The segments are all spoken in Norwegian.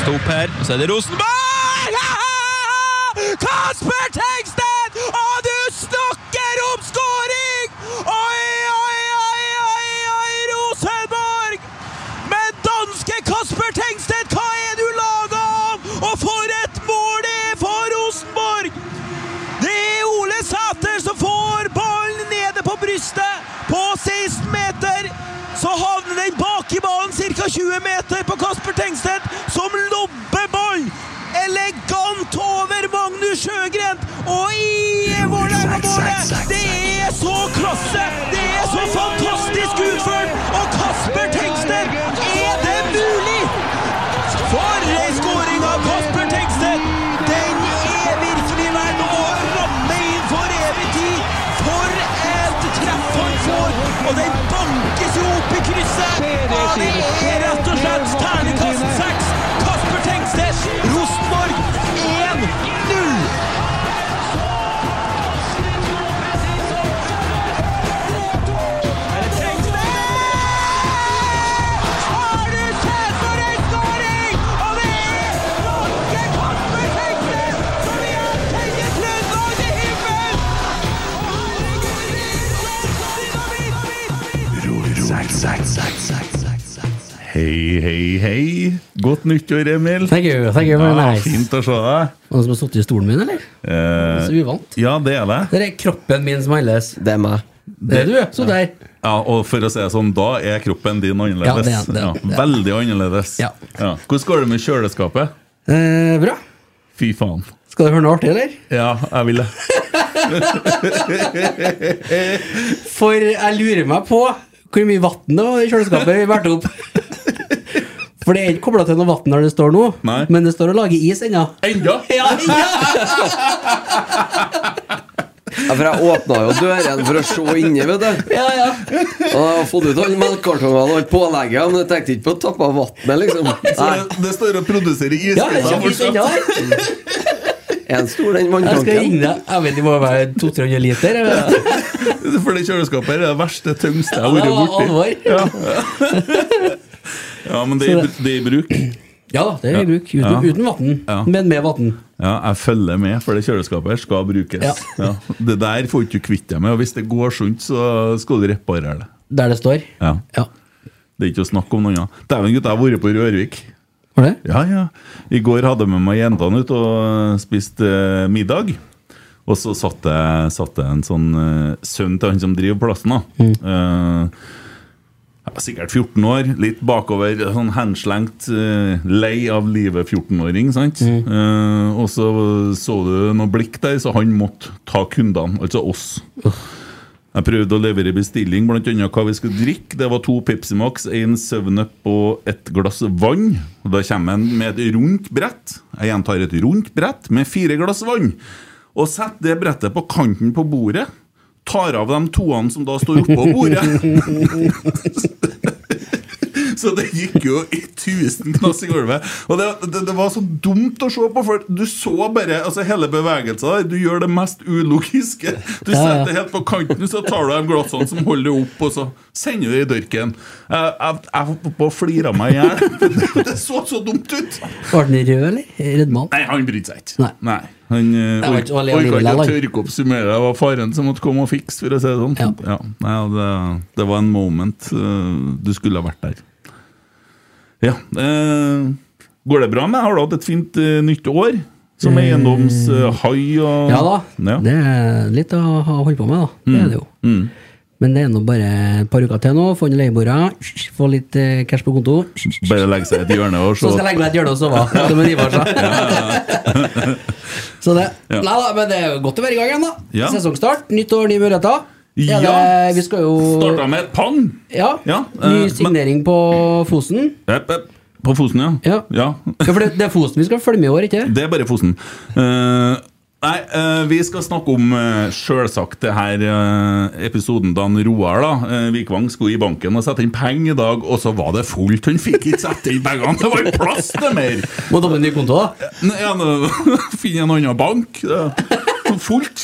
kasta opp her. Så er det Rosenborg! Kasper Tengstedt! Ca. 20 meter på Kasper Tengstedt, som lobber ball! elegant over Magnus Sjøgren og i Vålerenga-målet! Det er så klasse! Hei, hei. Godt nyttår, Emil. Thank you, thank you very Ja, nice. fint å se deg. Noen som har sittet i stolen min, eller? Eh, Så uvant. ja, det er det. Det er kroppen min som annerledes. Det er meg. Det er du, så der. Ja, og for å si det sånn, da er kroppen din annerledes. Ja, det er- det er- Ja, det er- veldig annerledes. Ja. Hvordan går det med kjøleskapet? Eh, bra. Fy faen. Skal du høre noe artig, eller? Ja, jeg vil det. For jeg lurer meg på hvor mye vann det var i kjøleskapet vi bærte opp. For det er ikke kobla til noe vann der det står nå, Nei. men det står og lager is ennå. Enda? Ja, enda. Ja, for jeg åpna jo døren for å se inni, vet du. ja, ja. Og jeg har fått ut alle melkekartongene og pålegget, men jeg tenkte ikke på å tappe av vannet, liksom. Så det, det står og produserer ja fortsatt? ennå. en stor den Jeg skal vanntanken. ringe deg. Jeg vet det må være 200-300 liter. Jeg. For det kjøleskapet er det verste, tyngste jeg har Ja, det vært borti. alvor. Ja, men det er, i- det er i bruk. Ja da, det er i bruk. Uten, Ja. uten vann, Ja. men med vann. Ja, jeg følger med, for det kjøleskapet her skal brukes. Ja. Ja. Det der får ikke du kvitt deg med, og hvis det går sunt, så skal du reparere det. Der det står. Ja. Ja. Det er ikke å snakke om noe annet. Dæven, gutt, jeg har vært på Rørvik. Var det? Ja, ja. I går hadde jeg med meg jentene ut og spiste eh, middag. Og så satt jeg, satt det en sånn eh, sønn til han som driver plassen. da. Eh, ja, sikkert 14 år, litt bakover, sånn henslengt, eh, lei av livet 14-åring. sant? Eh, og så så du noe blikk der, så han måtte ta kundene, altså oss. Jeg prøvde å levere bestilling, annet hva vi skulle drikke. Det var to Pepsi Max, en 7-Up og et glass vann. Og Da kommer han med et rundt brett. Jeg gjentar et rundt brett med fire glass vann. Og setter det brettet på kanten på bordet. Tar av de toene som da står oppå bordet. Så det gikk jo i tusen knass i gulvet. Og det, det, det var så dumt å se på, for du så bare altså hele bevegelsen. Du gjør det mest ulogiske. Du Ja, ja. setter det helt på kanten, så tar du de glassene som holder det opp, og så sender du det i dørken. Jeg, jeg, jeg holdt på å flire meg i hjel. Det så så dumt ut! Var den rød, eller? Redman? Nei, han brydde seg ikke. Nei. Han eh, ikke orka ikke å tørke opp summeret. Det var faren som måtte komme og fikse, for å si det sånn. Ja. Nei, det, det var en moment eh, du skulle ha vært der. Ja. eh, går det bra med? Har du hatt et fint eh, nytt år? Som eiendomshai og Ja da. Ja. Det er litt å ha holdt på med, da. Det er det jo. Mm. Men det er nå bare et par uker til nå. Få inn leieboere, få litt eh, cash på konto. Bare legge seg i et hjørne og se. Så skal jeg legge meg i et hjørne og sove. Som en Ivar sa. Så det Ja. Nei da, men det er godt å være i gang igjen, da. Ja. Sesongstart, nytt år, nye muligheter. Ja. det- Vi skal jo Starta med et pang! Ja. Ja, Ny signering signering på Fosen. Epp, epp. På Fosen, ja. Ja. ja. Ja, for det, det er Fosen vi skal følge med i år, ikke Det er bare Fosen. Uh, nei, uh, vi skal snakke om uh, sjølsagt det her eh, episoden da Roar da, uh, Vikvang skulle i banken og sette inn penger i dag, og så var det fullt. Han fikk ikke sette inn pengene! Det var ikke plass til mer! Må doble ny konto, da. Ja, Finne en annen bank. Det er fullt.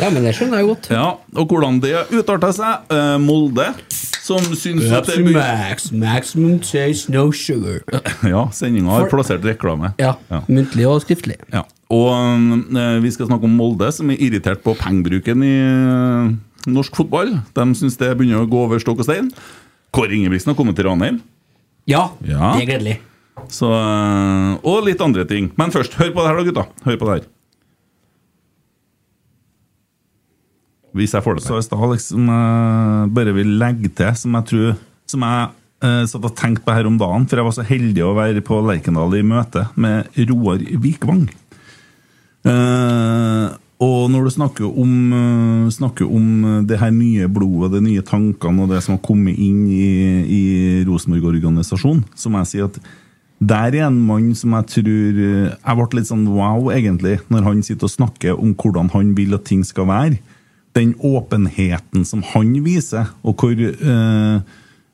Ja, men det skjønner jeg godt. Ja, og hvordan det utarta seg. Eh, Molde som syns at det blir Max, maximum taste, no sugar. Ja, sendinga har plassert reklame. Ja, Ja. muntlig og skriftlig. Ja. Og eh, vi skal snakke om Molde, som er irritert på pengebruken i eh, norsk fotball. De syns det begynner å gå over stokk og stein. Kåre Ingebrigtsen har kommet til Ranheim. Ja, Ja. det er gledelig. Så, og litt andre ting. Men først, hør på det her, da, gutta. Hør på det her. Hvis jeg får det til. Så i stad liksom eh, bare vil legge til, som jeg tror Som jeg uh, satt og tenkte på her om dagen, for jeg var så heldig å være på Lerkendal i møte med Roar Vikvang. Uh, og når du snakker om, snakker om det her nye blodet, de nye tankene og det som har kommet inn i, i Rosenborg-organisasjonen, så må jeg si at der er en mann som jeg tror Jeg ble litt sånn wow, egentlig, når han sitter og snakker om hvordan han vil at ting skal være. Den åpenheten som han viser, og hvor eh,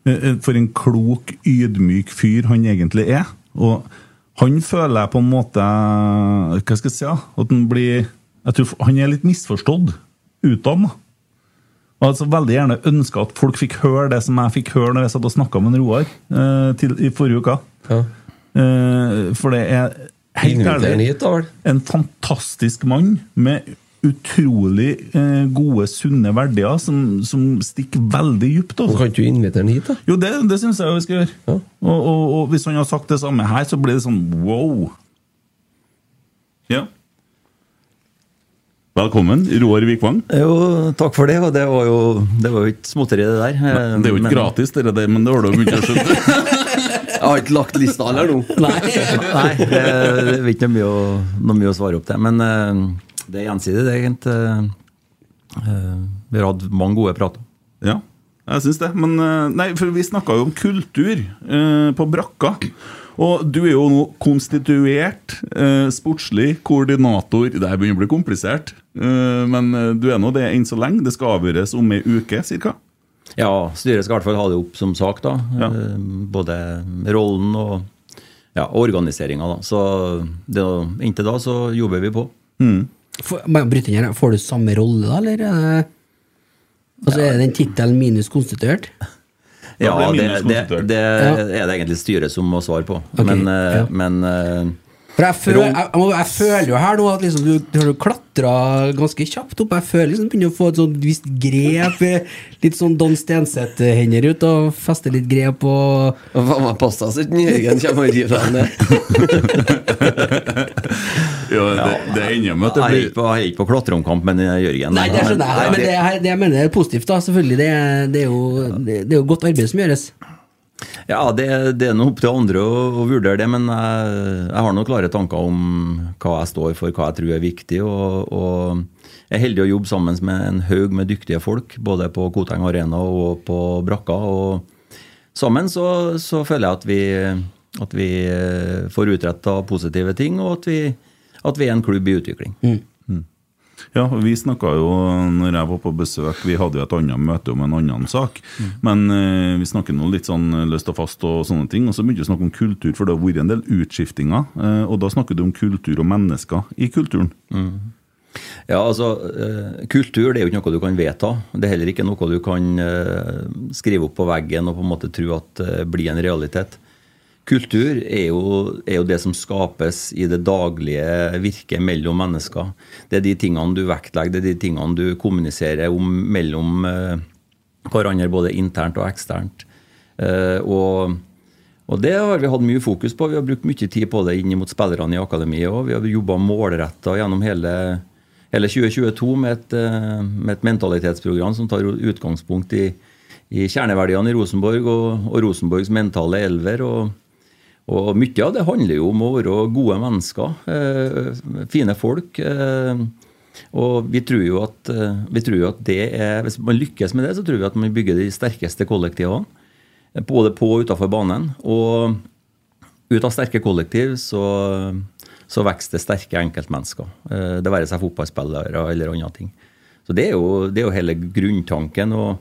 eh, For en klok, ydmyk fyr han egentlig er. Og han føler jeg på en måte Hva skal jeg si? At han blir jeg tror Han er litt misforstått utad. altså veldig gjerne ønska at folk fikk høre det som jeg fikk høre når jeg satt og snakka med en Roar eh, til, i forrige uke. Ja. Eh, for det er helt ærlig en fantastisk mann med utrolig eh, gode, sunne verdier som, som stikker veldig dypt. Altså. Kan ikke du invitere han hit, da? Jo, det, det syns jeg vi skal gjøre. Ja. Og, og, og hvis han har sagt det samme her, så blir det sånn wow. Ja. Velkommen, Roar Vikvang. Jo, takk for det. Og det var jo, det var jo ikke småtteri, det der. Det er jo ikke Men- gratis, det der, men det har du jo begynt å skjønne. Jeg har ikke lagt lista heller nå. Nei. Nei, det det er ikke noe mye, å, noe mye å svare opp til. Men eh, det er gjensidig, det, egentlig. Eh, vi har hatt mange gode prater. Ja, jeg syns det. Men eh, nei, for vi snakka jo om kultur eh, på brakka. Og du er jo nå konstituert eh, sportslig koordinator. Det her begynner å bli komplisert, eh, men eh, du er nå det enn så lenge. Det skal avgjøres om ei uke ca. Ja, styret skal i hvert fall ha det opp som sak, da. Ja. Eh, både rollen og ja, organiseringa. Så det, inntil da så jobber vi på. For, inn her, Får du samme rolle, da, eller? Altså, ja. Er den tittelen minus konstituert? Ja, det, det, det Ja. er det egentlig styret som må svare på. Okay, Men, eh, ja. men eh, For jeg, føler, jeg, jeg, jeg føler jo her nå at liksom du, du har klatra ganske kjapt opp. Jeg føler liksom du begynner å få et sånt visst grep. eh, Litt sånn Don Stenseth-hender ut og feste litt grep og Hva med pasta sitt? Jørgen kommer og river deg ned? Ja, det, det ender med at det Jeg gikk blir på, jeg er ikke på klatreomkamp med Jørgen. Nei, det skjønner jeg, men det, er- det jeg mener er positivt, da. Selvfølgelig. Det, er- det, er jo, det, det er jo godt arbeid som gjøres. Ja, det, det er nå opp til andre å, å vurdere det, men jeg, jeg har noen klare tanker om hva jeg står for, hva jeg tror er viktig. Og, og jeg er heldig å jobbe sammen med en haug med dyktige folk, både på Koteng Arena og på Brakka. Og sammen så, så føler jeg at vi, at vi eh, får utretta positive ting, og at vi, at vi er en klubb i utvikling. Ja, vi snakka jo når jeg var på besøk Vi hadde jo et annet møte om en annen sak. Men eh, vi snakker nå litt sånn løst og fast og sånne ting. Og så begynte vi å snakke om kultur, for det har vært en del utskiftinger. Eh, og da snakker du om kultur og mennesker i kulturen. Ja, altså, eh, Kultur det er jo ikke noe du kan vedta. Det er heller ikke noe du kan eh, skrive opp på veggen og på en måte tro at det blir en realitet. Kultur er jo, er jo det som skapes i det daglige virket mellom mennesker. Det er de tingene du vektlegger, det er de tingene du kommuniserer om mellom eh, hverandre, både internt og eksternt. Eh, og og det har vi hatt mye fokus på. Vi har brukt mye tid på det inn mot spillerne i akademiet òg. Vi har jobba målretta gjennom hele, hele 2022 med et, eh, med et mentalitetsprogram som tar utgangspunkt i, i kjerneverdiene i Rosenborg og, og Rosenborgs mentale elver. og og mye av det handler jo om å være gode mennesker, eh, fine folk. Eh, og vi tror, jo at, eh, tror at det er Hvis man lykkes med det, så tror vi at man bygger de sterkeste kollektivene. Både på og utafor banen. Og ut av sterke kollektiv så, så vokser det sterke enkeltmennesker. Det være seg fotballspillere eller andre ting. Så det er jo, det er jo hele grunntanken. og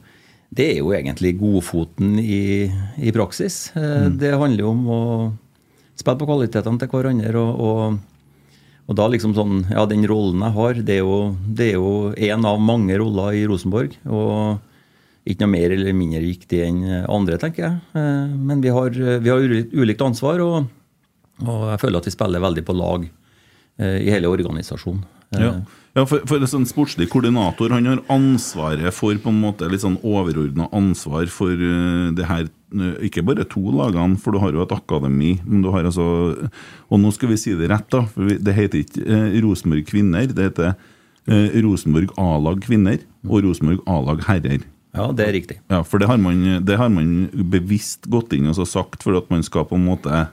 det er jo egentlig godfoten i, i praksis. Mm. Det handler jo om å spille på kvalitetene til hverandre. Og, og, og da liksom sånn Ja, den rollen jeg har, det er jo, det en av mange roller i Rosenborg. Og ikke noe mer eller mindre viktig enn andre, tenker jeg. Eh, Men vi har, vi har ulikt, ulikt ansvar, og, og jeg føler at vi spiller veldig på lag eh, i hele organisasjonen. Ja, ja for, for en sånn sportslig koordinator Han har ansvaret for på en måte litt sånn overordna ansvar for eh, det her eh, Ikke bare to lagene, for du har jo et akademi. Men du har altså Og nå skal vi si det rett, da. For det heter ikke eh, Rosenborg kvinner. Det heter eh, Rosenborg A-lag kvinner og Rosenborg A-lag herrer. Ja, det er riktig. Ja, for det har man, det har man bevisst gått inn og sagt for at man skal på en måte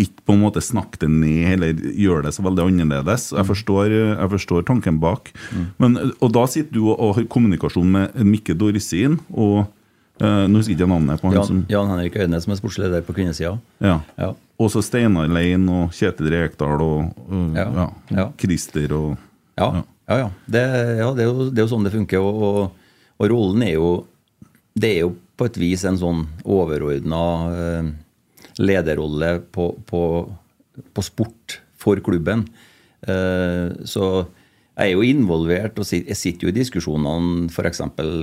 ikke på en måte snakke det ned eller gjøre det så veldig annerledes. Jeg forstår, jeg forstår tanken bak. Men, og da sitter du og, og har kommunikasjon med Mikke Dorsin og eh, Nå husker jeg ikke navnet på han Jan, som Jan Henrik Øynes som er sportsleder på kvinnesida. ja. Ja. Og så Steinar Lein og Kjetil Rekdal og og Ja. ja. Ja. Christer og Ja, ja. ja. Det, ja det, er jo, det er jo sånn det funker. Og, og rollen er jo Det er jo på et vis en sånn overordna eh, lederrolle på, på, på sport for klubben. Eh, så jeg er jo involvert og jeg sitter jo i diskusjonene f.eks.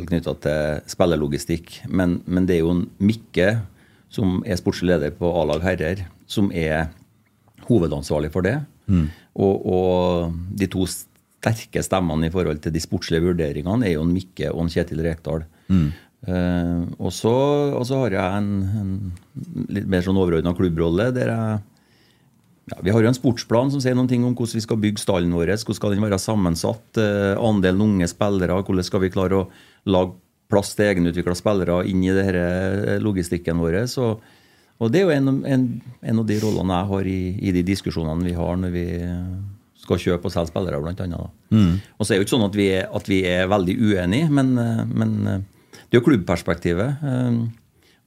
knytta til spillerlogistikk. Men, men det er jo en Mikke, som er sportslig leder på A-lag herrer, som er hovedansvarlig for det. Og, og de to sterke stemmene i forhold til de sportslige vurderingene er jo en Mikke og en Kjetil Rekdal. Eh, og, så, og så har jeg en, en litt mer sånn overordna klubbrolle der jeg ja, Vi har jo en sportsplan som sier noen ting om hvordan vi skal bygge stallen vår. Hvordan skal den være sammensatt? Uh, andelen unge spillere. Hvordan skal vi klare å lage plass til egenutvikla spillere inn i det her, eh, logistikken vår? Så, og det er jo en, en, en av de rollene jeg har i, i de diskusjonene vi har når vi skal kjøpe og selge spillere, blant annet. Og så er det jo ikke sånn at vi er, at vi er veldig uenige, men, men det er jo klubbperspektivet. eh,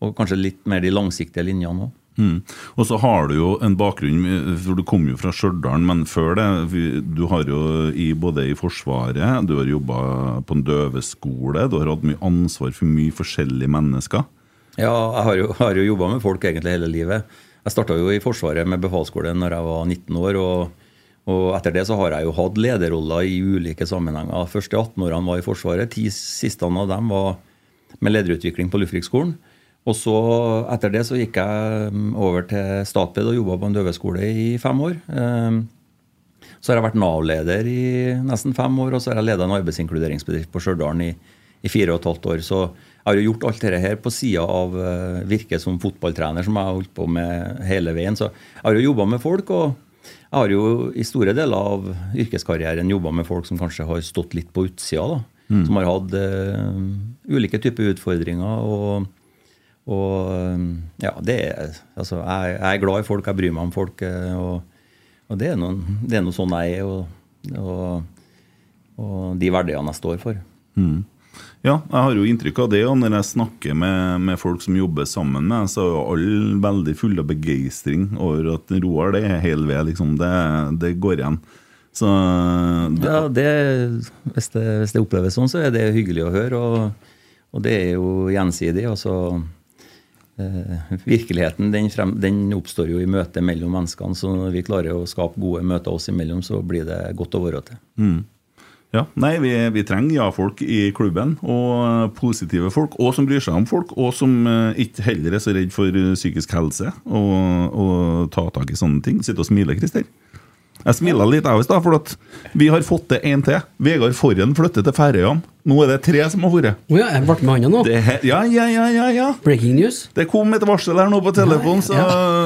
Og kanskje litt mer de langsiktige linjene òg. Mm. Og så har du jo en bakgrunn, for du kom jo fra Stjørdal, men før det Du har jo i, både i Forsvaret, du har jobba på en døveskole, du har hatt mye ansvar for mye forskjellige mennesker. Ja, jeg har jo, har jo jobba med folk egentlig hele livet. Jeg starta jo i Forsvaret med befalsskole når jeg var 19 år. og, og etter det så har jeg jo hatt lederroller i ulike sammenhenger. Første 18 årene var i Forsvaret. Ti siste av dem var med lederutvikling på Luftkrigsskolen. Og så etter det så gikk jeg mm, over til Statped og jobba på en døveskole i fem år. Ehm, Så har jeg vært Nav-leder i nesten fem år, og så har jeg leda en arbeidsinkluderingsbedrift på Stjørdal i, i fire og et halvt år. Så jeg har jo gjort alt dette her på sida av uh, virket som fotballtrener, som jeg har holdt på med hele veien. Så jeg har jo jobba med folk, og jeg har jo i store deler av yrkeskarrieren jobba med folk som kanskje har stått litt på utsida, da. Som har hatt uh, ulike typer utfordringer. og og ja, det er, altså, jeg, jeg er glad i folk, jeg bryr meg om folk. eh, Og, og det er noe, det er noe sånn jeg er, og, og, de verdiene jeg står for. Mm. Ja, jeg har jo inntrykk av det, og når jeg snakker med, med folk som jobber sammen med så er jo alle veldig fulle av begeistring over at Roar det er hel ved, liksom. Det, det går igjen. Så det, Ja, det, hvis, det, hvis det oppleves sånn, så er det hyggelig å høre. Og, og det er jo gjensidig. altså eh, Virkeligheten den, frem, den oppstår jo i møtet mellom menneskene. Så når vi klarer å skape gode møter oss imellom, så blir det godt å være til. Mm. Ja, nei, vi, vi trenger ja-folk i klubben, og positive folk, og som bryr seg om folk, og som eh, ikke heller er så redd for eh, psykisk helse og, og ta tak i sånne ting. Sitte og smile, Christer. Jeg smila litt, jeg òg, for vi har fått til én til. Vegard Forren flytter til Færøyene. Nå er det tre som har vært. Å ja, jeg ble med han nå. Det Ja, ja, ja, ja, ja. Breaking news. Det kom et varsel her nå på telefonen, så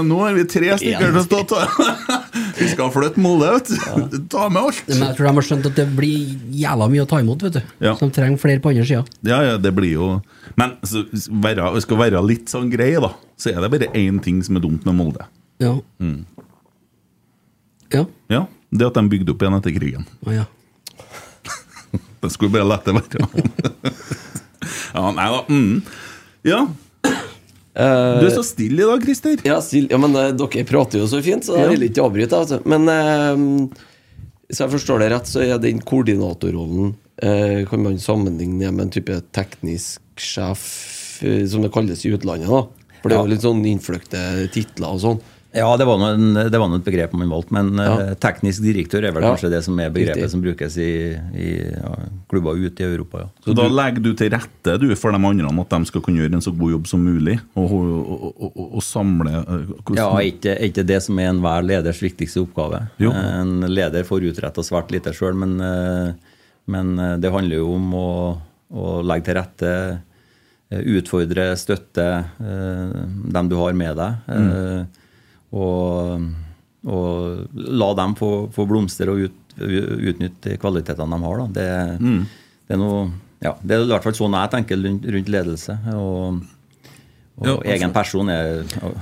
nå har vi tre stykker til å til. Vi skal flytte Molde, vet du. Ta med alt. Men jeg tror de har skjønt at det blir jævla mye å ta imot, vet du. Ja. Så de trenger flere på andre sida. Ja, ja, det blir jo Men så, være, skal være litt sånn grei, da, så er det bare én ting som er dumt med Molde. Ja. Mm. Ja. Ja, Det at de bygde opp igjen etter krigen. Oh, ja. Det skulle bare lette være. ja, nei da. Mm. Ja. Eh, Du er så stille i dag, Christer. Ja, still, ja, men uh, dere prater jo så fint, så jeg Ja. vil ikke avbryte. Altså. Men eh, hvis jeg forstår det rett, så er den koordinatorrollen uh, Kan man sammenligne med en type teknisk sjef, som det kalles i utlandet? da For det er jo litt sånn innfløkte titler og sånn. Ja, det var noen, en- det var noe et begrep man valgte, men ja. teknisk direktør er vel Ja. kanskje det som er begrepet Riktig. som brukes i, i ja, klubber ute i Europa. ja. Så da legger du til rette du, for de andre at de skal kunne gjøre en så god jobb som mulig, og, og, og, og, og samle eh, hvordan- Ja, er ikke, ikke det som er enhver leders viktigste oppgave. Jo. En leder får utretta svært lite sjøl, men, eh, men eh, det handler jo om å, å legge til rette, eh, utfordre, støtte eh, dem du har med deg. eh, Og, og la dem få, få blomstre og ut, utnytte kvalitetene de har. Det, det, er noe, ja, det er i hvert fall sånn jeg tenker rundt, ledelse. Og, og Ja, altså- egen person er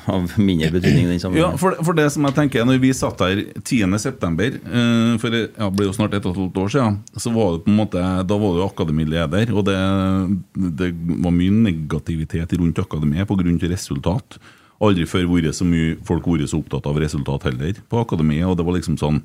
av- mindre betydning Ja, for, for det som jeg tenker Når vi satt her 10.9., uh, for det ja, ble jo snart ett og et halvt år siden, så var det på en måte Da var du akademileder, og det, det var mye negativitet rundt akademiet pga. resultat. Aldri før vært så mye folk vært så opptatt av resultat heller på akademiet, og det var liksom sånn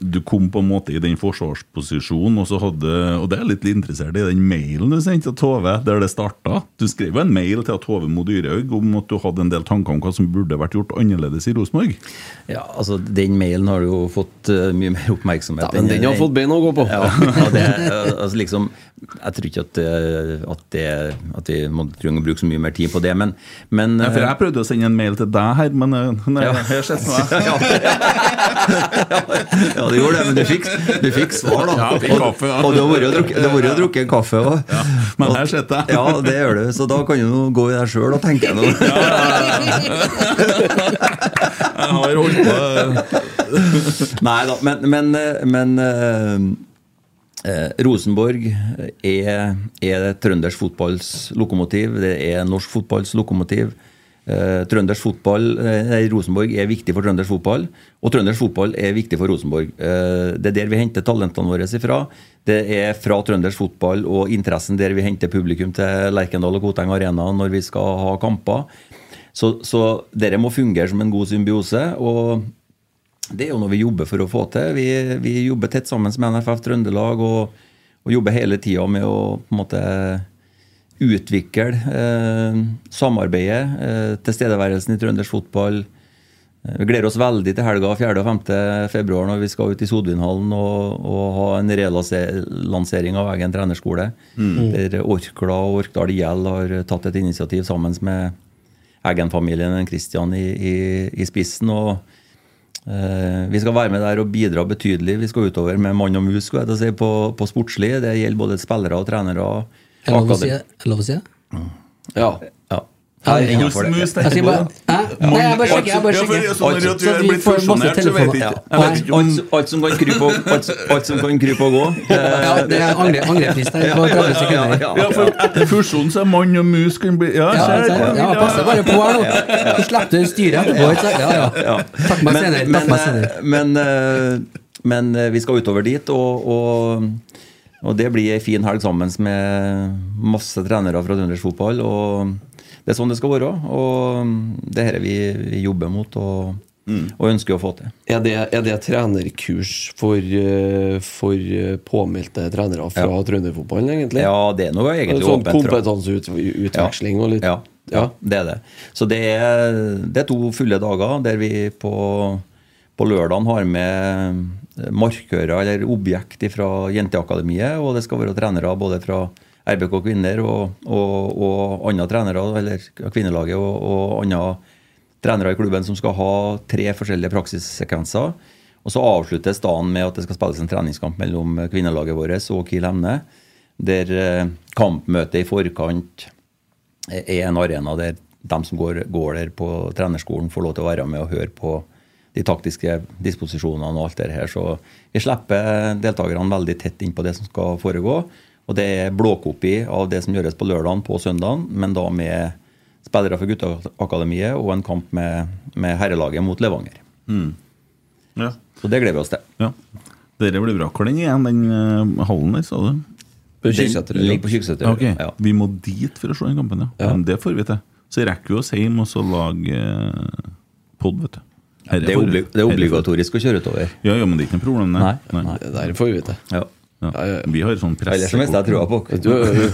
du kom på en måte i den forsvarsposisjonen, og så hadde Og det er jeg litt interessert i den mailen du sendte til Tove, der det starta. Du skrev en mail til Tove Mo Dyrhaug om at du hadde en del tanker om hva som burde vært gjort annerledes i Rosenborg. Ja, altså Den mailen har jo fått eh, mye mer oppmerksomhet. Ja, men den har fått bein å gå på. Ja, det, eh, altså liksom, jeg tror ikke at, eh, at, det, at vi må trenger å bruke så mye mer tid på det, men, men Ja, for eh, jeg prøvde å sende en mail til deg her, men eh, nei, Ja. her har sett meg. Ja, du gjorde det, men du fikk, du fikk svar, da. Ja, fikk kaffe, ja. Og, og du har vært og drukket en kaffe òg. Men her sitter jeg. Ja, det gjør du. Så da kan du gå i deg sjøl og tenke noe. Jeg har holdt på Nei da, men, men, men eh, eh, Rosenborg er, er trøndersk fotballs lokomotiv. Det er norsk fotballs lokomotiv. Eh, trøndersk fotball eh, nei, Rosenborg er viktig for trøndersk fotball, og trøndersk fotball er viktig for Rosenborg. Eh, det er der vi henter talentene våre ifra. Det er fra trøndersk fotball og interessen der vi henter publikum til Lerkendal og Koteng Arena når vi skal ha kamper. Så, så dere må fungere som en god symbiose. og det er jo noe vi jobber for å få til. Vi, vi jobber tett sammen med NFF Trøndelag og, og jobber hele tida med å på en måte utvikle eh, samarbeidet, eh, tilstedeværelsen i trøndersk fotball. Eh, Vi gleder oss veldig til helga 4. og 5. februar når vi skal ut i Sodvinhallen og, og ha en relansering av egen trenerskole. Der Orkla og Orkdal IL har tatt et initiativ sammen med Eggen-familien Kristian i, i, i spissen. og Eh, vi skal være med der og bidra betydelig. Vi skal utover med mann og mus si, på, på sportslig. Det gjelder både spillere og trenere. Er lov å si det? Lov å si det? Ja. Ja. Jeg bare Nei, jeg bare sjekker. Jeg bare sjekker. du Så vi får masse telefoner. Alt, alt som kan krype og, alt, alt som kan krype og gå. Eh, Ja, det er angre, angrefrist her på 30 sekunder. ja, for etter fusjonen så er mann og mus kan bli Ja, Ja, ja, passer bare på her nå. Så slipper du styret etterpå. Ja, ja. Takk meg senere. Men, eh, men eh, vi skal utover dit, og, og, det blir ei en fin helg sammen med masse trenere fra trøndersk fotball. Og det er sånn det skal være. Og det er dette vi, vi jobber mot og, og ønsker å få til. Er det, er det trenerkurs for, eh, for eh, påmeldte trenere fra Ja. trønderfotballen, egentlig? Ja, det er noe egentlig sånn åpent. Sånn kompetanseutveksling og litt Ja, ja, det er det. Så det er, det er to fulle dager der vi på, på lørdagen har med markører eller objekt fra Jenteakademiet, og det skal være trenere både fra RBK kvinner og, og, og andre trenere, eller kvinnelaget og, og andre trenere i klubben som skal ha tre forskjellige praksissekvenser. Og så avsluttes dagen med at det skal spilles en treningskamp mellom kvinnelaget vårt og Kiel Emne, der eh, kampmøtet i forkant er en arena der de som går, går der på trenerskolen, får lov til å være med og høre på de taktiske disposisjonene og alt det her. Så vi slipper deltakerne veldig tett inn på det som skal foregå. Og det er blåkopi av det som gjøres på lørdagen på søndagen, men da med spillere fra gutteakademiet og en kamp med, med herrelaget mot Levanger. Ja. Så det gleder vi oss til. ja. Dere blir bra. Hvor lenge igjen, den eh, hallen der, sa du? På Kyrksæter, på Ja. Vi må dit for å se den kampen, ja. Men det får vi til. Så rekker vi oss hjem og så lage eh, pod, vet du. Det er, får- obli det er obligatorisk å kjøre utover. Ja, ja, men det er ikke noe problem, Nei, nei. Det der får vi vite. Ja. Ja. Vi har sånn presse... Ellers mister jeg trua på dere.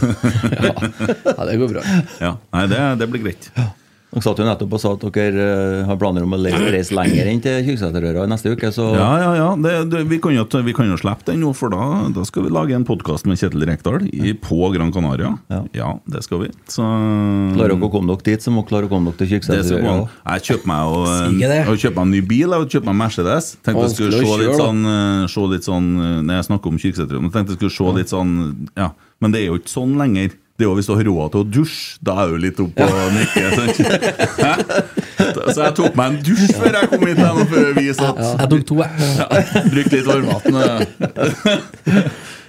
ja. det går bra. Ja, Nei, det, det blir greit. Dere satt jo nettopp og sa at dere eh, har planer om å reise lenger inn til Kyrksæterøra neste uke, så Ja, ja, ja. Det, det, vi, kan jo, vi kan jo slippe den nå, for da, da skal vi lage en podkast med Kjetil Rekdal i, på Gran Canaria. Ja. det skal vi. Så klarer dere å komme dere dit, så må dere klare å komme dere til det Kyrksæterøra Jeg kjøper meg, og, jeg kjøpt meg en ny bil. Jeg kjøpt meg Mercedes. Tenkte jeg skulle se litt sånn, eh, se litt sånn eh, Når jeg snakker om Kyrksæterøra, men tenkte jeg skulle se litt sånn Ja, men det er jo ikke sånn lenger. Det er jo Hvis du har råd til å dusje, da er du litt oppe og nikker. Så jeg tok meg en dusj før jeg kom hit, Før at Jeg tok to, jeg. ja, Bruk litt varmvann.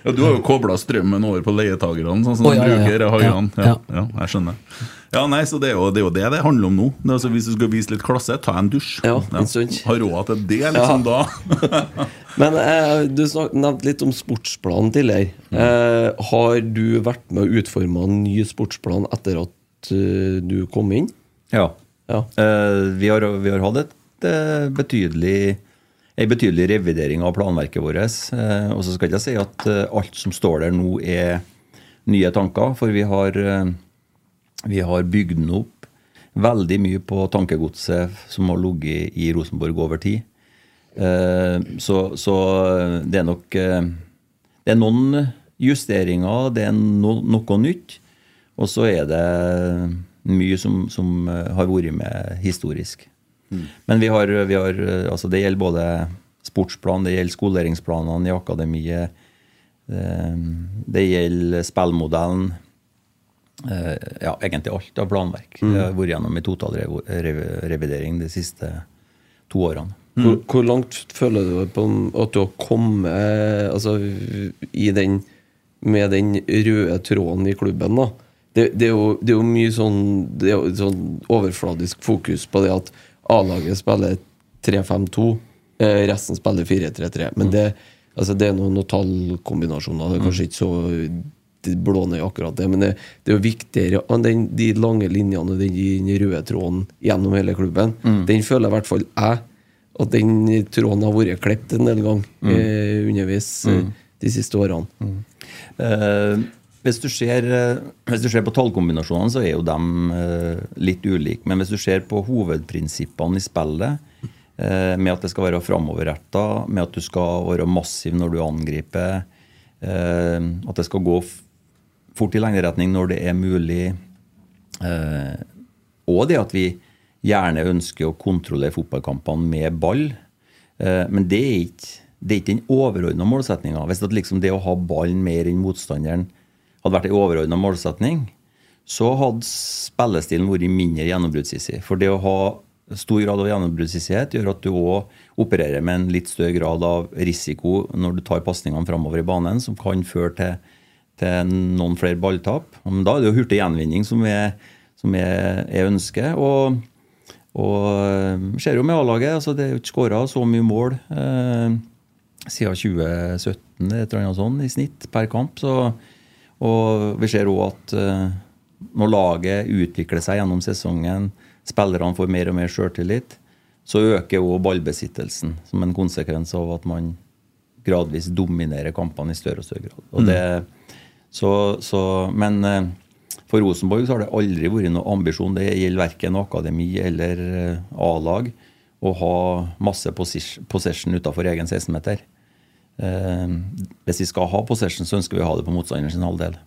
Ja, du har jo kobla strømmen over på leietagerne, sånn som oh, ja, de ja, ja. bruker haiene. Ja, Ja, ja, jeg skjønner. Ja, nei, så det er, jo, det er jo det det handler om nå. Det er altså, hvis du skal vise litt klasse, ta en dusj. Ja, en stund. Ha råd til det, liksom, da. Men eh, du snak, nevnte litt om sportsplanen tidligere. Eh, har du vært med å utforme en ny sportsplan etter at uh, du kom inn? Ja. Ja. Eh, vi, har, vi har hatt et uh, betydelig en betydelig revidering av planverket vårt. Eh, og så skal jeg si at eh, alt som står der nå, er nye tanker. For vi har, eh, vi har bygd den opp veldig mye på tankegodset som har ligget i Rosenborg over tid. Så, så det er nok Det er noen justeringer, det er no, noe nytt. Og så er det mye som, som har vært med historisk. Men vi har, vi har eh, altså det gjelder både sportsplan, det gjelder skoleringsplanene i akademiet, eh, det gjelder spillmodellen. eh, Ja, egentlig alt av planverk. Vi har vært gjennom i total revidering de siste to årene. Hvor, hvor langt føler du på at du har kommet altså, i den, med den røde tråden i klubben? da? Det, det, er jo, det er jo mye sånn, det er jo sånn overfladisk fokus på det at A-laget spiller 3-5-2, eh, resten spiller 4-3-3. Men det, altså, det er noen, noen tallkombinasjoner. Det er kanskje ikke så blånøye akkurat det, men det, det er jo viktigere enn den, de lange linjene og den, røde tråden gjennom hele klubben. Den føler i hvert fall jeg at den tråden har vært klippet en del ganger eh, underveis mm. de siste årene. Eh, hvis, du ser, eh, hvis du ser på tallkombinasjonene, så er jo de eh, litt ulike. Men hvis du ser på hovedprinsippene i spillet, eh, med at det skal være framoverretta, med at du skal være massiv når du angriper, at det skal gå fort i lengderetning når det er mulig, og det at vi gjerne ønsker å kontrollere fotballkampene med ball. Men det er ikke, det er ikke den overordna målsettinga. Hvis det, liksom det å ha ballen mer enn motstanderen hadde vært en overordna målsetning, så hadde spillestilen vært mindre gjennombruddshissig. For det å ha stor grad av gjennombruddshissighet gjør at du òg opererer med en litt større grad av risiko når du tar pasningene framover i banen, som kan føre til, til noen flere balltap. Men da er det jo hurtig gjenvinning som er, som er, er ønsket. Og, og eh, ser jo med A-laget, altså det er jo ikke skåra så mye mål eh, siden 2017 et eller annet sånt, i snitt per kamp. Så, og vi ser òg at eh, når laget utvikler seg gjennom sesongen, spillerne får mer og mer sjøltillit, så øker òg ballbesittelsen som en konsekvens av at man gradvis dominerer kampene i større og større grad. Og det, så, så, men eh, for Rosenborg så har det aldri vært noen ambisjon, det gjelder verken akademi eller eh, A-lag, å ha masse possession, possession utafor egen 16-meter. Eh, hvis vi skal ha possession, så ønsker vi å ha det på motstanderens halvdel.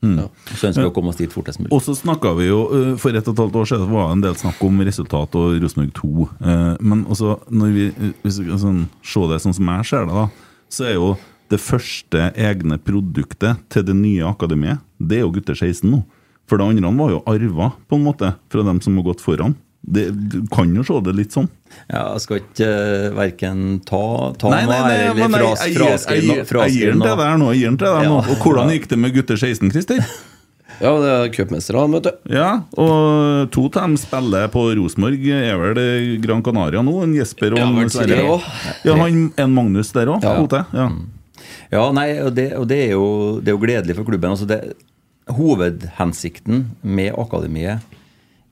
Ja. Så ønsker vi å komme oss dit fortest mulig. Og så snakka vi jo uh, For ett og et halvt år siden var det en del snakk om resultat og Rosenborg 2. Uh, men også når vi uh, hvis vi sånn, se det sånn som jeg ser det, da, så er jo det første egne produktet til det nye akademiet, det er jo gutter 16 nå. For det andre var jo arva, på en måte, fra dem som har gått foran. Det, du kan jo se det litt sånn. Ja, jeg skal ikke uh, verken ta, ta Nei, nei, nei, eller fraskrive noe- jeg gir den til deg nå. jeg gir den til deg nå. Ja. Og hvordan gikk det med gutter 16, Christer? Ja, det er cupmesterne, vet du. Ja, og to av dem spiller på Rosenborg. Er vel Gran Canaria nå? En Jesper og en Sverre. Ja, han, en Magnus der òg. Ja. Ja. Ja, nei, og det, og det, er, jo, det er jo gledelig for klubben. Altså det, hovedhensikten med akademiet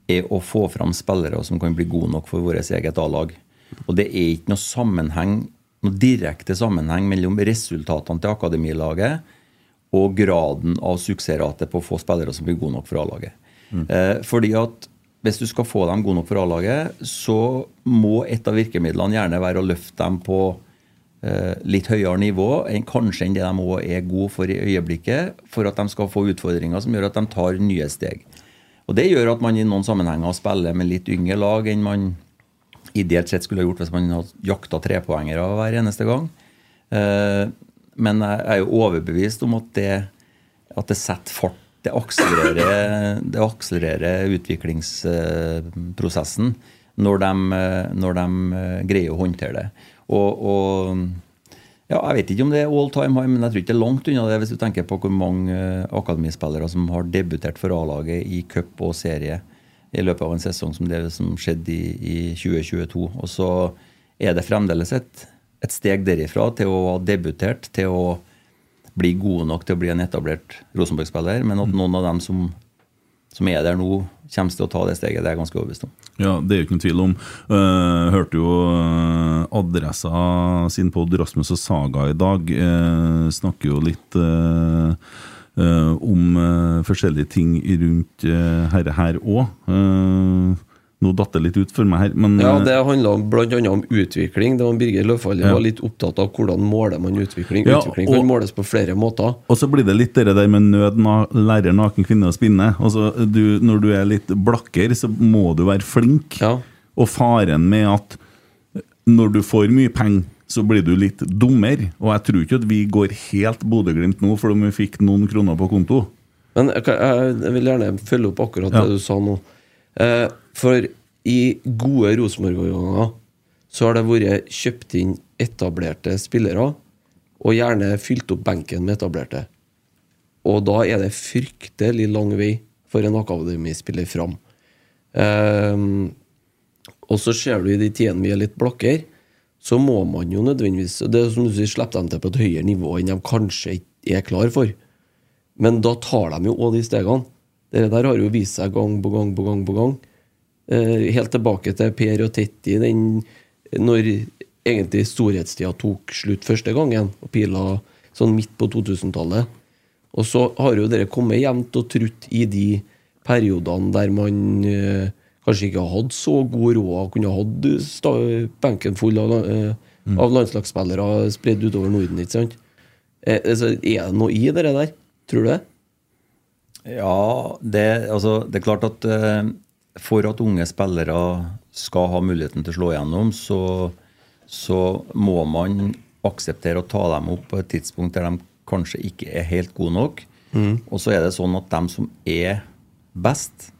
er å få fram spillere som kan bli gode nok for vårt eget A-lag. Og det er ikke noe sammenheng, noe direkte sammenheng mellom resultatene til akademilaget og graden av suksessrate på å få spillere som blir gode nok for A-laget. Eh, fordi at hvis du skal få dem gode nok for A-laget, så må et av virkemidlene gjerne være å løfte dem på eh, litt høyere nivå enn kanskje enn det de også er gode for i øyeblikket, for at de skal få utfordringer som gjør at de tar nye steg. Og Det gjør at man i noen sammenhenger spiller med litt yngre lag enn man ideelt sett skulle ha gjort hvis man hadde jakta trepoengere hver eneste gang. Eh, Men jeg er jo overbevist om at det, at det setter fart. Det akselererer, det akselererer utviklingsprosessen når de, når de greier å håndtere det. Og, og ja, Jeg vet ikke om det er all time high, men jeg tror ikke det er langt unna det hvis du tenker på hvor mange eh, akademispillere som har debutert for A-laget i cup og serie i løpet av en sesong som det som skjedde i, i 2022. Og så er det fremdeles et, et steg derifra til å ha debutert, til å bli gode nok til å bli en etablert Rosenborg-spiller. Men at noen av dem som, som er der nå, kommer til å ta det steget, det er jeg ganske overbevist om. Ja, det er jo ikke noen tvil om. Uh, hørte jo uh, Adressa sin pod Rasmus og Saga i dag. Uh, snakker jo litt uh, om forskjellige ting rundt uh, herre her òg. Nå datt det litt ut for meg her, men Ja, uh, Det handla bl.a. om utvikling. Det var Birger Løfaldli Ja. var litt opptatt av hvordan måler man utvikling. Ja, utvikling kan måles på flere måter. Og så blir det litt det der med nød na lærer naken kvinne å spinne. Altså, du, når du er litt blakker, så må du være flink. Ja. Og faren med at når du får mye penger, så blir du litt dummer. Og jeg tror ikke at vi går helt Bodø-Glimt nå fordi vi fikk noen kroner på konto. Men jeg, jeg vil gjerne følge opp akkurat det du sa nå. Eh, for i gode Rosenborg-årganger så har det vært kjøpt inn etablerte spillere, og gjerne fylt opp benken med etablerte. Og da er det fryktelig lang vei for en akademispiller fram. Ehm, og så ser du i de tidene vi er litt blakkere, så må man jo nødvendigvis Det er som du sier, slippe dem til på et høyere nivå enn de kanskje ikke er klar for. Men da tar de jo òg de stegene. Det der har jo vist seg gang på gang på gang. på gang. Eh, helt tilbake til Per og Tetti, den, når egentlig storhetstida tok slutt første gangen, og pila sånn midt på 2000-tallet. Og så har jo dere kommet jevnt og trutt i de periodene der man eh, kanskje ikke har hatt så god råd og kunne hatt benken full av, eh, av landslagsspillere spredd utover Norden. ikke sant? Eh, altså, er det noe i det der? Tror du det? Ja, det, altså, det er klart at eh, for at unge spillere skal ha muligheten til å slå igjennom, så, så må man akseptere å ta dem opp på et tidspunkt der de kanskje ikke er helt gode nok. Og så er det sånn at de som er best,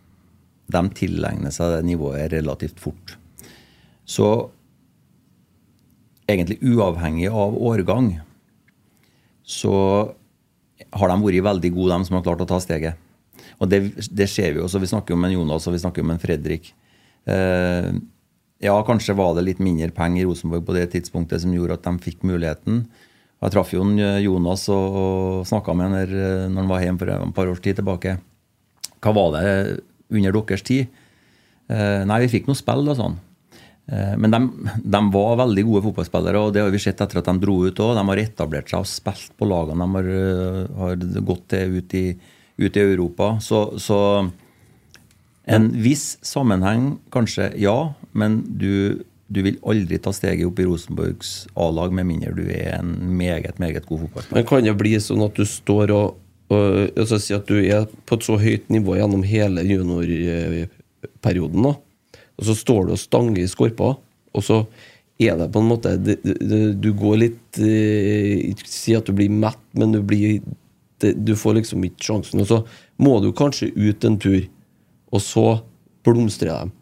de tilegner seg det nivået relativt fort. Så egentlig uavhengig av årgang, så har de vært veldig gode, de som har klart å ta steget. Og det, det ser vi jo. Vi snakker om en Jonas og vi snakker om en Fredrik. Eh, ja, kanskje var det litt mindre penger i Rosenborg på det tidspunktet som gjorde at de fikk muligheten. Jeg traff jo eh, Jonas og, og snakka med han eh, når han var hjemme for et par års tid tilbake. Hva var det under deres tid? Eh, nei, vi fikk noe spill og sånn. Eh, Men de, de var veldig gode fotballspillere, og det har vi sett etter at de dro ut òg. De har etablert seg og spilt på lagene. De har, eh, har gått til ut i, ut i Europa. Så, så en viss sammenheng, kanskje, ja. Men du, du vil aldri ta steget opp i Rosenborgs A-lag med mindre du er en meget, meget god fotballspiller. Men kan det bli sånn at du står og, og altså Si at du er på et så høyt nivå gjennom hele juniorperioden, da. Og så står du og stanger i skorpa, og så er det på en måte Du går litt eh, Ikke si at du blir mett, men du blir Du får liksom ikke sjansen. Og så må du kanskje ut en tur, og så blomstrer de.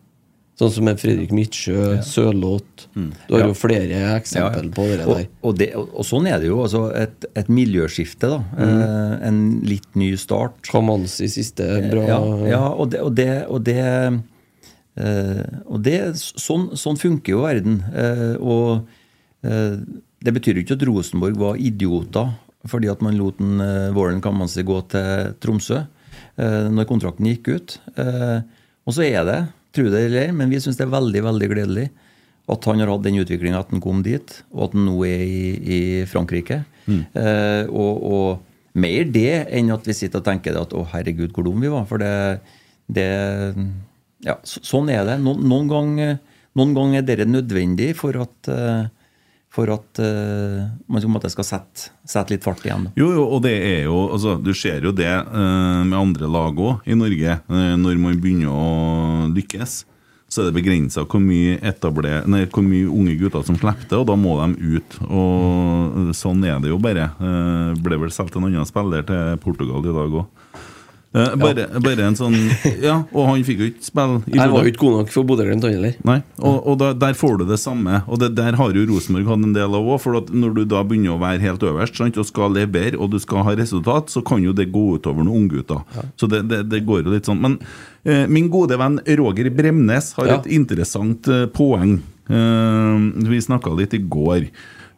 Sånn som med Fredrik Midtsjø, Sørloth Du har jo flere eksempel på det der. og, det, og, og sånn er det jo. Altså et, et miljøskifte. da. Eh, en litt ny start. Kamanzi siste bra Ja, ja og det, og det, og det, eh, og det sånn, sånn funker jo verden. Eh, og eh, det betyr jo ikke at Rosenborg var idioter fordi at man lot en, uh, Warren Kamanzi gå til Tromsø eh, når kontrakten gikk ut. Eh, og så er det, tro det eller ei, men vi syns det er veldig veldig gledelig at han har hatt den utviklinga at han kom dit, og at han nå er i, i Frankrike. Eh, og, og mer det enn at vi sitter og tenker at å herregud, hvor dum vi var. For det, det, Ja, så, sånn er det. Noen, noen ganger gang er dere nødvendig for at, eh, for at uh, man skal sette, sette litt fart igjen. Jo, jo, og det er jo altså, Du ser jo det uh, med andre lag òg i Norge. Uh, når man begynner å lykkes, så er det begrensa hvor hvor mye unge gutter som slipper det, og da må de ut. Og sånn er det jo bare. Ble vel solgt en annen spiller til Portugal i dag òg. Eh, bare, bare en sånn Ja, og han fikk jo ikke spille i Jeg var jo ikke god nok for Bodø-Glimt, han heller. Nei, og, og da, der får du det samme. Og det, der har jo Rosenborg hatt en del av òg. For at når du da begynner å være helt øverst sant, og skal levere, og du skal ha resultat, så kan jo det gå utover noen unggutter. Så det, det, det går jo litt sånn. Men eh, min gode venn Roger Bremnes har Ja. et interessant eh, poeng. Eh, vi snakka litt i går.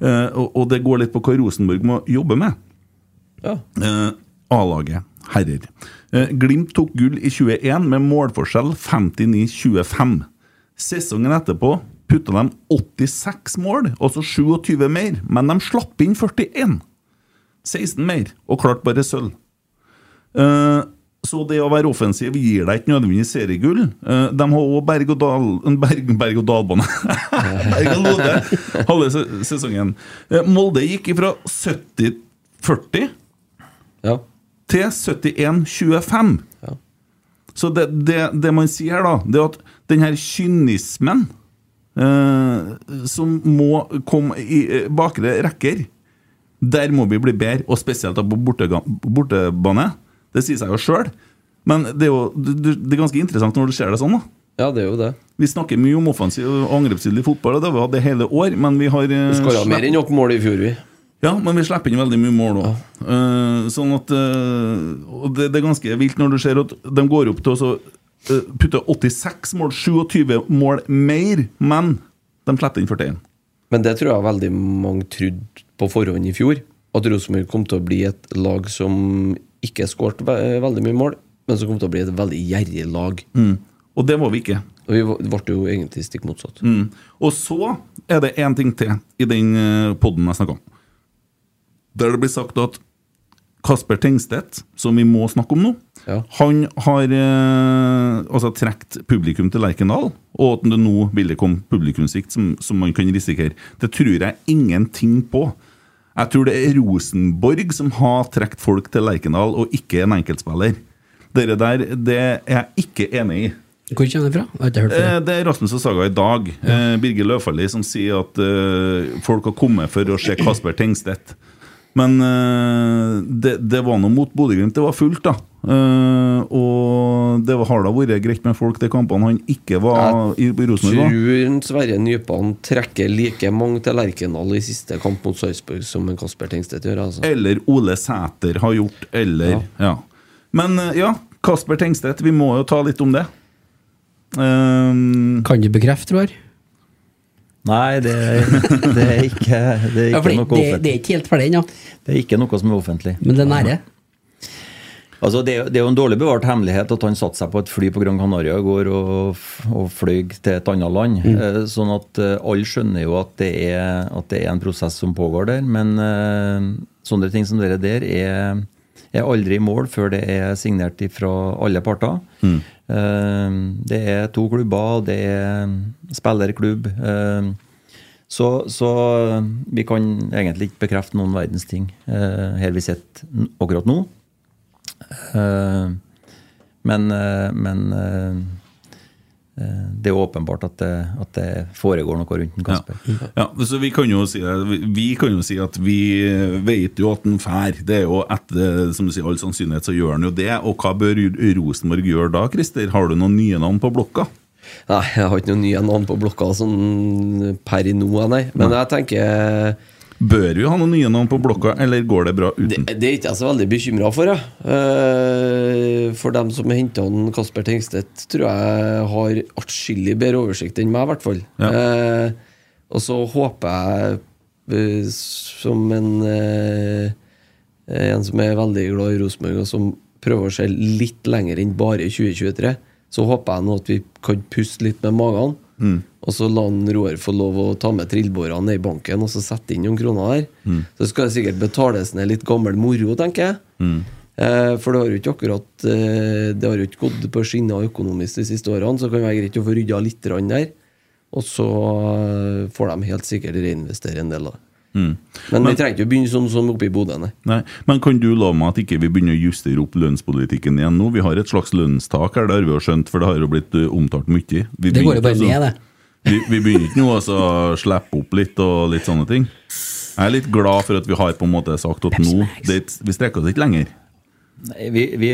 Eh, og, og det går litt på hva Rosenborg må jobbe med. Ja. Eh, A-laget, herrer. Eh, Glimt tok gull i 21 med målforskjell 59-25. Sesongen etterpå putta de 86 mål, altså 27 mer, men de slapp inn 41. 16 mer, og klarte bare sølv. Eh, så det å være offensiv gir deg ikke nødvendigvis seriegull. Eh, de har òg berg-og-dal... Berg, berg og dalbane. Berg-og-lode halve sesongen. Molde gikk ifra 70-40 ja. Til 71-25. Ja. Så det, det, det man sier her, da, det er at den her kynismen eh, som må komme i eh, bakre rekker, der må vi bli bedre, og spesielt på bortebane. Det sier seg jo sjøl. Men det er jo det, er ganske interessant når du ser det sånn. da ja, det er jo det. Vi snakker mye om offensiv og angrepsstilig fotball, og det har vi hatt det hele år, men vi har Vi Du skåra mer enn nok mål i fjor, vi. Ja, men vi slipper inn veldig mye mål òg. sånn at eh, Og det, det er ganske vilt når du ser at de går opp til å så, eh, putte 86 mål, 27 mål mer, men de slipper inn 41. Men det tror jeg veldig mange trodde på forhånd i fjor. At Rosenborg kom til å bli et lag som ikke skåret ve veldig mye mål, men som kom til å bli et veldig gjerrig lag. Mm. Og det var vi ikke. Og vi ble jo egentlig stikk motsatt. Mm. Og så er det én ting til i den poden jeg snakka om. Der det blir sagt at Kasper Tengstedt, som vi må snakke om nå, Ja. han har eh, altså trukket publikum til Lerkendal, og at det nå ville komme publikumssvikt som, som man kan risikere. Det tror jeg ingenting på. Jeg tror det er Rosenborg som har trukket folk til Lerkendal, og ikke en enkeltspiller. Dere der, det er jeg ikke enig i. Hvor kommer det fra? Hørt Eh, det. Det er Rasmus og Saga i dag. Eh, Birger Løfaldli som sier at eh, folk har kommet for å se Kasper Tengstedt. Men eh, det, det var noe mot Bodø-Glimt. Det var fullt, da. Uh, og det har da vært greit med folk de kampene han ikke var i, i Rosenborg. da. Tror Sverre Nypan trekker like mange til Lerkendal i siste kamp mot Sarpsborg som en Kasper Tengstedt gjør. Altså. Eller Ole Sæter har gjort, eller Ja. Men uh, ja, Kasper Tengstedt, vi må jo ta litt om det. Um, Kan du bekrefte, Roar? Nei, det, det er ikke, det er ikke ja, noe det, det offentlig. er ikke helt ferdig ennå, Det er ikke noe som er offentlig. men det er nære. Altså, det, er- det er jo en dårlig bevart hemmelighet at han satte seg på et fly på Gran Canaria i går og, og fløy til et annet land. Mm. Sånn at eh, alle skjønner jo at det, er, at det er en prosess som pågår der. Men eh, sånne ting som dere der er, er aldri i mål før det er signert fra alle parter. Eh, det er to klubber, det er spillerklubb. eh, så, så vi kan egentlig ikke bekrefte noen verdens ting eh, her vi sitter akkurat nå. Eh, men eh, men eh, eh, det er åpenbart at det, at det foregår noe rundt en Ja. Kasper. ja, så vi kan jo si det. Vi- kan jo si at vi vet jo at han fær. Det er jo etter som du sier, all sannsynlighet så gjør han jo det. Og hva bør Rosenborg gjøre da, Christer? Har du noen nye navn på blokka? Nei, jeg har ikke noen nye navn på blokka sånn per i nå, nei. Men jeg tenker Bør vi ha noen nye navn på blokka, eller går det bra uten? det er ikke jeg så veldig bekymra for, jeg. Eh, for dem som henta Kasper Tengstedt, tror jeg har atskillig bedre oversikt enn meg, i hvert fall. Ja. Eh, og så håper jeg, eh, som en En som er veldig glad i Rosenborg, og som prøver å se litt lenger enn bare 2023, så håper jeg nå at vi kan puste litt med magene. Og så la han Roar få lov å ta med trillebårene ned i banken og så sette inn noen kroner der. Så skal det sikkert betales ned litt gammel moro, tenker jeg. Eh, for det har jo ikke akkurat eh, Det har jo ikke gått på skinner økonomisk de siste årene, så det kan være greit å få rydda litt der. Og så eh, får de helt sikkert reinvestere en del, da. Mm. Men, vi trenger ikke å begynne sånn som oppe i Bodø, nei. Nei, Men kan du love meg at ikke vi begynner å justere opp lønnspolitikken igjen nå? Vi har et slags lønnstak her, det har vi jo skjønt, for det har jo blitt uh, omtalt mye. Vi Det går jo bare ikke ned, det. Vi, vi begynner ikke nå altså slippe opp litt og litt sånne ting. Jeg er litt glad for at vi har på en måte sagt at nå det, Vi strekker oss ikke lenger. Nei, vi, vi,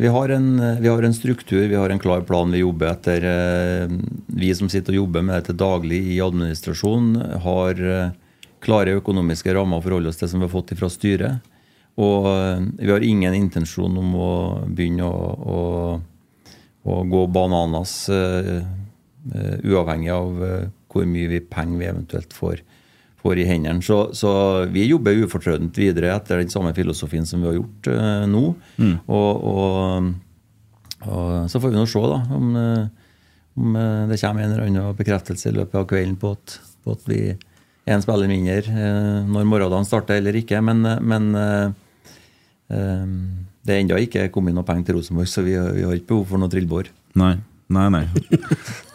vi, har en, vi har en struktur, vi har en klar plan vi jobber etter. Eh, Vi som sitter og jobber med det til daglig i administrasjon, har eh, klare økonomiske rammer å forholde oss til som vi har fått fra styret. Og eh, vi har ingen intensjon om å begynne å, å, å gå bananas uh, uh, uavhengig av uh, hvor mye vi penger vi eventuelt får, får i hendene. Så, så vi jobber ufortrødent videre etter den samme filosofien som vi har gjort nå. Og, og, og så får vi nå se da, om, om det kommer en eller annen bekreftelse i løpet av kvelden på at, på at vi en spiller mindre eh, når morgendagen starter eller ikke. Men, eh, men eh, det er ennå ikke kommet noe penger til Rosenborg, så vi, vi har ikke behov for noe trillebår. Nei, nei.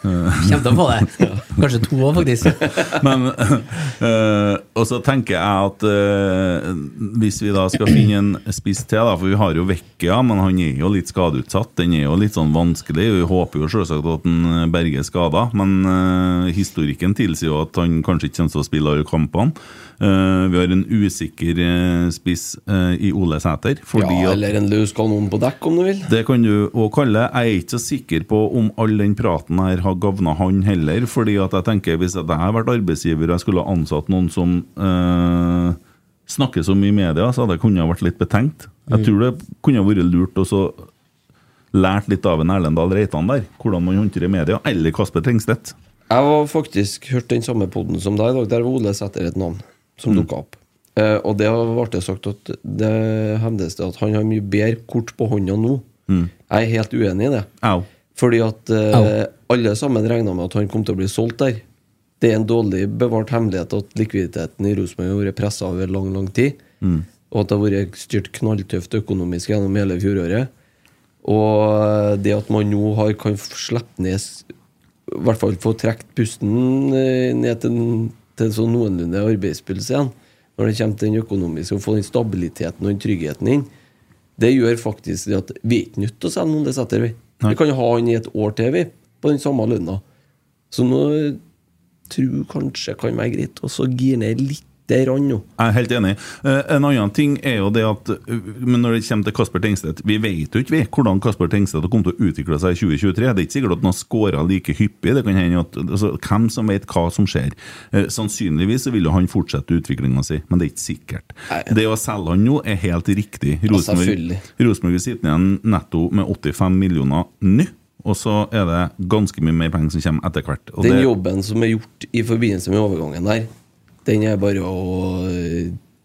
Kjem til å få det. Kanskje to òg, faktisk. Men eh, Og så tenker jeg at eh, hvis vi da skal finne en spiss til, da, for vi har jo Vekkia, men han er jo litt skadeutsatt. Den er jo litt sånn vanskelig. Vi håper jo selvsagt at han berger skada, men eh, historikken tilsier jo at han kanskje ikke kommer til å spille alle kampene. Uh, vi har en usikker uh, spiss uh, i Ole Sæter. Fordi Ja, eller en løs kanon på dekk, om du vil. det kan du òg kalle. Jeg er ikke så sikker på om all den praten her har gagna han heller. fordi at jeg tenker hvis jeg hadde vært arbeidsgiver og jeg skulle ha ansatt noen som eh, snakker så mye i media, så hadde jeg kunnet vært litt betenkt. Jeg tror det kunne vært lurt å så lært litt av en Erlendal Reitan der, hvordan man håndterer media. Eller Kasper Tengstedt. Jeg har faktisk hørt den samme poden som deg i dag. Der Ole setter et navn som Mm. dukka opp. Eh, og det ble det sagt at det hevdes det at han har mye bedre kort på hånda nå. Mm. Jeg er helt uenig i det. Au. Fordi at eh, alle sammen regna med at han kom til å bli solgt der. Det er en dårlig bevart hemmelighet at likviditeten i Rosenborg har vært pressa over lang, lang tid. Og at det har vært styrt knalltøft økonomisk gjennom hele fjoråret. Og eh, det at man nå har, kan slippe ned I hvert fall få trukket pusten eh, ned til, til sånn noenlunde arbeidspuls igjen. Når det kommer til den økonomiske, å få den stabiliteten og den tryggheten inn. Det gjør faktisk det at vi er ikke nødt til å selge noen det setter vi. Vi kan jo ha han i et år til, vi, på den samme lønna. Så nå tror jeg kanskje kan være greit å gire ned litt der han nå. Jeg er helt enig. Eh, en annen ting er jo det at eh, Men når det kommer til Kasper Tengstedt Vi vet jo ikke vi hvordan Kasper Tengstedt har kommet til å utvikle seg i 2023. Det er ikke sikkert at han har skåra like hyppig. Det kan hende at altså, Hvem som vet hva som skjer. Eh, sannsynligvis så vil jo han fortsette utviklinga si, men det er ikke sikkert. Nei. Det å selge han nå er helt riktig. Rosenborg. Rosenborg sitter igjen netto med 85 millioner nå. Og så er det ganske mye mer penger som kommer etter hvert. Den det, jobben som er gjort i forbindelse med overgangen der, den er bare å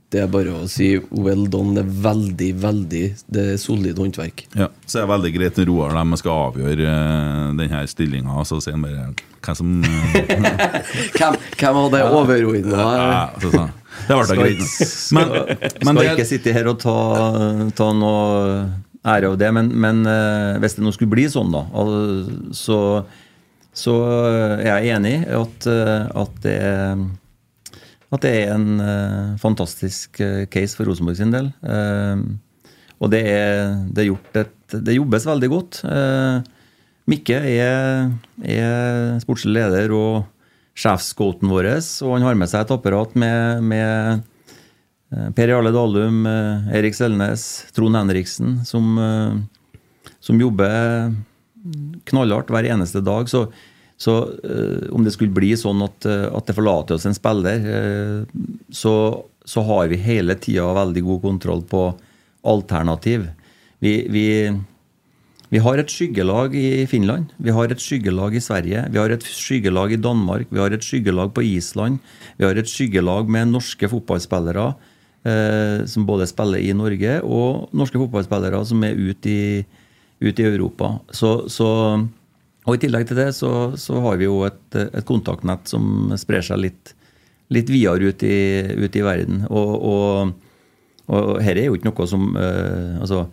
Det er bare å si well done. Det er veldig, veldig Det er solid håndverk. Ja, så er det veldig greit når Roar de skal avgjøre uh, denne stillinga. Så sier han bare hva som eh, Hvem, hvem hadde overordna ja, ja. Det ble da greit. Men, men Skal ikke sitte her og ta, ta noe ære av det, men, men eh, hvis det nå skulle bli sånn, da, så, så er jeg enig i at, eh, at, det, er- at det er en uh, fantastisk eh, case for Rosenborg sin del. Eh, og det er, det er gjort et Det jobbes veldig godt. Mikke er, er sportslig leder og sjefscouten vår, og han har med seg et apparat med, med Per Jarle Dalum, Erik Selnes, Trond Henriksen, som, som jobber knallhardt hver eneste dag. Så, så eh, om det skulle bli sånn at, eh, at det forlater oss en spiller, eh, så, så har vi hele tida veldig god kontroll på alternativ. Vi, vi, vi har et skyggelag i Finland, vi har et skyggelag i Sverige, vi har et skyggelag i Danmark, vi har et skyggelag på Island, vi har et skyggelag med norske fotballspillere eh, som både spiller i Norge, og norske fotballspillere som er ute i, ut i Europa. Så, så, og I tillegg til det så, så har vi jo et, et kontaktnett som sprer seg litt, litt videre ut i, ut i verden. Og, og, Og her er jo ikke noe som uh, altså,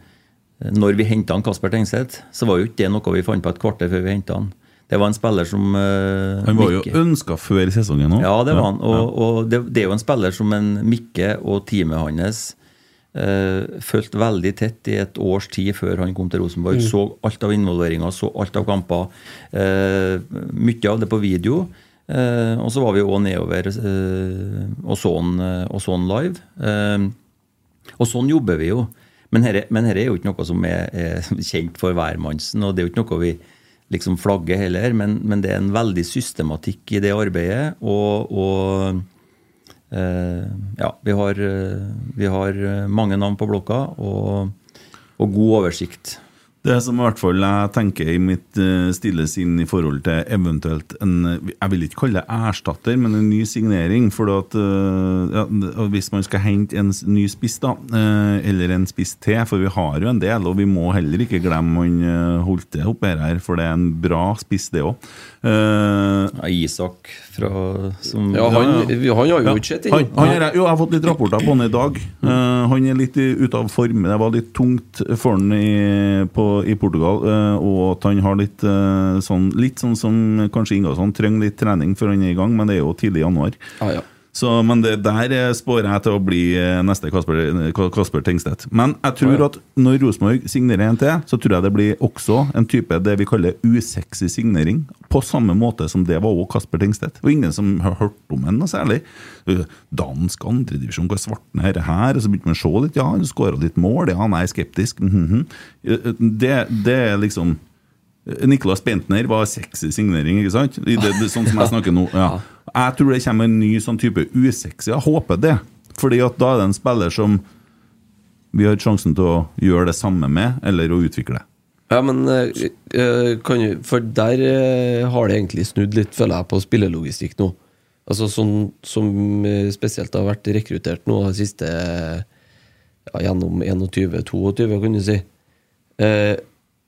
Når vi henta Kasper Tengseth, så var jo ikke det noe vi fant på et kvarter før vi henta han. Det var en spiller som uh, Han var jo Mikke- ønska før sesongen òg. Ja, det var han. Og, og det, det er jo en spiller som en Mikke og teamet hans uh, fulgt veldig tett i et års tid før han kom til Rosenborg. Så alt av involveringer, så alt av kamper. Uh, mye av det på video. Uh, og så var vi òg nedover og så han og så han live. Og sånn jobber vi jo. Men her, er- jo ikke noe som er, er kjent for hvermannsen, og det er jo ikke noe vi liksom flagger heller, men, men det er en veldig systematikk i det arbeidet. Og, og ja, vi har, eh, vi har eh, mange navn på blokka og, og god oversikt. Det som i hvert fall jeg tenker i mitt eh, stille sinn i forhold til eventuelt en Jeg vil ikke kalle det erstatter, men en ny signering. For at, eh, ja, hvis man skal hente en ny spiss, da, eh, eller en spiss til, for vi har jo en del, og vi må heller ikke glemme han Holte oppe her, for det er en bra spiss, det òg. Ja, Isak fra som Ja, han, Ja, han har jo ikke sett han, inn. han er, jo, jeg har fått litt rapporter på han i dag. Uh, han er litt ute av form. Det var litt tungt for han i, på, i Portugal. Uh, og at han har litt sånn Litt sånn som kanskje Ingasson trenger litt trening før han er i gang, men det er jo tidlig i januar. Ja, ja. Så, men det der eh, spår jeg til å bli eh, neste Kasper, Kasper Tengstedt. Men jeg tror at når Rosenborg signerer en til, så tror jeg det blir også en type det vi kaller usexy signering. På samme måte som det var også Kasper Tengstedt. Og ingen som har hørt om ham noe særlig. Eh, Dansk andredivisjon, hva svarten er det her? Og så begynte man å se litt. Ja, han skåra litt mål. Ja, han er skeptisk. Mm -hmm. det, det er liksom Niklas Bentner var sexy signering, ikke sant? I det, det, sånn som jeg snakker nå. Ja. Jeg tror det kommer en ny sånn type usexy. Jeg håper det. Fordi at da er det en spiller som vi har sjansen til å gjøre det samme med, eller å utvikle. Ja, men eh, eh, kan du For der eh, har det egentlig snudd litt, føler jeg, på spillelogistikk nå. Altså sånn som spesielt har vært rekruttert nå de siste ja, gjennom 21-22, kan du si. Eh,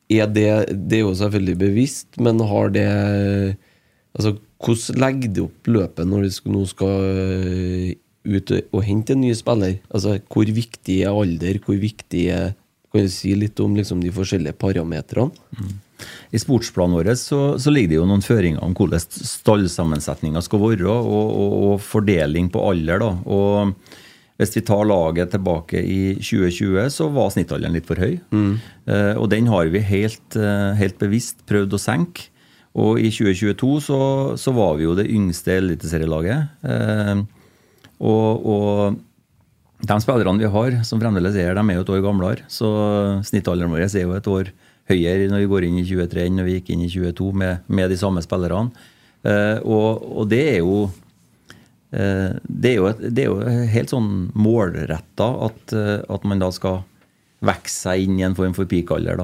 er det, det er jo selvfølgelig bevisst, men har det Altså, hvordan legger du opp løpet når du nå skal eh, ut og hente en ny spiller? Altså, hvor viktig er alder? Hvor viktig er Kan du si litt om liksom, de forskjellige parametrene? I sportsplanen vår så, så ligger det jo noen føringer om hvordan stallsammensetninga skal være, og, og, og fordeling på alder. da, og hvis vi tar laget tilbake i 2020, så var snittalderen litt for høy. Eh, og den har vi helt, eh, helt bevisst prøvd å senke. Og i 2022 så, så var vi jo det yngste eliteserielaget. Eh, og, og de spillerne vi har, som fremdeles er her, de er jo et år gamlere. Så snittalderen vår er jo et år høyere når vi går inn i 23 enn når vi gikk inn i 22 med, med de samme spillerne. Eh, og, og det er jo det, er jo et, det er jo helt sånn målretta at, eh, at man da skal vokse seg inn i en form for peakalder.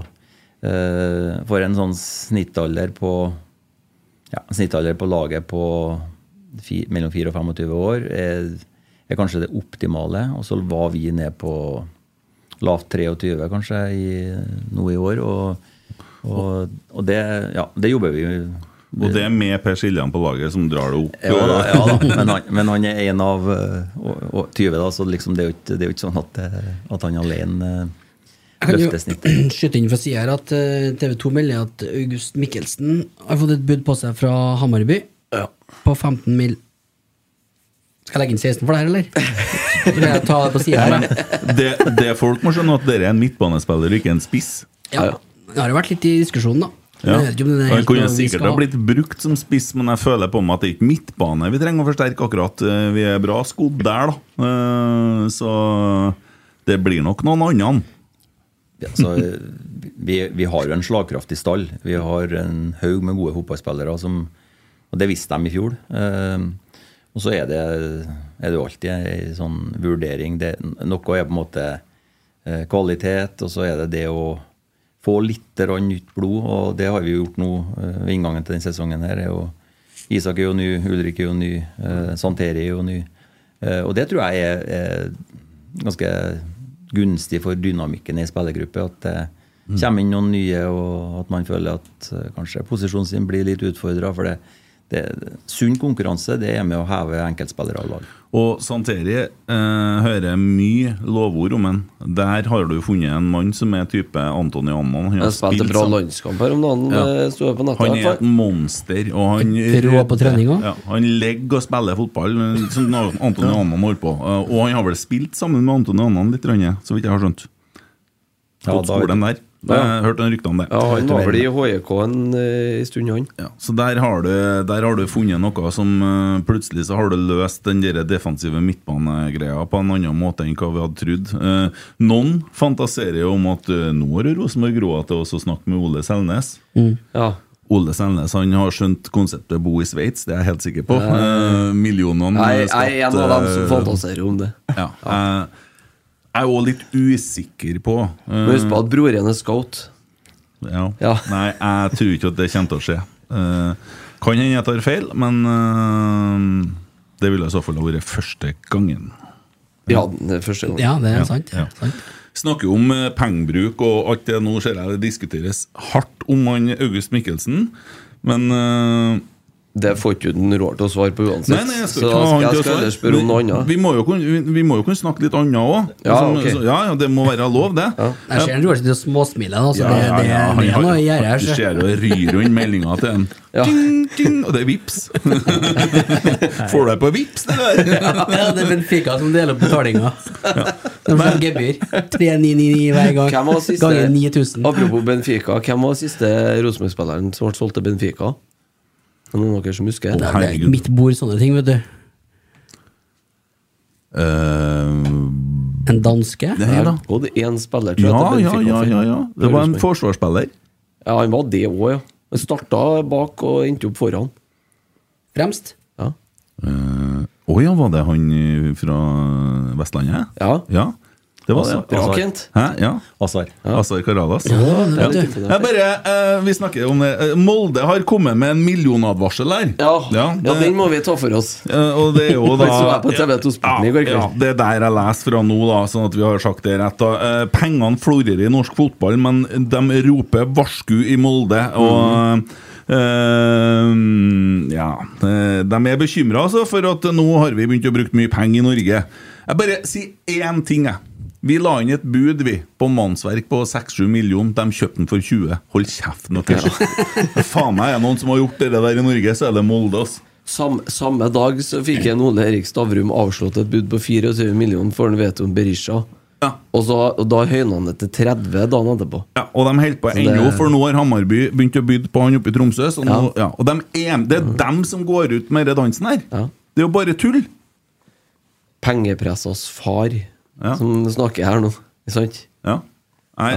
Eh, for en sånn snittalder på ja, snittalder på laget på fi, mellom 4 og 25 år er, er kanskje det optimale. Og så var vi ned på lavt 23 kanskje i, nå i år. Og, og, og det, ja, det jobber vi Og det er med Per Siljan på laget som drar det opp. ja da, ja da. Men, han, men han er en av eh, og, og 20, da, så liksom det, er jo ikke, det er jo ikke sånn at, eh, at han alene eh, Jeg kan jo skyte inn fra sida her at TV 2 melder at August Mikkelsen har fått et bud på seg fra Hamarby på 15 mil. Skal jeg legge inn 16 for det her, eller? Vil jeg ta det på siden? Det, det folk må skjønne, at dere er en midtbanespiller ikke en spiss. Ja. Det har jo vært litt i diskusjonen, da. Ja. Jeg vet ikke om det er Han kunne sikkert ha blitt brukt som spiss, men jeg føler på meg at det er ikke midtbane vi trenger å forsterke akkurat. Eh, Vi er bra skodd der, da. Eh, Så det blir nok noen andre. Ja, så, eh, vi, vi har jo en slagkraftig stall. Vi har en haug med gode fotballspillere, som, og det visste de i fjor. Eh, og så er det, er det jo alltid en sånn vurdering. Det, noe er på en måte kvalitet, og så er det det å få litt nytt blod, og det har vi jo gjort nå eh, ved inngangen til denne sesongen. her, er jo Isak er jo ny, Ulrik er jo ny, eh, Santeri er jo ny. Eh, og det tror jeg er, er ganske gunstig for dynamikken i spillergruppe. At det kommer inn noen nye, og at man føler at eh, kanskje posisjonen sin blir litt utfordra. For det, det, sunn konkurranse det er med å heve enkeltspillere av lag. Og Santeri eh, hører mye lovord om ham. Der har du funnet en mann som er type Antony Amman. Han har spilt bra landskamper landskamp her om dagen. Ja. eh, på nettet. Han er et monster, og han Rå på trening også? Ja, han legger og spiller fotball, som Antony Annan holder på. Eh, Og han har vel spilt sammen med Antony Amman litt, så vidt jeg har skjønt. Ja, Gått da- skolen der. Jeg har hørt noen rykter om det. Ja, Han var vel i HJK en eh, stund, han. Ja, så der har, du, der har du funnet noe som uh, Plutselig så har du løst den der defensive midtbanegreia på en annen måte enn hva vi hadde trodd. Uh, noen fantaserer jo om at eh, nå har Rosenborg råd til å snakke med Ole Selnes. Ja. Ole Selnes han har skjønt konseptet bo i Sveits, det er jeg helt sikker på. Eh, millionene Jeg, jeg er en av dem som eh, fantaserer om det. Ja, jeg, jeg er òg litt usikker på uh, Men husk på at broren er scout. ja. Ja. Nei, jeg tror ikke at det kommer til å skje. Uh, kan hende jeg tar feil, men uh, det ville i så fall ha vært første gangen. Ja, det er første gangen. Ja, det er Ja, sant. ja. sant. Snakker om eh, pengebruk og alt det nå ser jeg det diskuteres hardt om han August Mikkelsen, men eh, Det får ikke du den råd til å svare på uansett. Nei, nei, jeg skal så da skal jeg skal heller spørre om noe annet. Vi vi, må jo kunne snakke litt annet òg. Ja, okay. ja, ja, det må være lov, det. Jeg ser Roar sitter og til Altså, Ja, det, ja, det, ja, det, det er å gjøre her. Du ser jo ryr rundt meldinga til en. Ja. Ding, ding, og det er vips. Får du det på vips? det der? Ja, det er Benfica som deler opp betalinga. De får gebyr. 3999 hver gang. Hvem var siste Ganger 9000. Apropos Benfica, hvem var siste Rosenborg-spilleren som ble solgt til Benfica? Er det noen av dere som husker? Det er herregud. mitt bord, sånne ting, vet du. Eh, En danske. det Det da. gått én spiller, tror jeg, Ja, til ja, Benfica. ja, ja, ja. Det var en forsvarsspiller. Ja, han var det òg, ja. Han starta bak og endte opp foran. Fremst. Ja. Å ja, var det han eh, fra Vestlandet? Ja. Ja, det var det. Bra, Kent. Ja. Azar. Azar Karadas. Ja, det Ja. bare, eh, vi snakker om det. Eh, Molde har kommet med en millionadvarsel her. Ja, ja, ja, den må vi ta for oss. Eh, og det er jo da Det så jeg på TV2 Sporten i går kveld. Ja, det er der jeg leser fra nå, da, sånn at vi har sagt det rett. Da. Eh, pengene florerer i norsk fotball, men de roper varsku i Molde. Og eh, ja eh, De er bekymra altså, for at nå har vi begynt å bruke mye penger i Norge. Jeg bare sier én ting, jeg. Vi la inn et bud vi på mannsverk på 6-7 millioner. De kjøpte den for 20. Hold kjeften deres. Faen meg, er det noen som har gjort det der i Norge, så er det Molde. Sam, samme dag så fikk en Ole Erik Stavrum avslått et bud på 24 millioner for en Veton Berisha. Ja. Og, så, og da høyna han det til 30 dagen etterpå. Ja, og de holder på ennå, for nå har Hammarby begynt å bytte på han oppe i Tromsø. Så nå, Ja. ja. og de er, det er dem som går ut med denne dansen her. Ja. Det er jo bare tull. Pengepressas far Ja. som snakker her nå. Ikke sant? Ja. Nei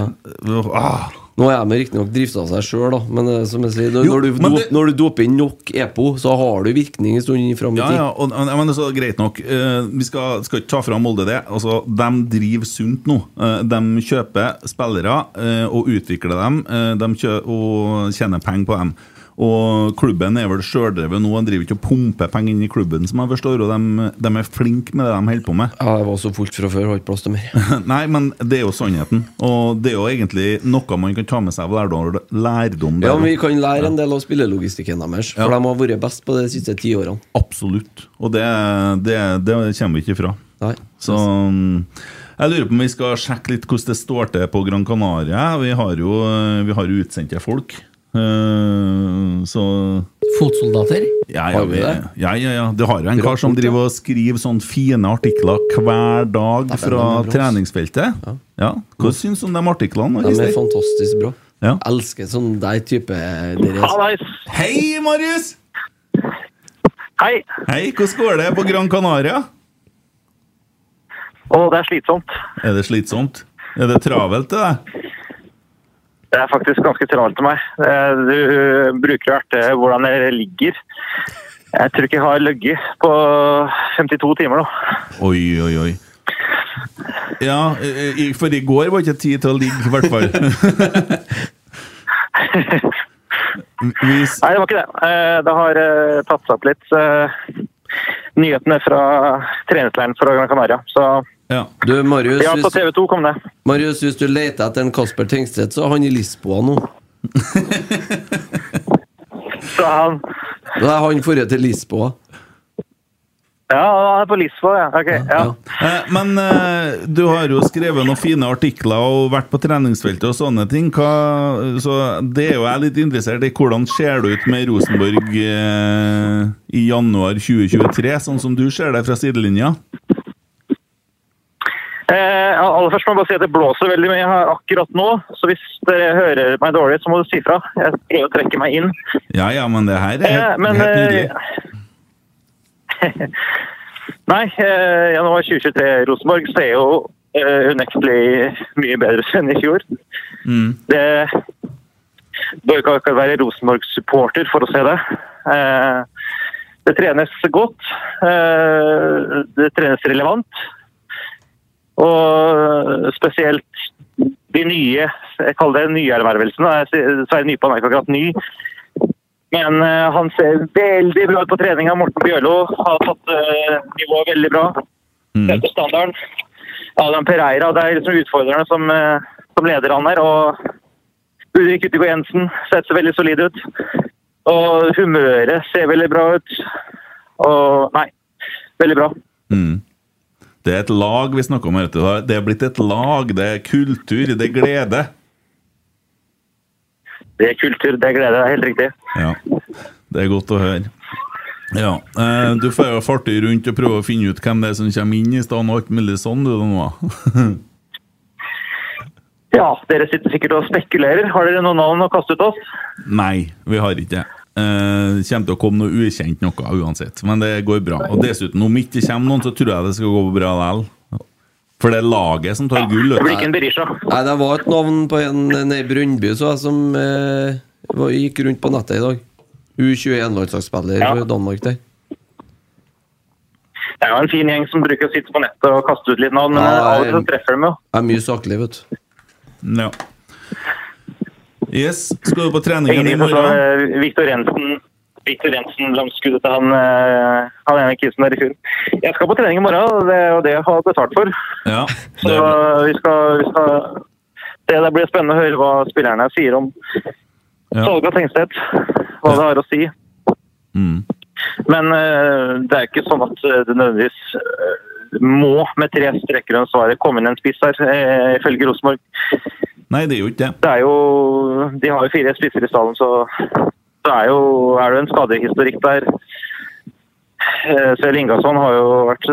ah. Nå er de riktignok drifta seg sjøl, da, men eh, som jeg sier, når, Jo, du, do, det- når du doper inn nok EPO, så har du virkning en stund fram i Ja, tid. ja, ja, og- men det er så greit nok. Eh, vi skal, skal ikke ta fra Molde det. Altså, De driver sunt nå. Eh, de kjøper spillere og utvikler dem de og tjener penger på dem. Og klubben er vel sjøldrevet nå. De driver ikke og pumper penger inn i klubben, som jeg forstår, og de, de er flinke med det de holder på med. Ja, det var så fullt fra før, har ikke plass til mer. Nei, men det er jo sannheten. Og det er jo egentlig noe man kan ta med seg av lærdom, lærdom. Ja, men Vi kan lære en del av spillelogistikken deres, for Ja. de har vært best på de siste ti årene. Absolutt. Og det, det, det kommer vi ikke ifra. Nei. Så jeg lurer på om vi skal sjekke litt hvordan det står til på Gran Canaria. Vi har jo vi har utsendte folk. Eh, så Fotsoldater. ja ja, Har vi vi, det? ja, ja, ja. Det har jo en kar som driver og skriver sånne fine artikler hver dag fra treningsfeltet. Ja. Hva syns du om de artiklene? De er fantastisk bra. Ja. Elsker sånn deg type Hallais! Hei, Marius! Hei! Hei, hvordan går det på Gran Canaria? Å, det er slitsomt. Er det slitsomt? Er det travelt til deg? Det er faktisk ganske travelt til meg. Eh, Du bruker erte hvordan jeg ligger. Jeg tror ikke jeg har ligget på 52 timer nå. Oi, oi, oi. Ja, eh, for i går var ikke tid til å ligge, i hvert fall. Hvis, Nei, det var ikke det. Eh, Det har tatt seg opp litt. Nyhetene fra treningsleiren fra Gran Canaria. Så ja. Du, Marius, ja, på TV 2 kom det. Marius, hvis du leter etter en Kasper Tengstedt, så er han i Lisboa nå. Så han Det er han forrige til Lisboa. Ja, han er på Lisboa, ja. Okay, ja. Eh, Men eh, du har jo skrevet noen fine artikler og vært på treningsfeltet og sånne ting. Hva, så det er jo jeg litt interessert i. Hvordan ser det ut med Rosenborg eh, i januar 2023, sånn som du ser det fra sidelinja? Eh, aller først må jeg bare si at det blåser veldig mye her akkurat nå, så hvis dere hører meg dårlig, så må du si fra. Jeg prøver å trekke meg inn. Ja ja, men det her er Eh, helt, men helt nydelig. eh, Nei, eh, januar 2023 i Rosenborg ser jo eh, unektelig mye bedre ut enn i fjor. Mm. Det bør ikke akkurat være Rosenborg-supporter for å se det. Eh, det trenes godt. Eh, det trenes relevant. Og spesielt de nye, jeg kaller det nyervervelsene. Sverre Nypan er ikke akkurat ny. Men eh, han ser veldig bra ut på treninga. Morten Bjørlo har tatt uh, nivået veldig bra. Mm. Standarden. Adam Pereira, det er liksom utfordrerne som, uh, som leder han her. Og Ulrik Utegård Jensen ser veldig solid ut. Og humøret ser veldig bra ut. Og nei, veldig bra. Mm. Det er et lag vi snakker om. Det er blitt et lag, det er kultur, det er glede. Det er kultur, det er glede. Det er helt riktig. Ja, det er godt å høre. Ja, eh, Du får jo farte rundt og prøve å finne ut hvem det er som kommer inn i stedet og alt mulig sånn, du nå. Ja, dere sitter sikkert og spekulerer. Har dere noen navn å kaste ut oss? Nei, vi har ikke det. Eh, Det kommer til å komme noe ukjent noe uansett, men det går bra. Og dessuten, om ikke det kommer noen, så tror jeg det skal gå bra likevel. For det er laget som tar gull. Det blir ikke en Berisha. Nei, det var et navn på en nede i Brøndby som eh, var, gikk rundt på nettet i dag. U21-landslagsspiller Ja. for Danmark der. Det er jo en fin gjeng som bruker å sitte på nettet og kaste ut litt navn, men Ja, av og til så treffer de jo. Er mye saklig, vet du. Ja. Yes, skal du på treningen i morgen? slår eh, Victor Jensen Victor Jensen langskuddet til han, eh, han ene kisen der i fjor. Jeg skal på trening i morgen, og det er jo det jeg har betalt for. Ja, Så det er, vi skal, vi skal det, det blir spennende å høre hva spillerne sier om Ja. salget av Tengstedt. Hva det har å si. mm. Men eh, det er ikke sånn at det nødvendigvis må med tre strekker under svaret komme inn en spiss her, ifølge Rosenborg. Nei, det er jo ikke det. Det er jo, de har jo fire spisser i stallen, så, det er, jo, er det en skadehistorikk der. Eh, Selv Ingasson har jo vært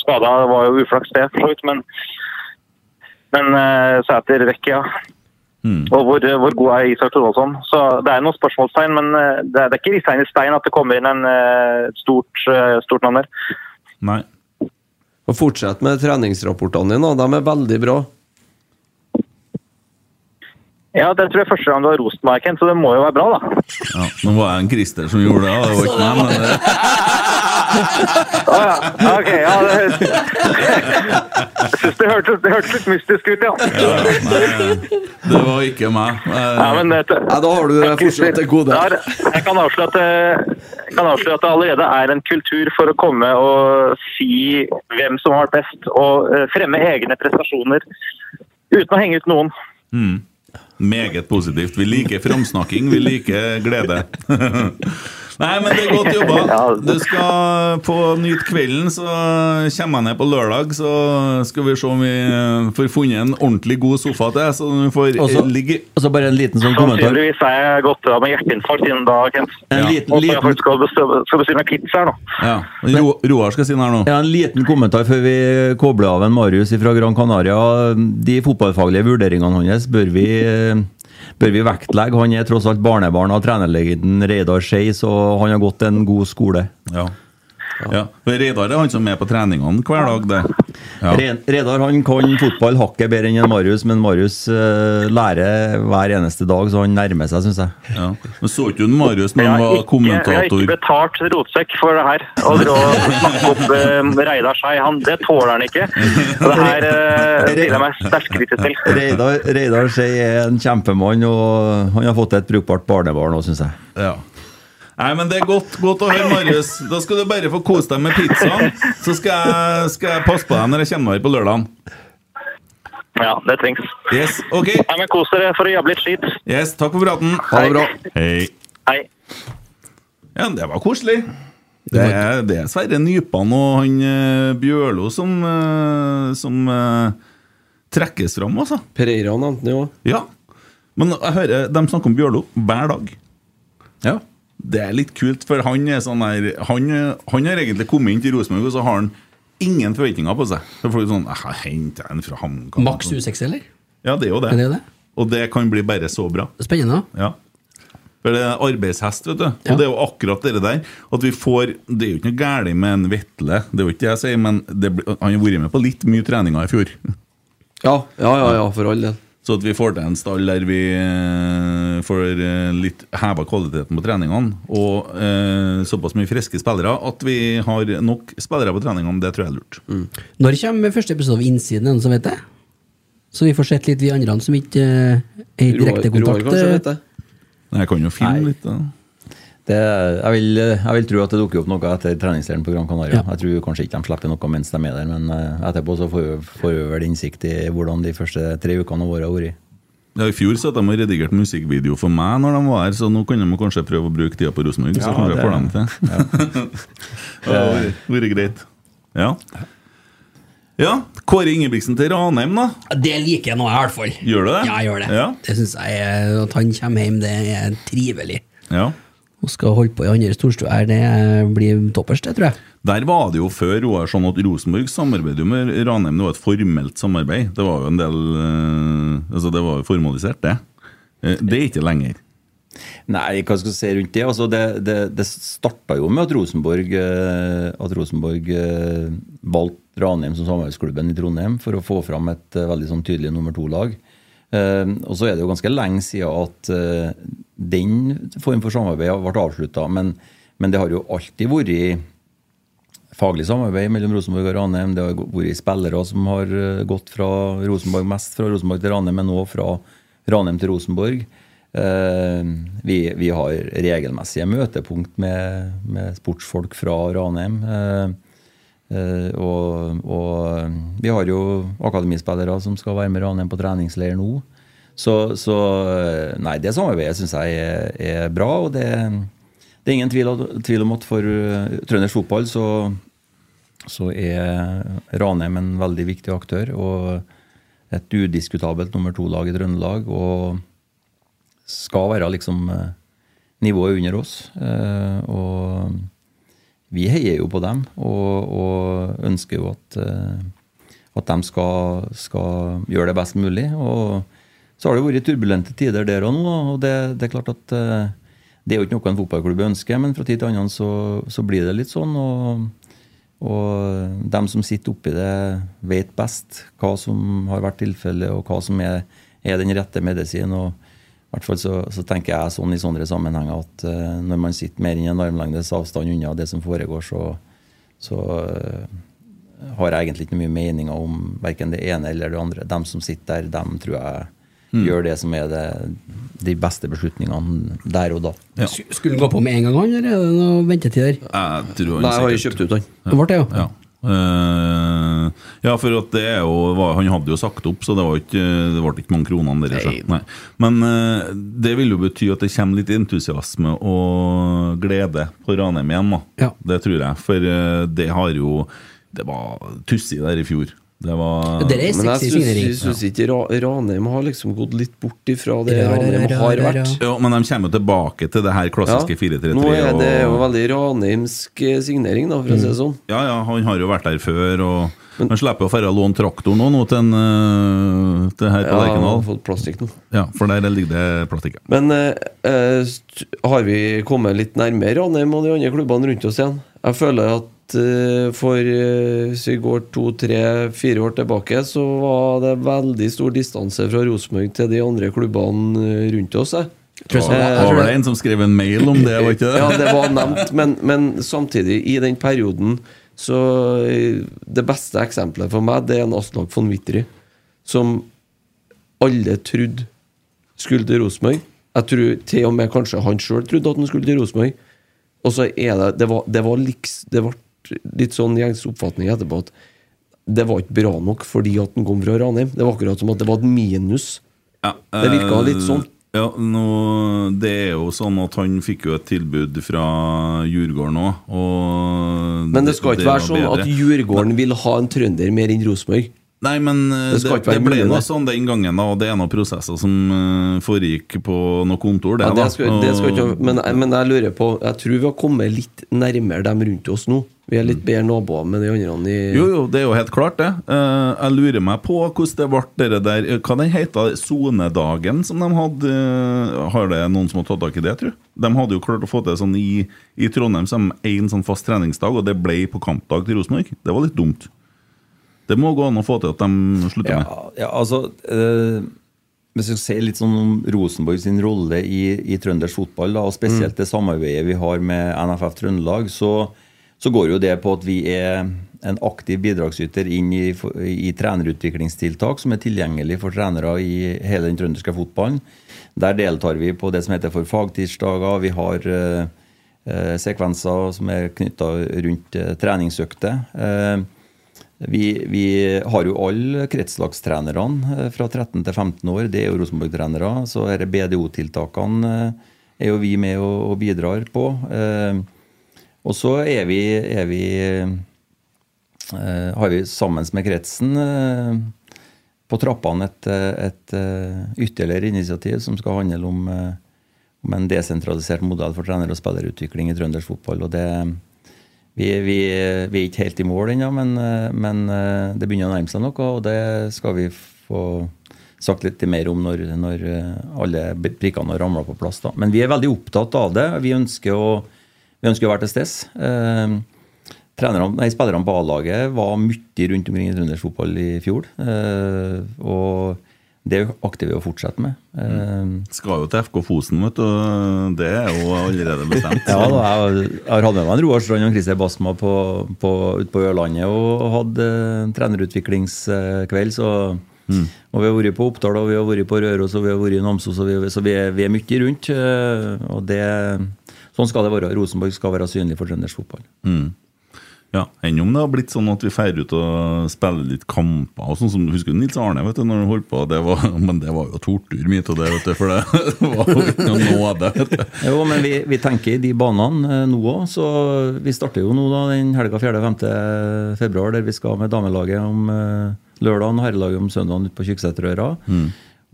skada, var jo uflaks det, for så vidt. Men, men eh, Sæter vekk, ja. Mm. Og hvor, hvor god er Isak Thorvaldsson? Så det er noen spørsmålstegn, men eh, det er, det er ikke ristegn i stein at det kommer inn en stort, stort navn der. Nei. Og Fortsett med treningsrapportene dine, de er veldig bra. Ja, det tror jeg første gang du har rost meg, Kent, så det må jo være bra, da. Ja, nå var jeg en Christer som gjorde det, og det var ikke meg, men Å ja. Ok, ja. Det, jeg syns det hørtes, hørte litt mystisk ut, ja. ja, nei, det var ikke meg. Eh, Ja, men det, Nei, Da har du det fortsatt til gode. Der, jeg kan avsløre at, det, kan avsløre at det allerede er en kultur for å komme og si hvem som har vært best, og eh, fremme egne prestasjoner uten å henge ut noen. Mm. Meget positivt. Vi liker framsnakking, vi liker glede. Nei, men det er godt jobba. Ja. Du skal på Nyt kvelden, så kommer jeg ned på lørdag. Så skal vi se om vi får funnet en ordentlig god sofa til deg, så du får også, ligge Og så bare en liten sånn kommentar. Sannsynligvis er jeg gått av med hjerteinfarkt innen da, Kent. En Ja. liten, så liten, skal bestille, skal bestille pizza her nå. Ja. Ro, Roar skal si noe her nå. ja, en liten kommentar før vi kobler av en Marius fra Gran Canaria. De fotballfaglige vurderingene hans bør vi, eh, bør vi vektlegge. Han er tross alt barnebarn av trenerlegenden Reidar Skeis, og han har gått en god skole. Ja. Ja. Reidar er han som er på treningene hver dag, det. Ja. Redar han kan fotball hakket bedre enn Marius, men Marius uh, lærer hver eneste dag, så han nærmer seg, syns jeg. Ja. Men så ikke du Marius når han var ikke, jeg har ikke betalt rotsekk for det her. Å snakke opp uh, Reidar Skei, det tåler han ikke. Og det her stiller jeg meg sterkt kritisk til. Reidar, Reidar Skei er en kjempemann, og han har fått et brukbart barnebarn òg, syns jeg. Ja. Nei, men Det er godt, godt å høre, Marius. Da skal du bare få kose deg med pizzaen. Så skal jeg, skal jeg passe på deg når jeg kommer her på lørdagen. Ja, det trengs. Yes, ok. Nei, men Kos dere for å jobbe litt skit. Yes, Takk for praten. Ha det bra. Hei. Hei. Ja, det var koselig. Det er, det er Sverre Nypan og han eh, Bjørlo som, eh, som uh, trekkes fram, altså. Pereira nevnte han jo. Ja. Men jeg hører dem snakke om Bjørlo hver dag. Ja. Det er litt kult, for han er sånn der Han, han har egentlig kommet inn til Rosenborg, og så har han ingen forventninger på seg. Så får du sånn Jeg henter en fra HamKam. Maks U6, eller? Ja, det er jo det. Er det jo det? Og det kan bli bare så bra. Spennende. Ja. For det er arbeidshest, vet du. Ja. Og det er jo akkurat det der. At vi får Det er jo ikke noe galt med en Vetle, det er jo ikke det jeg sier, men det, han har vært med på litt mye treninger i fjor. Ja, ja, ja, ja for all del. Så at vi får til en stall der vi eh, får eh, litt heva kvaliteten på treningene, og eh, såpass mye friske spillere at vi har nok spillere på treningene, det tror jeg er lurt. Når kommer første episode av Innsiden? Noen som vet det? Så vi får sett litt, vi andre som ikke eh, er i direkte kontakt. Roar kanskje vet det. Jeg kan jo filme Nei. litt. Da. Det, jeg, vil, jeg vil tro at det dukker opp noe etter treningsleiren på Gran Canaria. Ja. Jeg tror kanskje ikke de slipper noe mens de er der, men eh, etterpå så får vi vel innsikt i hvordan de første tre ukene av året har vært. Ja, I fjor satt de og redigerte musikkvideo for meg når de var her, så nå kan de kanskje prøve å bruke tida på Rosenborg. så Ja, kanskje jeg det- får dem til. det hadde vært- greit. Ja. ja. Kåre Ingebrigtsen til Ranheim, da. Det liker jeg nå, i hvert fall. Gjør du det? Ja, jeg gjør det. Ja. Det synes jeg At han kommer hjem, det er trivelig. Ja. Og skal holde på i andre storstue her, det blir toppers, det, tror jeg. Der var det jo før Roar, sånn at Rosenborg samarbeidet jo med Ranheim. Det var et formelt samarbeid. Det var jo en del eh, Altså, det var jo formalisert, det. Eh, Det er ikke lenger. Nei, hva skal vi si rundt det? Altså, det, det, det starta jo med at Rosenborg, eh, at Rosenborg eh, valgte Ranheim som samarbeidsklubben i Trondheim for å få fram et eh, veldig sånn tydelig nummer to-lag. Eh, og så er det jo ganske lenge siden at eh, den form for samarbeid ble avslutta, men, men det har jo alltid vært faglig samarbeid mellom Rosenborg og Ranheim. Det har vært spillere som har eh, gått fra Rosenborg mest fra Rosenborg til Ranheim, men nå fra Ranheim til Rosenborg. Eh, vi, vi har regelmessige møtepunkt med, med sportsfolk fra Ranheim. Eh, eh, og, og vi har jo akademispillere som skal være med Ranheim på treningsleir nå. Så, så eh, nei, det samarbeidet syns jeg er, er bra. og det, det er ingen tvil, tvil om at for trøndersk fotball så, så er Ranheim en veldig viktig aktør. Og et udiskutabelt nummer to-lag i Trøndelag. Og skal være liksom eh, nivået under oss. Eh, og vi heier jo på dem og, og ønsker jo at, eh, at de skal, skal gjøre det best mulig. Og så har det vært turbulente tider der òg nå, og det, det er klart at eh, det er jo ikke noe en fotballklubb ønsker, men fra tid til annen så, så blir det litt sånn. og, og dem som sitter oppi det, vet best hva som har vært tilfellet, og hva som er, er den rette medisin. Hvert fall så, så tenker jeg sånn i sånne sammenhenger at uh, når man sitter mer enn en armlengdes avstand unna det som foregår, så, så uh, har jeg egentlig ikke mye meninger om verken det ene eller det andre. De som sitter der, dem tror jeg gjør det som er det, de beste beslutningene der og da. Ja. Sk- Skulle han gå på med en gang, eller er det noe ventetid der? Jeg tror han Nei, jeg har jo kjøpt ut han. Det ble det, jo. Ja. Eh, ja, for at det er jo Han hadde jo sagt opp, så det var ikke, det ble ikke mange kronene der. Nei. Nei. Men uh, det vil jo bety at det kommer litt entusiasme og glede på Ranheim igjen. da Ja. Det tror jeg. For uh, det har jo Det var tussig der i fjor. Det var Det er Men jeg sexy jeg syns ikke Ra- Ranheim har liksom gått litt bort ifra det Ra- ra- Ranheim har vært. ja, Men de kommer jo tilbake til det her klassiske 4-3-3. Nå er det jo veldig ranheimsk eh, signering, da, for å si det sånn. Ja, ja, han har jo vært der før, og han slipper jo å dra og låne traktor nå, nå til, en, eh, til her på Ja, han Lerkendal. har fått plastikk nå. Ja, for der ligger det plastikk. Men eh, eh, har vi kommet litt nærmere Ranheim og de andre klubbene rundt oss igjen? Jeg føler at eh, for eh, hvis vi går to, tre, fire år tilbake, så var det veldig stor distanse fra Rosenborg til de andre klubbene eh, rundt oss. Jeg. Tror jeg jeg var det- en som skrev en mail om det, var ikke det? Ja, det var nevnt, men, men samtidig, i den perioden så Det beste eksempelet for meg, det er en Aslak von Wittry, som alle trodde skulle til Rosenborg. Jeg tror til og med kanskje han sjøl trodde at han skulle til Rosenborg. Og så er det Det var, det var liks, det ble litt sånn gjengs oppfatning etterpå at det var ikke bra nok fordi at den kom fra Ranheim. Det var akkurat som at det var et minus. Ja, Det virka eh, litt sånn. Ja, nå, Det er jo sånn at han fikk jo et tilbud fra Djurgården òg. Men det skal ikke være sånn at Djurgården vil ha en trønder mer enn Rosenborg. Nei, men eh, Det det, det, ble noe sånn den gangen, da, og det er noen prosesser som eh, foregikk på noe kontor. Det, Ja, det skal, det skal ikke, men, men jeg lurer på Jeg tror vi har kommet litt nærmere dem rundt oss nå. Vi er litt bedre naboer med de andre i Jo, jo, det er jo helt klart, det. Eh, jeg lurer meg på hvordan det ble dere der Hva den heter Sonedagen som de hadde? har det noen som har tatt tak i det, tror du? De hadde jo klart å få til sånn i, i Trondheim som én sånn fast treningsdag, og det ble på kampdag til Rosenborg. Det var litt dumt. Det må gå an å få til at de slutter Ja, med. ja altså Øh, Hvis vi ser litt sånn om Rosenborg sin rolle i, i trøndersk fotball, da, og spesielt det samarbeidet vi har med NFF Trøndelag, så, så går jo det på at vi er en aktiv bidragsyter inn i, i trenerutviklingstiltak som er tilgjengelig for trenere i hele den trønderske fotballen. Der deltar vi på det som heter for fagtirsdager. Vi har eh, eh, sekvenser som er knytta rundt eh, treningsøkter. Eh, vi, vi har jo alle kretslagstrenerne eh, fra 13 til 15 år. Det er jo Rosenborg-trenere. Så disse BDO-tiltakene eh, er jo vi med og, bidrar på. Eh, og så er vi, er vi har vi sammen med kretsen på trappene et, et ytterligere initiativ som skal handle om, om en desentralisert modell for trener- og spillerutvikling i trøndersk fotball. og det vi, vi, vi er ikke helt i mål ennå, men, eh, men eh, det begynner å nærme seg noe. Og det skal vi få sagt litt mer om når, når eh, alle prikkene har ramla på plass. Da. Men vi er veldig opptatt av det. Vi ønsker å, vi ønsker å være til stede. Trenerne- spillerne på A-laget var mye rundt omkring i trøndersk fotball i fjor. Og det akter vi å fortsette med. Eh, Skal jo til FK Fosen, vet du. Det er jo allerede bestemt. Ja, da, jeg, har hatt med meg Roar Strand og Christer Basma på, på, ute på Ørlandet og hadde eh, trenerutviklingskveld. Så, Og vi har vært på Oppdal, og vi har vært på Røros og vi har vært i Namsos. og vi, så vi, er, vi er mye rundt. eh, Og det, sånn skal det være. Rosenborg skal være synlig for trøndersk fotball. Mm. Ja, Enn om det har blitt sånn at vi drar ut og spiller litt kamper og sånn som Husker du Nils Arne vet du, når han holdt på? Det var, men det var jo tortur mye av det, vet du, for det var jo ikke noe nåde. vet du. Jo, men vi, vi tenker i de banene eh, nå òg. Så vi starter jo nå da den helga 4.-5. februar, der vi skal med damelaget om eh, lørdagen og herrelaget om søndagen ute på Kyrksæterøra.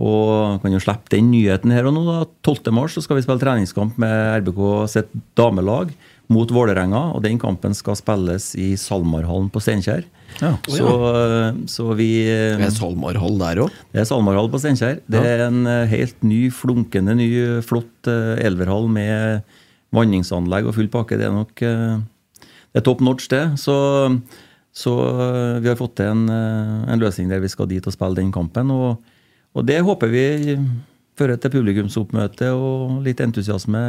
Og kan jo slippe den nyheten her og nå. da 12. mars så skal vi spille treningskamp med RBK sitt damelag mot Vålerenga. Og den kampen skal spilles i SalMar-hallen på Steinkjer. Ja. Så, så vi Det er SalMar-hall der òg. det er SalMar-hall på Steinkjer. Det er en eh, helt ny, flunkende ny, flott eh, elverhall med vanningsanlegg og full pakke. Det er nok eh, det er top notch, det. Så, så vi har fått til en, en løsning der vi skal dit og spille den kampen. Og, og det håper vi fører til publikumsoppmøte og litt entusiasme.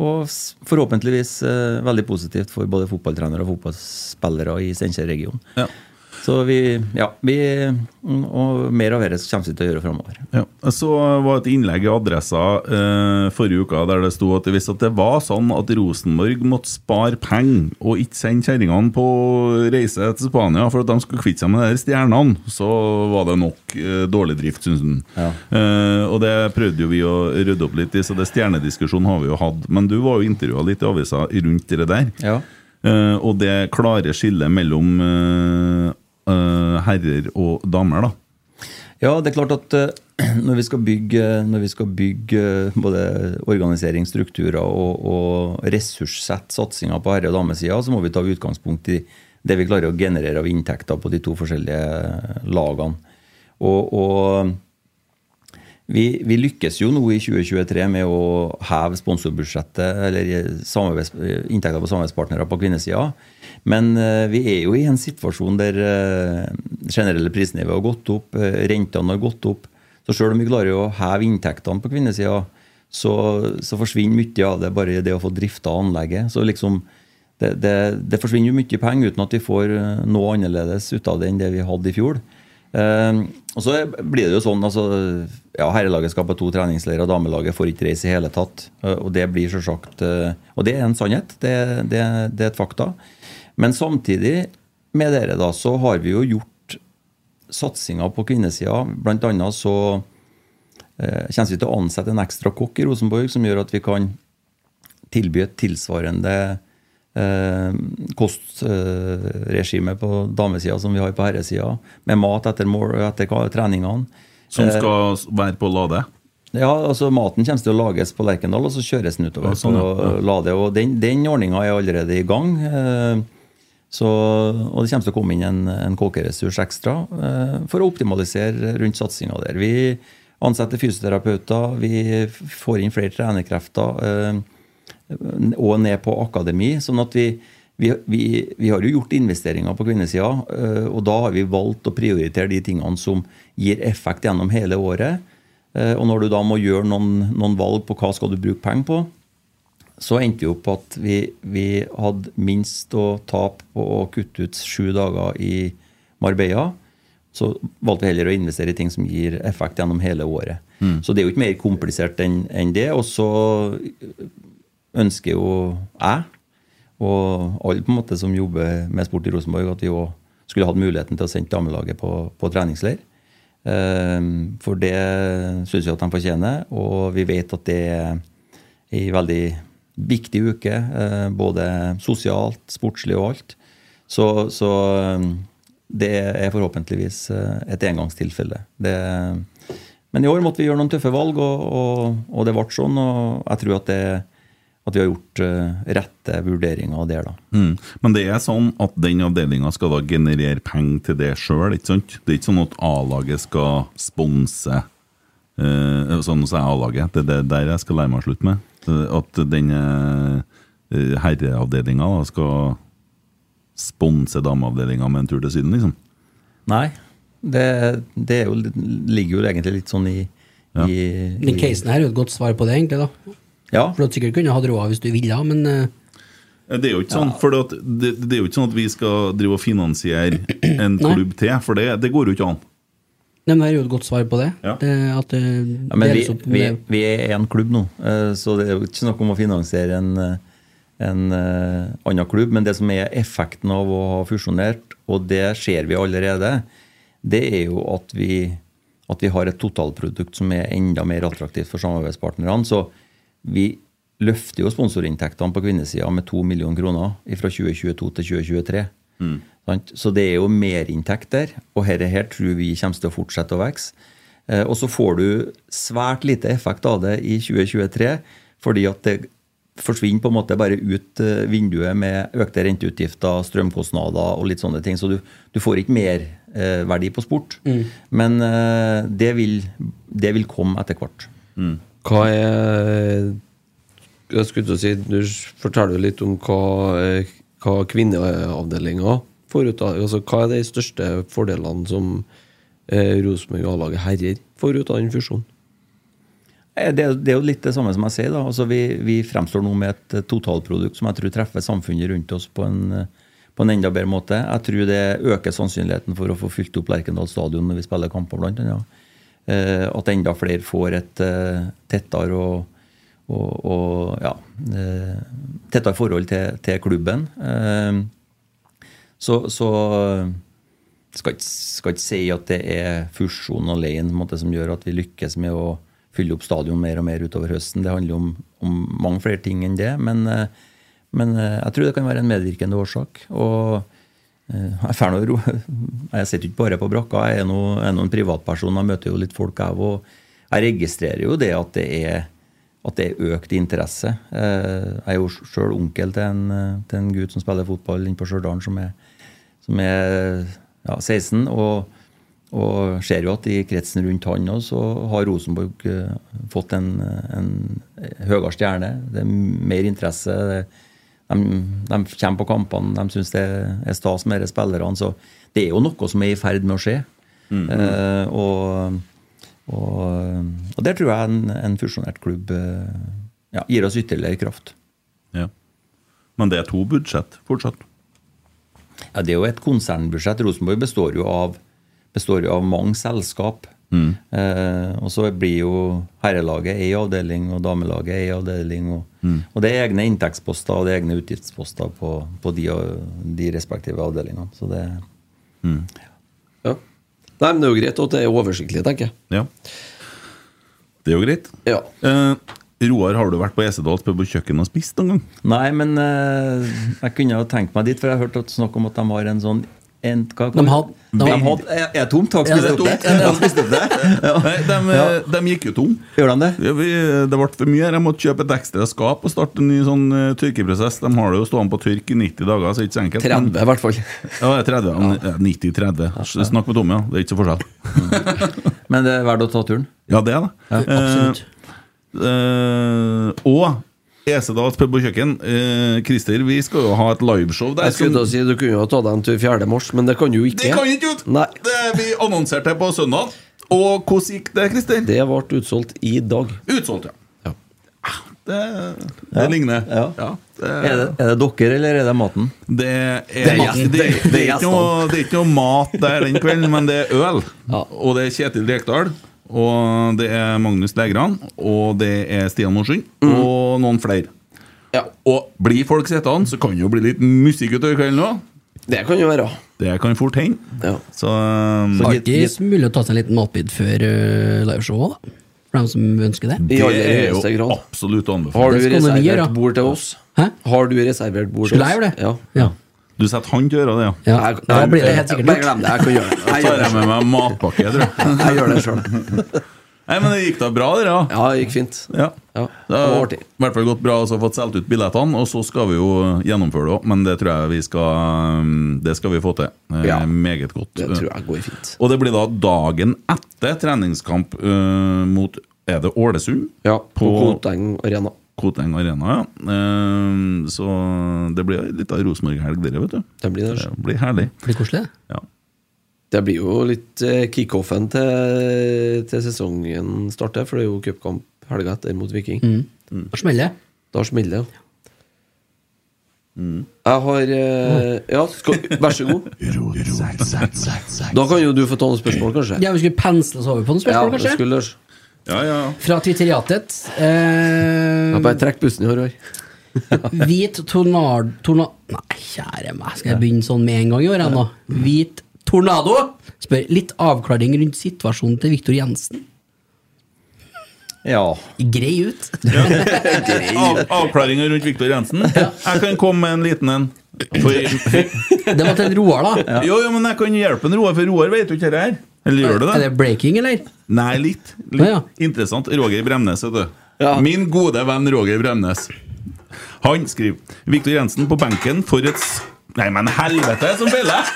Og forhåpentligvis eh, veldig positivt for både fotballtrenere og fotballspillere i Steinkjer-regionen. Ja. Så vi, ja, vi Og mer av dette kommer vi til å gjøre framover. Ja. Jeg så var et innlegg i Adressa eh, forrige uke der det sto at hvis at det var sånn at Rosenborg måtte spare penger og ikke sende kjerringene på reise til Spania for at de skulle kvitte seg med de stjernene, så var det nok eh, dårlig drift, syns han. Ja. Eh, og det prøvde jo vi å rydde opp litt i, så det stjernediskusjonen har vi jo hatt. Men du var jo intervjua litt i avisa rundt det der. Ja. Uh, og det klare skillet mellom eh, herrer og damer, da. Ja, det er klart at eh, når vi skal bygge, vi skal bygge eh, både organisering, strukturer og, og ressurssette satsinga på herre- og damesida, så må vi ta utgangspunkt i det vi klarer å generere av inntekter på de to forskjellige lagene. Og, og vi, vi lykkes jo nå i 2023 med å heve sponsorbudsjettet, eller inntekter på samarbeidspartnere på kvinnesida. Men eh, vi er jo i en situasjon der eh, generelle prisnivået har gått opp, eh, rentene har gått opp. Så selv om vi klarer å heve inntektene på kvinnesida, så, så forsvinner mye av det bare det å få drifta anlegget. Så liksom det, det, det forsvinner jo mye penger uten at vi får eh, noe annerledes ut av det enn det vi hadde i fjor. Eh, og så blir det jo sånn altså, ja, Herrelaget skal på to treningsleirer, damelaget får ikke reise i hele tatt. Eh, og det blir selvsagt eh, Og det er en sannhet. Det, det, det er et fakta. Men samtidig med dere da, så har vi jo gjort satsinger på kvinnesida. Blant annet så eh, kommer vi til å ansette en ekstra kokk i Rosenborg som gjør at vi kan tilby et tilsvarende eh, kostregime på damesida som vi har på herresida, med mat etter, mål, etter treningene. Som Eh, skal være på Lade? ja, altså Maten kommer til å lages på Lerkendal, og så kjøres den utover Ja, sånn, ja. Ja. Lade. og Den, den ordninga er allerede i gang. eh, Så, og det kommer til å komme inn en, en kokeressurs ekstra eh, for å optimalisere rundt satsinga der. Vi ansetter fysioterapeuter, vi får inn flere trenerkrefter eh, og ned på akademi. sånn at vi, vi, vi, vi har jo gjort investeringer på kvinnesida, eh, og da har vi valgt å prioritere de tingene som gir effekt gjennom hele året. Eh, Og når du da må gjøre noen, noen valg på hva skal du bruke penger på, så endte vi opp på at vi, vi hadde minst å tape på å kutte ut sju dager i Marbella. Så valgte vi heller å investere i ting som gir effekt gjennom hele året. Så det er jo ikke mer komplisert enn enn det. Og så ønsker jo jeg, og alle på en måte som jobber med sport i Rosenborg, at vi òg skulle hatt muligheten til å sende damelaget på, på treningsleir. Eh, For det syns vi at de fortjener, og vi vet at det er ei veldig viktig uke. eh, Både sosialt, sportslig og alt. Så, så eh, det er forhåpentligvis eh, et engangstilfelle. Det, men i år måtte vi gjøre noen tøffe valg, og, og, og det ble sånn. Og jeg tror at, det, at vi har gjort uh, rette vurderinger der, da. Mm. Men det er sånn at den avdelinga skal da generere penger til det sjøl, ikke sant? Det er ikke sånn at A-laget skal sponse uh, Sånn som jeg A-laget. Det er det der jeg skal lære meg å slutte med. Eh, At denne uh, herreavdelinga skal sponse dameavdelinga med en tur til Syden, liksom. Nei. Det, det er jo, ligger jo egentlig litt sånn i, Ja. i, Den casen her er jo et godt svar på det, egentlig. da Ja. For du hadde sikkert kunnet hatt råd hvis du ville, men eh, Eh, Det er jo ikke sånn, for det, det, det er jo ikke sånn at vi skal drive og finansiere en klubb til, for det, det går jo ikke an. Nei, men det er jo et godt svar på det. Ja. det at det Ja, men vi, opp vi, vi er en klubb nå, eh, så det er jo ikke snakk om å finansiere en, eh, en eh, annen klubb. Men det som er effekten av å ha fusjonert, og det ser vi allerede, det er jo at vi, at vi har et totalprodukt som er enda mer attraktivt for samarbeidspartnerne. Så vi løfter jo sponsorinntektene på kvinnesida med 2 millioner kroner fra 2022 til 2023. Sant? Så det er jo merinntekt der, og dette her tror vi kommer til å fortsette å vokse. Eh, Og så får du svært lite effekt av det i 2023, fordi at det forsvinner på en måte bare ut eh, vinduet med økte renteutgifter, strømkostnader og litt sånne ting. Så du, du får ikke mer eh, verdi på sport. Men eh, det, vil, det vil komme etter hvert. Hva er Jeg skulle til å si Du forteller litt om hva, eh, hva kvinneavdelinga får ut av altså, Hva er de største fordelene som eh, Rosenborg A-laget herrer får ut av den fusjonen? Eh, Det, det er jo litt det samme som jeg sier. da. Altså, vi, vi fremstår nå med et eh, totalprodukt som jeg tror treffer samfunnet rundt oss på en, på en enda bedre måte. Jeg tror det øker sannsynligheten for å få fylt opp Lerkendal stadion når vi spiller kamper, blant annet. Eh, at enda flere får et eh, tettere og, og, og ja, eh, tettere forhold til, til klubben. Eh, så, så skal ikke, skal ikke si at det er fusjon alene som gjør at vi lykkes med å fylle opp stadion mer og mer utover høsten. Det handler om, om mange flere ting enn det. Men, eh, men eh, jeg tror det kan være en medvirkende årsak. Og eh, jeg, er nå ro- jeg sitter ikke bare på brakka, jeg er nå jeg er nå en privatperson. Jeg møter jo litt folk, jeg òg. Jeg registrerer jo det at det er, at det er økt interesse. Eh, Jeg er jo sjøl onkel til en, eh, til en gutt som spiller fotball inne på Stjørdal, som er, som er ja, 16. og og ser jo at i kretsen rundt han òg, så har Rosenborg eh, fått en, en høyere stjerne. Det er mer interesse. Det, de, de kommer på kampene, de syns det er stas med disse spillerne. Så det er jo noe som er i ferd med å skje. Eh, og, og, og der tror jeg en, en fusjonert klubb eh, ja, gir oss ytterligere kraft. Ja. Men det er to budsjett fortsatt. Ja, Det er jo et konsernbudsjett. Rosenborg består jo av, består jo av mange selskap. Eh, og så blir jo herrelaget ei avdeling og damelaget ei avdeling. Og, og det er egne inntektsposter og det er egne utgiftsposter på, på de, de respektive avdelingene. Så det Ja. Nei, men Det er jo greit at det er oversiktlig, tenker jeg. Ja. Det er jo greit. Ja. Eh, Roar, har du vært på Esedals pub og kjøkken og spist noen gang? Nei, men eh, jeg kunne jo tenkt meg dit, for jeg har hørt at snakk om at de har en sånn en, hva, De hadde- de de hadde- er, tomt? Har Ja, spist opp det? De spist opp det? Nei, de, eh, gikk jo tom. Gjør de det? Ja, vi, det ble for mye. Jeg måtte kjøpe et ekstra skap og starte en ny sånn uh, tørkeprosess. De har det jo stående på tørk i 90 dager, så det er ikke så enkelt. 30 Men- i hvert fall. Ja, er 30. ja. 90-30. Snakk med Tommy, ja. Det er ikke så forskjell. Men det er verdt å ta turen. Ja, det er det. Absolutt. Uh, uh, og Esedals pub og kjøkken. Eh, Christer, vi skal jo ha et liveshow der. Jeg skulle da si Du kunne jo ta deg en tur 4. mars, men det kan du jo ikke. Det kan ikke ut! Nei. Det vi annonserte på søndag. Og hvordan gikk det, Christer? Det ble utsolgt i dag. Utsolgt, ja. Ja. Ah, Det, ja. ligner. Ja. det, Er det, er det dere, eller er det maten? Det er, Det er det, det, det- det er ikke noe, det er ikke noe mat der den kvelden, men det er øl. Ja. Og det er Kjetil Rekdal. Og det er Magnus Legran. Og det er Stian Morsund. Og noen flere. Ja. Og blir folk sittende, så kan det jo bli litt musikk utover kvelden òg. Det kan jo være. Det kan fort hende. Ja. Så um, Så- Alltid mulig å ta seg en liten matbit før uh, liveshowet, da. For dem som ønsker det. Det er jo grad. absolutt anbefalt. Har du reservert bord til oss? Hæ? Har du reservert bord til oss? Skulle jeg gjøre det? Ja. Ja. Du setter han til å gjøre det, ja. ja. Jeg- Da blir det helt sikkert Bare glem det. Jeg kan gjøre det. Jeg tar jeg med meg matpakke. tror jeg. jeg gjør det sjøl. Nei, men det gikk da bra, dere? Ja. Ja, det gikk fint. Ja. Ja, Det har i hvert fall gått bra å få solgt ut billettene, og så skal vi jo gjennomføre det òg. Men det tror jeg vi skal um, Det skal vi få til. Eh, Ja. Meget godt. Det tror jeg går fint. Og det blir da dagen etter treningskamp uh, mot Er det Ålesund? Ja, på På- Koteng Arena. Koteng Arena, ja. Eh, så det blir litt av Rosenborg-helg, dere, vet du. Det blir det. Det blir herlig. Det blir koselig. Ja. Det blir jo litt eh, kickoffen til, til sesongen starter, for det er jo cupkamp helga etter mot Viking. Da smeller det. Da smeller det. Jeg har eh, Ja, skal, vær så god. Da kan jo du få ta noen spørsmål, kanskje? Ja, Vi skulle pensle oss over på noen Ja, spørsmål, det kanskje? skulle ja, ja. Fra Twitteriatet. Eh, Jeg bare trekk bussen i år. år. hvit tornado torna Nei, kjære meg, skal jeg begynne sånn med en gang i år ennå? Hvit tornado spør litt avklaring rundt situasjonen til Viktor Jensen. Ja. Grei ut. Av, avklaringer rundt Viktor Jensen. Jeg kan komme med en liten en. For, Det var til en Roar, da. jo, jo, men jeg kan hjelpe en Roar, for Roar vet jo ikke dette her. Eller gjør du det? Er det? breaking, eller? Nei, litt. litt. Ja, ja. Interessant. Roger Bremnes, vet du. Ja. Min gode venn Roger Bremnes. Han skriver Viktor Jensen på benken for et Nei, men helvete, som feiler!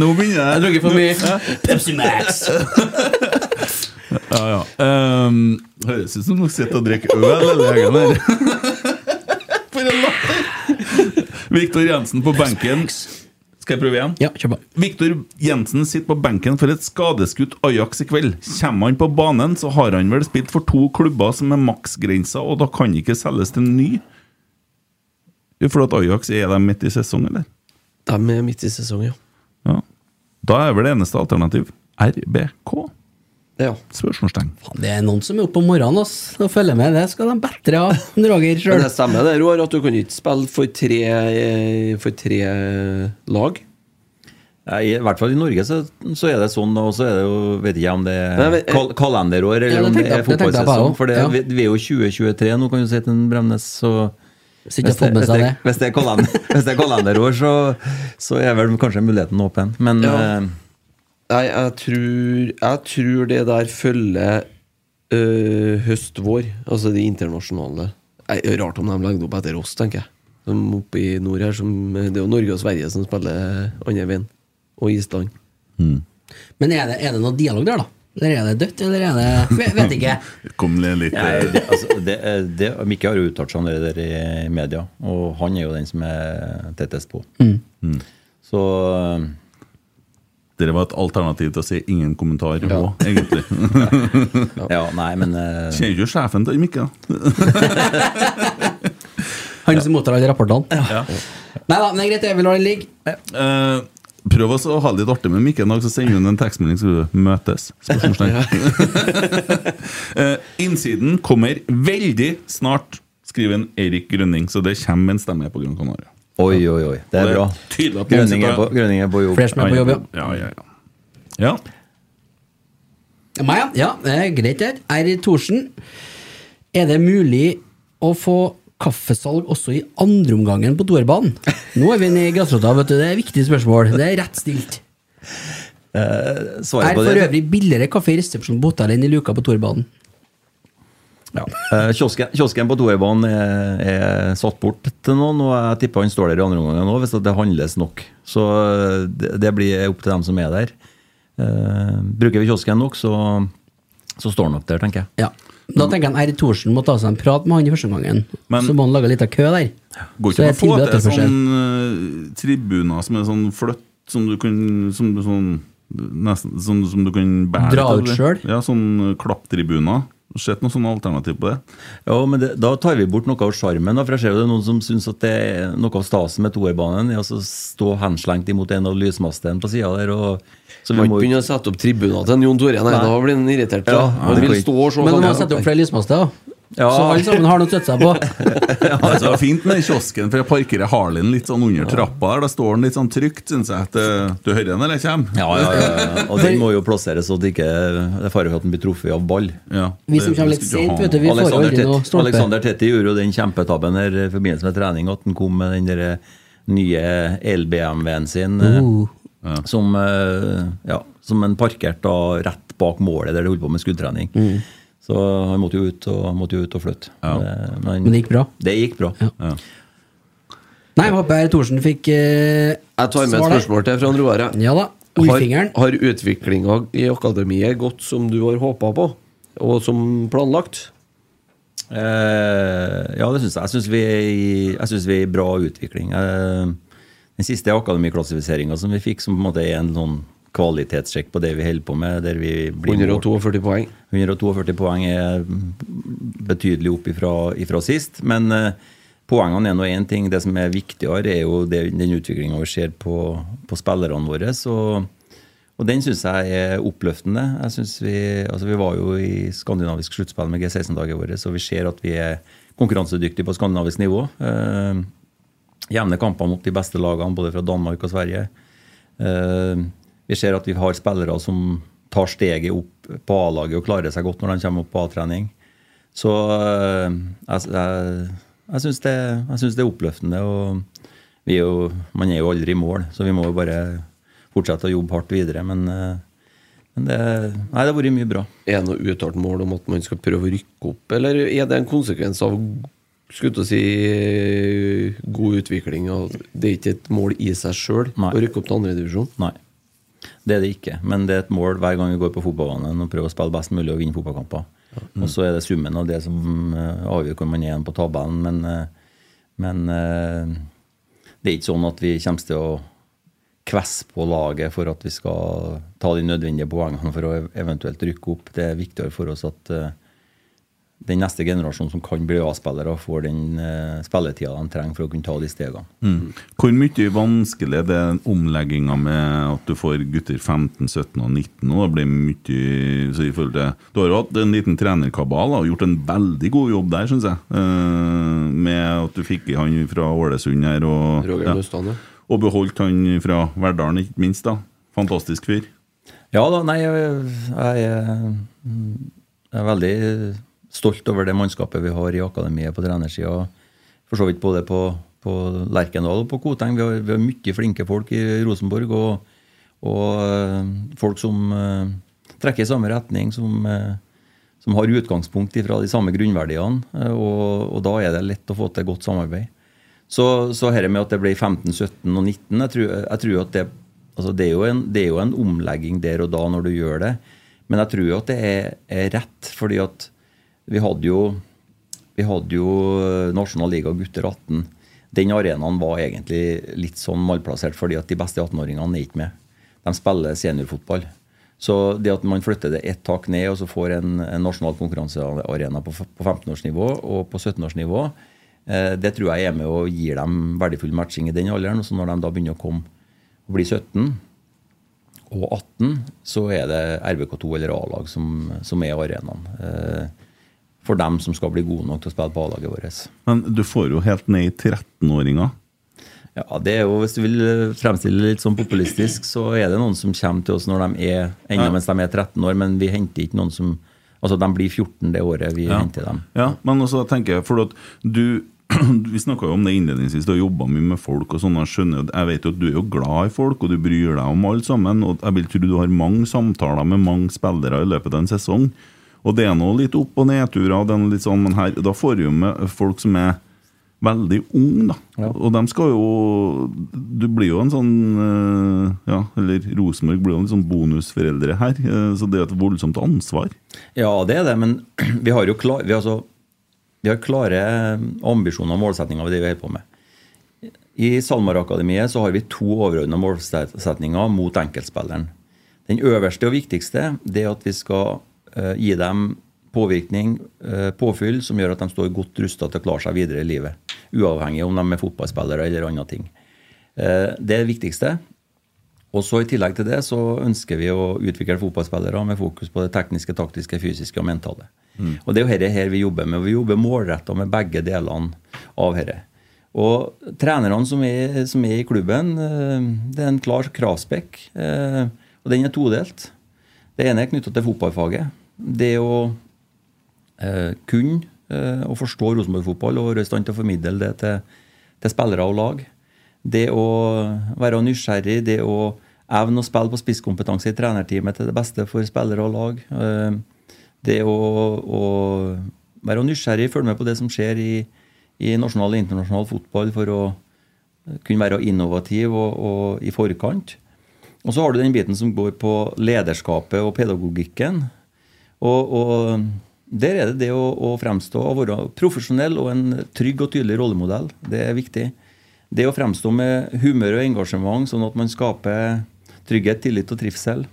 Nå begynner jeg. Jeg drukket for mye. Pepsi Max! Ja, ja. Um, høres ut som du sitter og drikker øl hele her. For en latter! Viktor Jensen på benken. Skal jeg prøve igjen? Ja, kjør på. Viktor Jensen sitter på benken for et skadeskutt Ajax i kveld. Kommer han på banen, så har han vel spilt for to klubber som er maksgrensa, og da kan ikke selges til en ny. Jo, For at Ajax er de midt i sesong, eller? De er midt i sesongen, ja. Ja. Da er vel det eneste alternativ RBK? Ja. Spørsmålstegn. Det er noen som er oppe om morgenen ass, og følger med. Det skal de bedre ha Roger sjøl. det stemmer det, Roar, at du kan ikke spille for tre, eh, for tre lag. I hvert fall i Norge så, så er det sånn, og så er det jo Vet ikke om det Nei, er men- kal kalenderår eller Ja, om det er fotballsesong. For det, Ja. vi, vi er jo 2023 nå, kan du si til en Bremnes, så det, det er hvis det er kalenderår, så, så er vel kanskje muligheten åpen. Men Ja. Eh, Nei, jeg tror, jeg tror det der følger øh, høst-vår, altså de internasjonale. Nei, det rart om de legger det opp etter oss, tenker jeg. Som oppe i nord her, som, det er jo Norge og Sverige som spiller andre veien. Og Island. Men er det, er det noe dialog der, da? Eller er det dødt, eller er det Vet, vet ikke. Kom litt Nei, det, altså, det, det, Mikke har jo uttalt seg om det der i media, og han er jo den som er tettest på. Mm. Så eh, Dere var et alternativ til å si ingen kommentar òg, egentlig. Ja, nei, men Uh... Kjenner ikke sjefen til Mikke? da? Han som mottar alle rapportene. Nei da, men det er greit, jeg vil la den ligge. Uh, prøv også å ha det litt artig med Mikke en dag, så sender hun en tekstmelding, så du møtes. Eh, innsiden kommer veldig snart, skriver en Erik Grønning, så det kommer en stemme på Gran Canaria. Oi, oi, oi. Det er bra. Grønning er på, Grønning er på jobb. Flere som er på jobb, ja. Ja, ja, ja. ja. Meg, ja. ja. Det er greit, det. R. Thorsen. Er det mulig å få kaffesalg også i andreomgangen på toerbanen? Nå er vi nede i grasrota, vet du. Det er et viktig spørsmål. Det er rett stilt. Eh, Er for øvrig billigere kaffe i resepsjonen på hotellet enn i luka på toerbanen. Ja. Eh, kiosken, kiosken på toerbanen er, er satt bort til noen, og jeg tipper han står der i andre omgang òg, hvis det handles nok. Så eh, det, det blir opp til dem som er der. Uh, bruker vi kiosken nok, så, så står han nok der, tenker jeg. Ja. Da tenker jeg R. Thorsen må ta seg en prat med han i første omgangen. Så må han lage litt av kø der. Går Så ikke er an å få tilbud til sånn eh, tribuner som er sånn fløtt, som du kan som, sånn, Nesten som, som du kan bære Dra ut sjøl? Ja, sånn klapptribuner. Sett noe sånn alternativ på det? Ja, men det, Da tar vi bort noe av sjarmen. For jeg ser jo det er noen som syns at det er noe av stasen med toerbanen er å stå henslengt imot en av lysmastene på sida der. Og, så Må ikke begynne å sette opp tribuner til Jon Tore, nei, Nei. da blir han irritert. Ja, Ja, han vil stå og se Men du må sette opp flere lysmaster. Ja. Så alle sammen har noe å støtte seg på. ja, det var fint med kiosken, for jeg parkerer Harlin litt sånn under trappa der. Da står den litt sånn trygt, syns jeg. At, eh, du hører den når jeg kommer? Ja, ja, ja, ja. Og den må jo plasseres så det ikke er fare for at den blir truffet av ball. Ja, Vi som kommer litt sent, vet du. Vi får Alexander, aldri noe stolpe. Alexander Tetti gjorde jo den kjempetabben her i forbindelse med trening at han kom med den der nye el-BMW-en sin. eh, Uh. Som, eh, ja, som en parkert rett bak målet der de holdt på med skuddtrening. Mm. Så han måtte jo ut og, måtte jo ut og flytte. Ja. Men, Men det gikk bra. Det gikk bra. Ja. Ja. Nei, jeg håper. Thorsen fikk eh, Jeg tar med et spørsmål til fra Roar. Ja da. Har, Ullfingeren. har utviklinga i akademiet gått som du har håpa på, og som planlagt? Eh, ja, det syns jeg. Jeg syns vi, vi er i bra utvikling. Eh, den siste akademiklassifiseringa som vi fikk, som på en måte er en sånn kvalitetssjekk på det vi holder på med, der vi blir 142 poeng. 142 poeng er betydelig opp ifra, ifra sist. Men eh, poengene er nå én ting. Det som er viktigere, er jo det, den utviklinga vi ser på, på spillerne våre. Og, og den syns jeg er oppløftende. Jeg synes vi, altså vi var jo i skandinavisk sluttspill med G16-daget vårt, så vi ser at vi er konkurransedyktige på skandinavisk nivå. Eh, jevne kamper mot de beste lagene både fra Danmark og Sverige. Eh, vi ser at vi har spillere som tar steget opp på A-laget og klarer seg godt når de kommer opp på A-trening. Så eh, jeg, jeg, jeg syns det, det er oppløftende. og vi er jo, Man er jo aldri i mål, så vi må jo bare fortsette å jobbe hardt videre. Men, eh, men det, nei, det har vært mye bra. Er det noe uttalt mål om at man skal prøve å rykke opp, eller er det en konsekvens av skulle si god utvikling? Det er ikke et mål i seg sjøl å rykke opp til andredivisjon? Nei. Det er det ikke. Men det er et mål hver gang vi går på fotballbanen og prøver å spille best mulig og vinne fotballkamper. Og så er det summen av det som eh, avgjør hvor man er igjen på tabellen. Men, eh, men eh, det er ikke sånn at vi kommer til å kvesse på laget for at vi skal ta de nødvendige poengene for å eventuelt rykke opp. Det er viktigere for oss at den neste generasjonen som kan bli A-spillere, får den uh, spilletida de trenger for å kunne ta de stegene. Mm. Hvor mye vanskelig er det omlegginga med at du får gutter 15, 17 og 19 og Det blir mye så i forhold til, Du har jo hatt en liten trenerkabal og gjort en veldig god jobb der, syns jeg. Uh, med at du fikk i han fra Ålesund her, og, Roger ja, og beholdt han fra Verdalen, ikke minst. da Fantastisk fyr. Ja da, nei, jeg, jeg, er- jeg er veldig stolt over det mannskapet vi har i akademiet på trenersida. For så vidt både på, på Lerkendal og på Koteng. Vi har, vi har mye flinke folk i Rosenborg. Og, og eh, folk som eh, trekker i samme retning, som, eh, som har utgangspunkt fra de samme grunnverdiene. Og, og da er det lett å få til godt samarbeid. Så, så her med at det ble 15, 17 og 19, jeg tror, jeg tror at det, altså det, er en, det er jo en omlegging der og da når du gjør det. Men jeg tror at det er, er rett, fordi at vi hadde jo vi hadde jo Nasjonal Liga gutter 18. Den arenaen var egentlig litt sånn malplassert, fordi at de beste 18-åringene er ikke med. De spiller seniorfotball. Så det at man flytter det ett tak ned og så får en, en nasjonal konkurransearena på, på 15-årsnivå og på 17-årsnivå, eh, det tror jeg er med og gir dem verdifull matching i den alderen. Så når de da begynner å komme og bli 17 og 18, så er det RBK2 eller A-lag som, som er arenaen. Eh, for dem som skal bli gode nok til å spille på A-laget vårt. Men du får jo helt ned i 13-åringer. Ja, det er jo, Hvis du vil eh, fremstille det litt sånn populistisk, så er det noen som kommer til oss når de er ennå mens de er 13 år, men vi henter ikke noen som Altså, de blir 14 det året vi henter dem. Ja, men også tenker jeg, for at du Vi snakka jo om det innledningsvis, du har jobba mye med folk. og sånn, Jeg skjønner, jeg vet jo at du er jo glad i folk, og du bryr deg om alle sammen. og Jeg vil tro du har mange samtaler med mange spillere i løpet av en sesong. Og det er nå litt opp- og nedturer, er sånn, men her, da får du jo med folk som er veldig unge, da. Og de skal jo Du blir jo en sånn eh, Ja, eller Rosenborg blir jo en sånn bonusforeldre her, eh, så det er et voldsomt ansvar. Ja, det er det, men vi har jo klar, vi, har så, vi har klare ambisjoner og målsetninger ved det vi holder på med. I SalMar-akademiet så har vi to overordna målsetninger mot enkeltspilleren. Den øverste og viktigste det er at vi skal gi dem påvirkning, eh, påfyll, som gjør at de står godt rusta til å klare seg videre i livet. Uavhengig om de er fotballspillere eller andre ting. Eh, det er det viktigste. Og så I tillegg til det så ønsker vi å utvikle fotballspillere med fokus på det tekniske, taktiske, fysiske og mentale. Og Det er jo dette her vi jobber med. Vi jobber målretta med begge delene av dette. Og trenerne som er, som er i klubben, eh, det er en klar kravspekk. eh, Og den er todelt. Det ene er knytta til fotballfaget. Det å eh, kunne eh, og forstå Rosenborg-fotball og være i stand til å formidle det til, til spillere og lag. Det å være nysgjerrig, det å evne å spille på spisskompetanse i trenerteamet til det beste for spillere og lag. Eh, Det å, å være nysgjerrig, følge med på det som skjer i, i nasjonal og internasjonal fotball for å kunne være innovativ og, og i forkant. Og så har du den biten som går på lederskapet og pedagogikken. Og, og der er det det å, å fremstå og være profesjonell og en trygg og tydelig rollemodell. Det er viktig. Det å fremstå med humør og engasjement, sånn at man skaper trygghet, tillit og trivsel.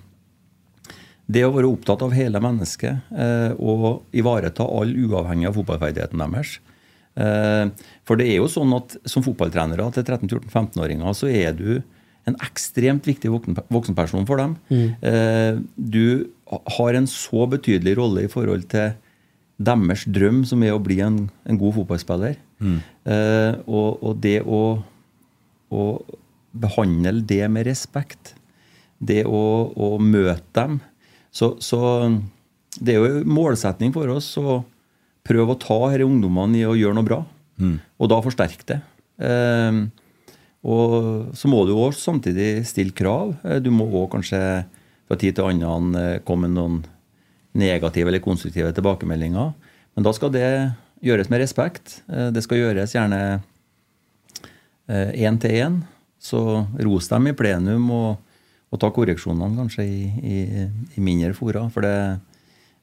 Det å være opptatt av hele mennesket eh, og ivareta alle uavhengig av fotballferdigheten deres. Eh, for det er jo sånn at som fotballtrenere til 13-14-15-åringer så er du en ekstremt viktig voksenperson for dem. Eh, du har en så betydelig rolle i forhold til deres drøm, som er å bli en, en god fotballspiller. Eh, og, og det å, å behandle det med respekt, det å, å møte dem så, så det er jo en målsetning for oss å prøve å ta disse ungdommene i å gjøre noe bra, og da forsterke det. Eh, og så må du også samtidig stille krav. Eh, Du må også kanskje fra tid til annen kommer komme med noen negative eller konstruktive tilbakemeldinger. Men da skal det gjøres med respekt. Eh, Det skal gjøres gjerne én til én. Så ros dem i plenum, og, og ta korreksjonene kanskje i, i, i mindre fora. For det,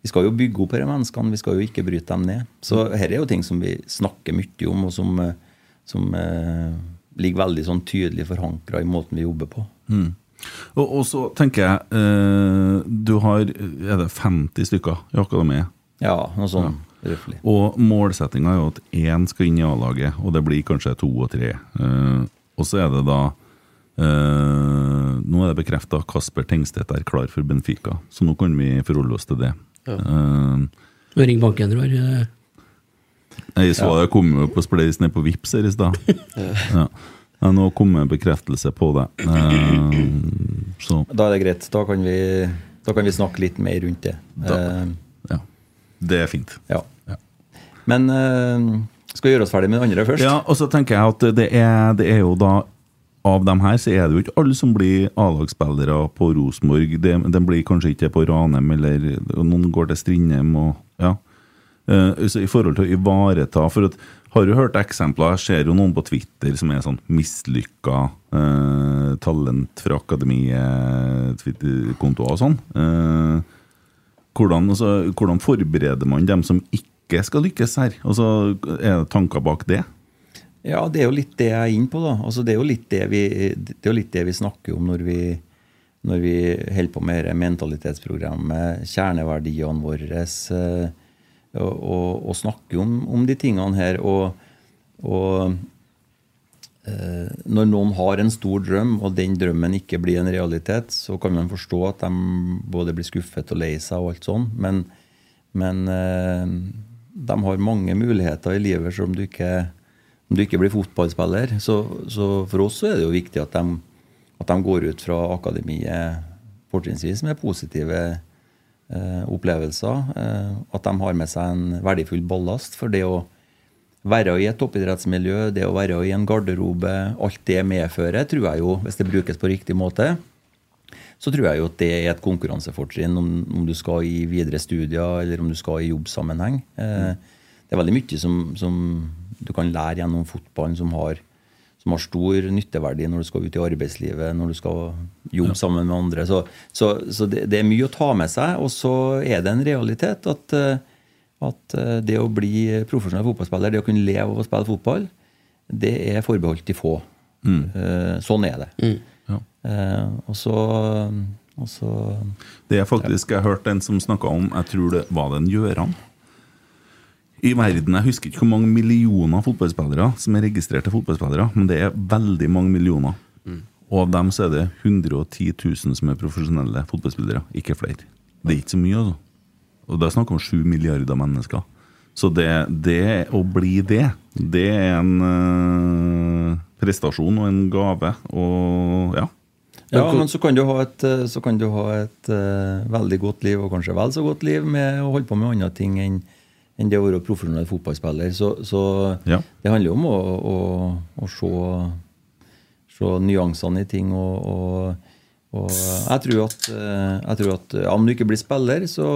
vi skal jo bygge opp disse menneskene, vi skal jo ikke bryte dem ned. Så dette er jo ting som vi snakker mye om, og som, eh, som eh, ligger veldig sånn tydelig forankra i måten vi jobber på. Og, og så tenker jeg eh, Du har er det 50 stykker i akademiet. Ja, noe sånn røftlig. Og målsettinga er jo at én skal inn i A-laget, og det blir kanskje to og tre. Eh, og så er det da eh, Nå er det bekrefta Kasper Tengstedt er klar for Benfica, så nå kan vi forholde oss til det. Eh, Ring banken, tror jeg. jeg så det kom jo på Spleis ned på Vips her i stad. Ja. Ja, nå kom det bekreftelse på det. Eh, så Da er det greit. Da kan vi, da kan vi snakke litt mer rundt det. Da- Eh, ja. Det er fint. ja. Ja. Men eh, skal vi gjøre oss ferdig med den andre først? Ja, og så tenker jeg at det er, det er jo da Av dem her så er det jo ikke alle som blir A-lagsspillere på Rosenborg. De, de blir kanskje ikke på Ranheim, eller noen går til Strindheim. og ja. Så I forhold til å ivareta for at, Har du hørt eksempler? Jeg ser jo noen på Twitter som er sånn mislykka eh, talent fra akademiet, Twitter-kontoer og sånn. Eh, hvordan, altså, hvordan forbereder man dem som ikke skal lykkes her? Altså, er det tanker bak det? Ja, det er jo litt det jeg er inne på. da. Altså, det, er det, vi, det er jo litt det vi snakker om når vi, når vi holder på med dette mentalitetsprogrammet, kjerneverdiene våre, eh, og, og, snakker om, om de tingene her. Og, og eh, når noen har en stor drøm, og den drømmen ikke blir en realitet, så kan man forstå at de både blir skuffet og lei seg og alt sånn, men, men eh, de har mange muligheter i livet som du ikke om du ikke blir fotballspiller. Så, så for oss er det jo viktig at de, at de går ut fra akademiet fortrinnsvis med positive opplevelser. Eh, at de har med seg en verdifull ballast. For det å være i et toppidrettsmiljø, det å være i en garderobe, alt det medfører, tror jeg jo, hvis det brukes på riktig måte, så tror jeg jo at det er et konkurransefortrinn om, om du skal i videre studier eller om du skal i jobbsammenheng. Eh, det er veldig mye som, som, du kan lære gjennom fotballen som har, som har stor nytteverdi når du skal ut i arbeidslivet, når du skal jobbe sammen med andre. Så, så, så det, det, er mye å ta med seg. Og så er det en realitet at, at det å bli profesjonell fotballspiller, det å kunne leve av å spille fotball, det er forbeholdt de få. Mm. Sånn er det. Mm. Ja. og så og så Det er faktisk Jeg hørte en som snakka om Jeg tror det var den en Gjøran. I verden, Jeg husker ikke hvor mange millioner fotballspillere som er registrerte fotballspillere, men det er veldig mange millioner. Mm. Og av dem så er det 110 000 som er profesjonelle fotballspillere, ikke flere. Det er ikke så mye, altså. Og det er snakk om 7 milliarder mennesker. Så det, det, å bli det, det er en øh, prestasjon og en gave. Og ja. Ja, men så kan du ha et, eh, du ha et uh, veldig godt liv, og kanskje vel så godt liv, med å holde på med andre ting enn enn det å være profesjonell fotballspiller. Så, så ja. det handler jo om å, å, å se, se, nyansene i ting. og, og, og jeg, tror at, eh, jeg tror at ja, om du ikke blir spiller, så,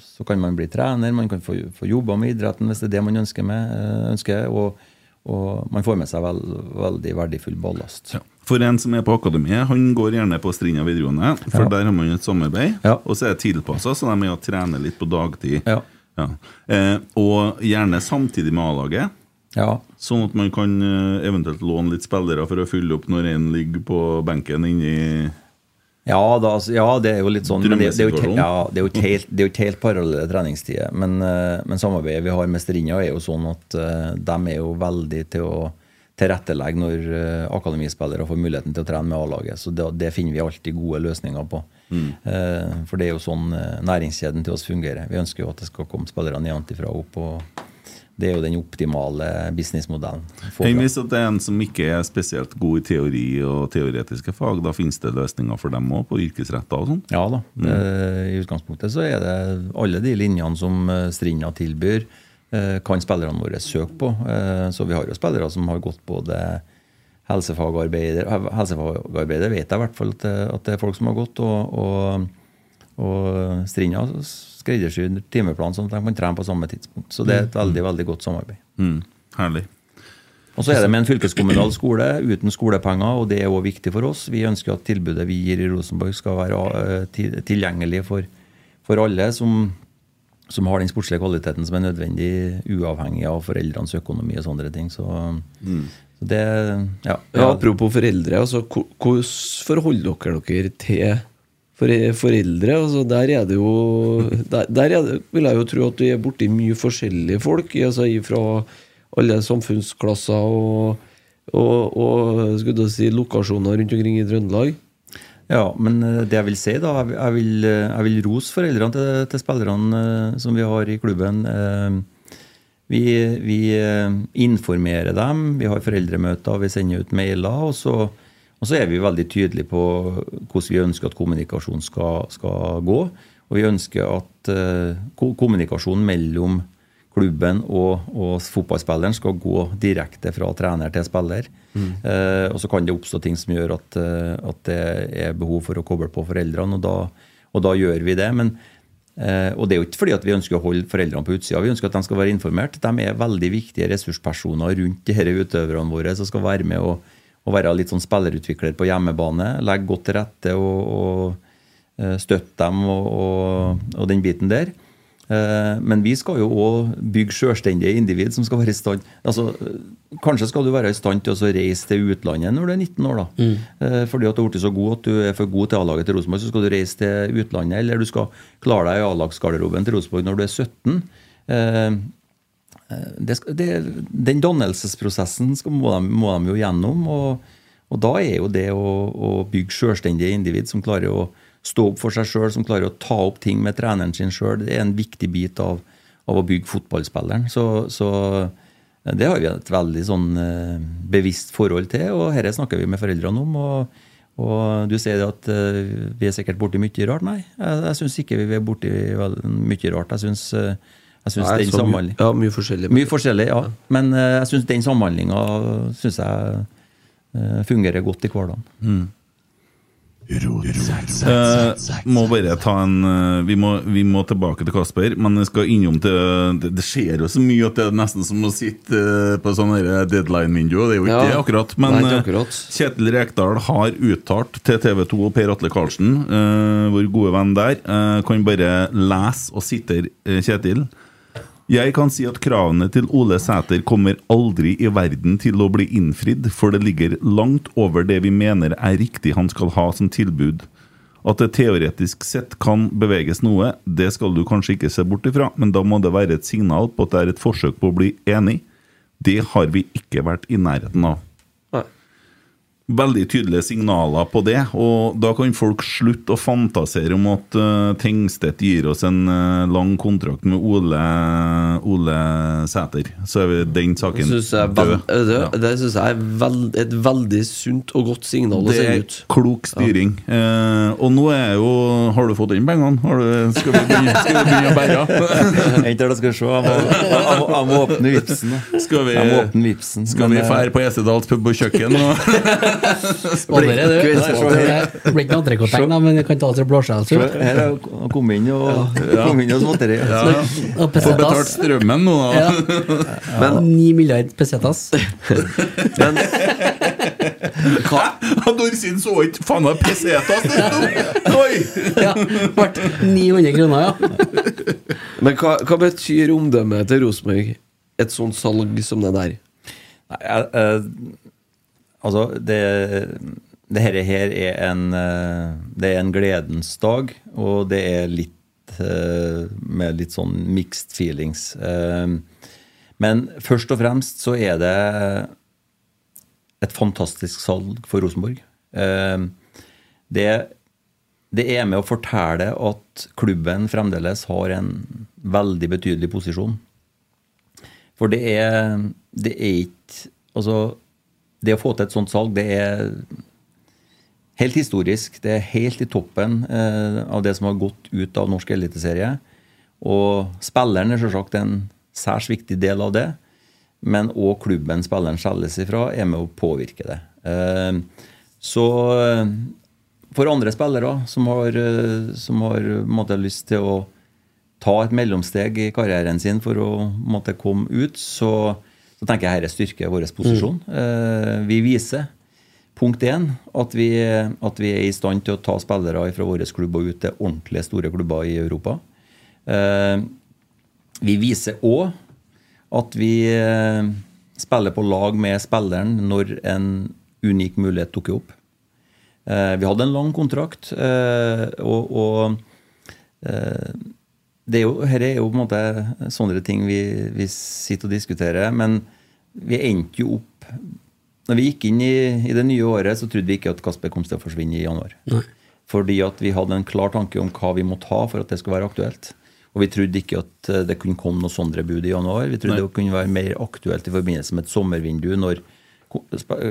så kan man bli trener. Man kan få, få jobba med idretten hvis det er det man ønsker. Med, ønsker og, og man får med seg veld, veldig verdifull ballast. Ja. For en som er på akademiet, han går gjerne på Strinda videregående, for ja. der har man et samarbeid. Og så er det tilpassa, så de er med og trener litt på dagtid. Ja. Eh, og gjerne samtidig med A-laget. Sånn at man kan eh, eventuelt låne litt spillere for å fylle opp når en ligger på benken inni ja, da, altså, ja, det er jo litt sånn det, det, er jo, ja, det, er jo ikke helt, det helt parallelle treningstider. Men, eh, men, samarbeidet vi har med Strinja, er jo sånn at uh, de er jo veldig til å tilrettelegge når akademispillere får muligheten til å trene med A-laget. Så det, det, finner vi alltid gode løsninger på. Mm. For det er jo sånn næringskjeden til oss fungerer. Vi ønsker jo at det skal komme spillere nedenfra og opp. og det er jo den optimale businessmodellen. Hvis det er en som ikke er spesielt god i teori og teoretiske fag, da finnes det løsninger for dem òg, på yrkesretter og sånn? Ja da. Mm. I utgangspunktet så er det alle de linjene som eh, Strinda tilbyr, eh, kan spillerne våre søke på. Eh, så vi har jo spillere som har gått både helsefagarbeider Helsefagarbeider vet jeg i hvert fall at det, at det er folk som har gått. og, og og Strinda skreddersyr timeplan sånn at de kan trene på samme tidspunkt. Så det er et veldig veldig godt samarbeid. Mm. Herlig. Og så er det med en fylkeskommunal skole uten skolepenger, og det er òg viktig for oss. Vi ønsker at tilbudet vi gir i Rosenborg skal være eh, tilgjengelig for, for alle som, som, har den sportslige kvaliteten som er nødvendig, uavhengig av foreldrenes økonomi og sånne ting. Så, mm. Det ja, ja, Apropos foreldre, altså, hvordan forholder dere dere til foreldre. Altså der er det jo Der, der det, vil jeg jo tro at du er borti mye forskjellige folk. Altså Fra alle samfunnsklasser og, og, og skulle si, lokasjoner rundt omkring i Trøndelag. Ja, men eh, det jeg vil si, da Jeg vil, jeg vil rose foreldrene til, til, spillerne eh, som vi har i klubben. Eh, vi, vi informerer dem, vi har foreldremøter, vi sender ut mailer. og så og så er vi veldig tydelige på hvordan vi ønsker at kommunikasjon skal, skal gå. Og vi ønsker at uh, kommunikasjonen mellom klubben og, og, fotballspilleren skal gå direkte fra trener til spiller. Mm. Uh, og så kan det oppstå ting som gjør at, at, det er behov for å koble på foreldrene, og da, og da gjør vi det. Men, og det er jo ikke fordi at vi ønsker å holde foreldrene på utsida, vi ønsker at de skal være informert. De er veldig viktige ressurspersoner rundt disse utøverne våre som skal være med og å være litt sånn spillerutvikler på hjemmebane. Legge godt til rette og, og eh, støtte dem og, og, og, den biten der. Eh, men vi skal jo òg bygge selvstendige individ som skal være i stand altså, Kanskje skal du være i stand til å reise til utlandet når du er 19 år. da. Mm. Eh, fordi at du har blitt så god at du er for god til A-laget til Rosenborg, så skal du reise til utlandet. Eller du skal klare deg i A-lagsgarderoben til Rosenborg når du er 17. Eh, det, det, den dannelsesprosessen skal, må, de, må, de, jo gjennom. Og, og, da er jo det å, å bygge selvstendige individ som klarer å stå opp for seg sjøl, som klarer å ta opp ting med treneren sin sjøl, det er en viktig bit av, av å bygge fotballspilleren. Så, så Det har vi et veldig sånn eh, bevisst forhold til, og dette snakker vi med foreldrene om. og og du sier at eh, vi er sikkert borti mye rart. Nei, jeg, jeg syns ikke vi er borti mye rart. Jeg syns, eh, jeg syns Nei, den så mye- samhandling Ja, mye forskjellig. Mye forskjellig, ja. Men eh, jeg syns den samhandlinga jeg eh, fungerer godt i hverdagen. Eh, må bare ta en eh, vi, må, vi må tilbake til Kasper, men jeg skal innom til Det, det skjer jo så mye at det er nesten som å sitte eh, på sånn deadline-vindu. Det er jo ikke Ja. det akkurat. Men eh, akkurat. Kjetil Rekdal har uttalt til TV 2 og Per Atle Karlsen, eh, vår gode venn der, eh, kan bare lese og sitere eh, Kjetil. Jeg kan si at kravene til Ole Sæter kommer aldri i verden til å bli innfridd, for det ligger langt over det vi mener er riktig han skal ha som tilbud. At det teoretisk sett kan beveges noe, det skal du kanskje ikke se bort ifra, men da må det være et signal på at det er et forsøk på å bli enig. Det har vi ikke vært i nærheten av. Veldig tydelige signaler på det, og da kan folk slutte å fantasere om at uh, Tengstedt gir oss en uh, lang kontrakt med Ole, Ole Sæter. Så er den saken Synes død. det, Ja. det synes jeg er veld, et veldig sunt og godt signal å Det er klok styring. Eh, og nå er jo Har du fått inn pengene? Har du, skal, vi begynne, skal vi begynne å bære? Vent, da skal vi se. Jeg må, jeg må, jeg må åpne vipsen. Skal vi, Jeg må åpne vipsen. skal vi dra på Esedals pub og kjøkken? Og, Allerede, du. Det blir ikke entrecôte-tegn, men vi kan ta til en blåskjell. se, Her har jeg kommet inn og kom inn og småtteri. Og Får betalt strømmen nå, da. Ja. Men, Ni milliard pesetas. men hva, Dorsin så ikke faen meg pesetas! det sto. Oi! Ja, ble 900 kroner, ja. men hva, hva betyr omdømmet til Rosenborg? Et sånt salg som det der? Nei, jeg, eh, altså, det, det her, her er en eh, Det er en gledens dag, og det er litt eh, med litt sånn mixed feelings. Eh, men først og fremst så er det et fantastisk salg for Rosenborg. Det, det er med å fortelle at klubben fremdeles har en veldig betydelig posisjon. For det er, det er ikke Altså, det å få til et sånt salg, det er helt historisk. Det er helt i toppen eh, av det som har gått ut av norsk eliteserie. Og spilleren er selvsagt en særs viktig del av det. Men òg klubben spilleren selges ifra, er med å påvirke det. Eh, så eh, for andre spillere som har, eh, som har måtte, lyst til å ta et mellomsteg i karrieren sin for å måtte, komme ut, så, så tenker jeg dette styrker vår posisjon. Eh, vi viser punkt én at vi, at vi er i stand til å ta spillere fra vår klubb og ut til ordentlige store klubber i Europa. Eh, vi viser òg at vi eh, spiller på lag med spilleren når en unik mulighet dukker opp. Eh, vi hadde en lang kontrakt, eh, og, og eh, det er jo, her er jo på en måte sånne ting vi, vi sitter og diskuterer, men vi endte jo opp Når vi gikk inn i, i det nye året, så trodde vi ikke at Kasper kom til å forsvinne i januar. Fordi at vi hadde en klar tanke om hva vi måtte ha for at det skulle være aktuelt. Og vi trodde ikke at eh, det kunne komme noe sånne bud i januar. Vi trodde Nei. det kunne være mer aktuelt i forbindelse med et sommervindu når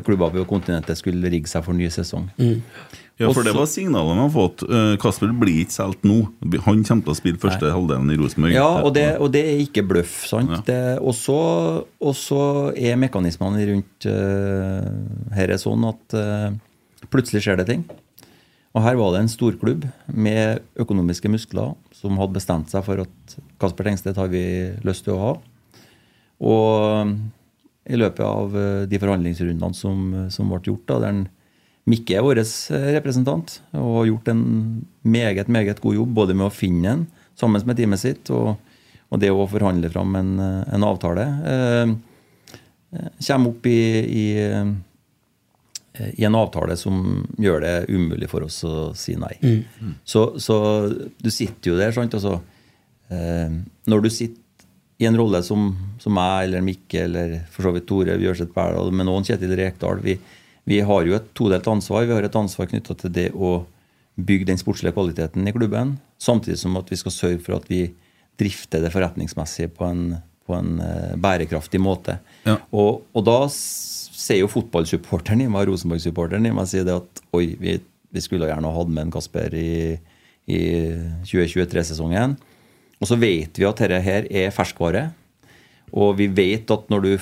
klubber på kontinentet skulle rigge seg for ny sesong. Ja, for det var signalet vi har fått. Eh, Kasper blir ikke solgt nå. Han kommer til å spille første halvdelen i Rosenborg. Ja, og det, og det er ikke bløff. sant? Ja. Det, og så- og så er mekanismene rundt uh, her er sånn at uh, plutselig skjer det ting. Og her var det en storklubb med økonomiske muskler som hadde bestemt seg for at Kasper Tengstedt har vi lyst til å ha. Og i løpet av eh, de forhandlingsrundene som, som ble gjort, da, der Mikke er vår eh, representant og har gjort en meget meget god jobb både med å finne en sammen med teamet sitt og, og det å forhandle fram en, eh, en avtale. Eh, kommer opp i, i, i en avtale som gjør det umulig for oss å si nei. Så, så du sitter jo der, sant. Altså, eh, når du sitter i en rolle som, som meg eller Mikke eller for så vidt Tore Bjørseth Berdal, men òg Kjetil Rekdal, vi, vi har jo et todelt ansvar. Vi har et ansvar knytta til det å bygge den sportslige kvaliteten i klubben, samtidig som at vi skal sørge for at vi drifter det forretningsmessige på en på en eh, bærekraftig måte. Ja. Og, og da ser jo fotballsupporteren i meg, Rosenborg-supporteren i meg, sier det at oi, vi, vi skulle gjerne ha hatt med en Kasper i, i 2023-sesongen. Og så vet vi at dette her er ferskvare. Og vi vet at når, du,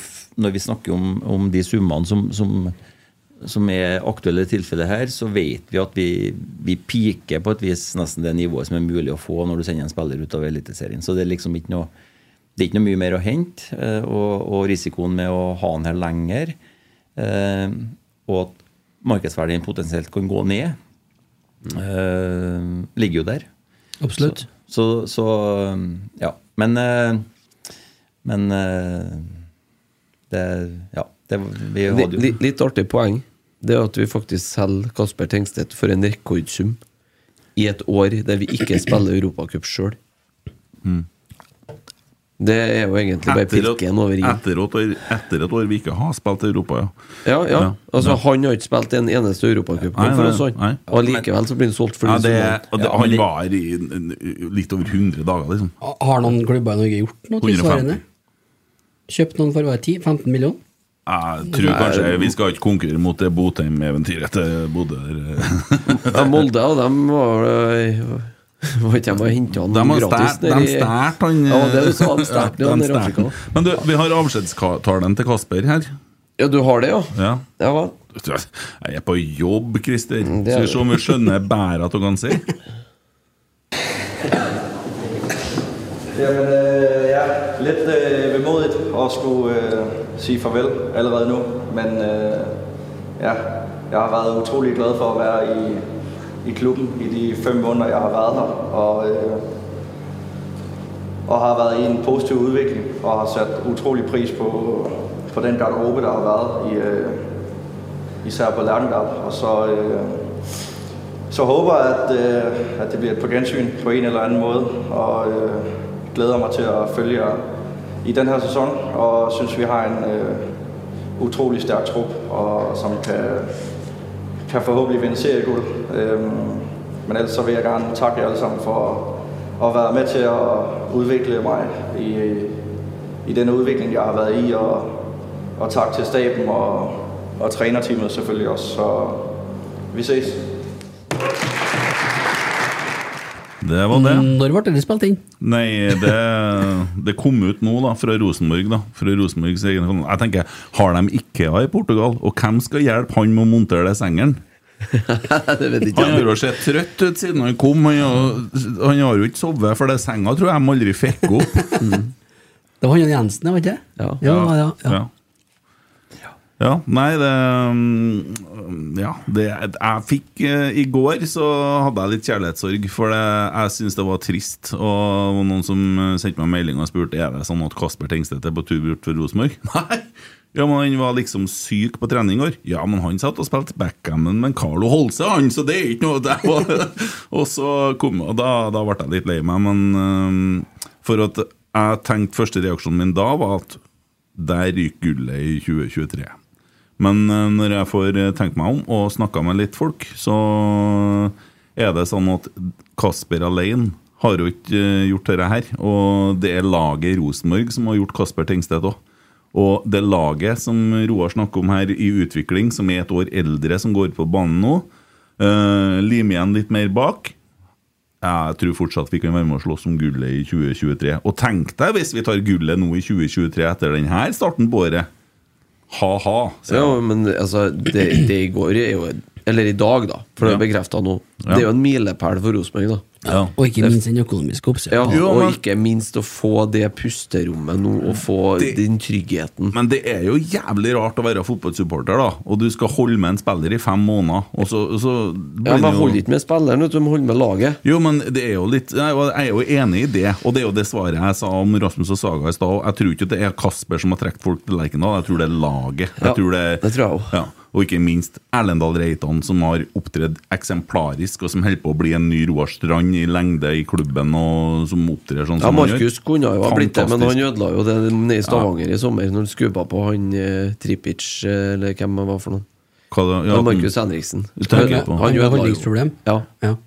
når vi snakker om, om de summene som, som, som er aktuelle tilfeller her, så vet vi at vi, vi piker på et vis nesten det nivået som er mulig å få når du sender en spiller ut av Eliteserien. Så det er liksom ikke noe, det er ikke noe mye mer å hente. eh, Og, og risikoen med å ha den her lenger, eh, og at markedsverdien potensielt kan gå ned, eh, ligger jo der. Absolutt. Så, så ja. Men eh, Men eh, det Ja. Det, vi hadde jo litt, Litt artig poeng. Det er at vi faktisk selger Kasper Tengstedt for en rekordsum i et år der vi ikke spiller Europacup sjøl. Det er jo egentlig bare pilken over i-en. etter, etter et år vi ikke har spilt i Europa, ja. Ja, ja. Altså, Ja. Han har ikke spilt en eneste europacupkamp for oss, han. Og likevel så blir han solgt for ja det, og det, Ja, han var i litt over 100 dager, liksom. Har noen klubber i Norge gjort noe 150. tilsvarende? Kjøpt noen for hver 10-15 millioner? Jeg tror kanskje Vi skal ikke konkurrere mot det Botheim-eventyret til Bodø. Ja, Molde og dem var øh, Var ikke de og henta han gratis de stjal han Ja, det du sa, de stjal han. Men du, vi har avskjedstalen til Kasper her. Ja, du har det, ja? Ja. Ja hva? Jeg er på jobb, Christer. Mm, Skal vi se om vi skjønner bæret at du kan si. Jamen, øh, ja, lidt øh, vemodigt at skulle øh, sige farvel allerede nu, men øh, ja, jeg har været utrolig glad for at være i, i klubben i de fem måneder, jeg har været her, og, øh, og har været i en positiv udvikling, og har sat utrolig pris på, på den garderobe, der har været, i, øh, især på Lerkendal, og så... Øh, så håber jeg, at, øh, at det bliver et på gensyn på en eller anden måde, og øh, glæder mig til at følge jer i den her sæson, og synes, vi har en øh, utrolig stærk trup, og, som kan, kan forhåbentlig vinde serieguld. Men ellers så vil jeg gerne takke jer alle sammen for at være med til at udvikle mig i, i den udvikling, jeg har været i, og, og tak til staben og, og trænerteamet selvfølgelig også. Så vi ses. Det var det. Når ble det spilt inn? Nei, det, det kom ut nå da, fra Rosenborg. da Fra Rosenborgs egen. Jeg tenker, Har de IKEA i Portugal? Og hvem skal hjelpe han med å montere det sengeren? det vet ikke Han har jo sett trøtt ut siden han kom. Han har, han har jo ikke sovet, for det senga tror jeg de aldri fikk opp. Det var han Jensen, det var ikke det? Ja. ja, ja, ja. Ja. Ja, nei, det mm, Ja, det Jeg fikk eh, I går så hadde jeg litt kjærlighetssorg, for det, jeg syns det var trist. Og noen som eh, sendte meg melding og spurte Er det sånn at Kasper Tengstedt er på tur bort for Rosenborg. Nei! Ja, men Han var liksom syk på trening i går. Ja, men han satt og spilte backgammon med Carlo Holse, han, så det er ikke noe der. Og så kom og da, da ble jeg litt lei meg, men eh, For at jeg tenkte første reaksjonen min da var at der ryker gullet i 2023. Men eh, når jeg får eh, tenkt meg om og snakka med litt folk, så er det sånn at Kasper alene har jo ikke eh, gjort dette her. Og det er laget i Rosenborg som har gjort Kasper Tengstedt òg. Og det laget som Roar snakker om her i utvikling, som er et år eldre, som går på banen nå, lim igjen litt mer bak. Jeg tror fortsatt vi kan være med og slåss om gullet i 2023. Og tenk deg hvis vi tar gullet nå i 2023 etter denne starten på året. Ha-ha. Ja, men altså, det, det i går er jo Eller i dag, da, for det er bekrefta nå. Det er jo en milepæl for Rosenborg, da. Ja. Og ikke minst den økonomiske oppsida. Ja, Jo, og ikke minst å få det pusterommet nå, og få Det- den tryggheten. Men det er jo jævlig rart å være fotballsupporter, da. Og du skal holde med en spiller i fem måneder, og så, så Ja, men jo- Hold ikke med spilleren, du, må holde med laget. Jo, men det er jo litt Jeg er jo enig i det, og det er jo det svaret jeg sa om Rasmus og Saga i stad. og Jeg tror ikke det er Kasper som har trukket folk til Lerkendal, jeg tror det er laget. Jeg Ja, tror det, det tror jeg. Ja. Og ikke minst Erlendal Reitan, som har opptredd eksemplarisk, og som holder på å bli en ny Roar Strand i lengde i klubben, og som opptrer sånn Ja, som han gjør. Markus kunne jo ha blitt det, men han ødela jo det nede i Stavanger i sommer, når han skubba på han eh, Tripic, eh, eller hvem det var for noe. Hva da? Ja, Ja, Markus Henriksen. Han, han, Han- han, Han Han med Ja jo.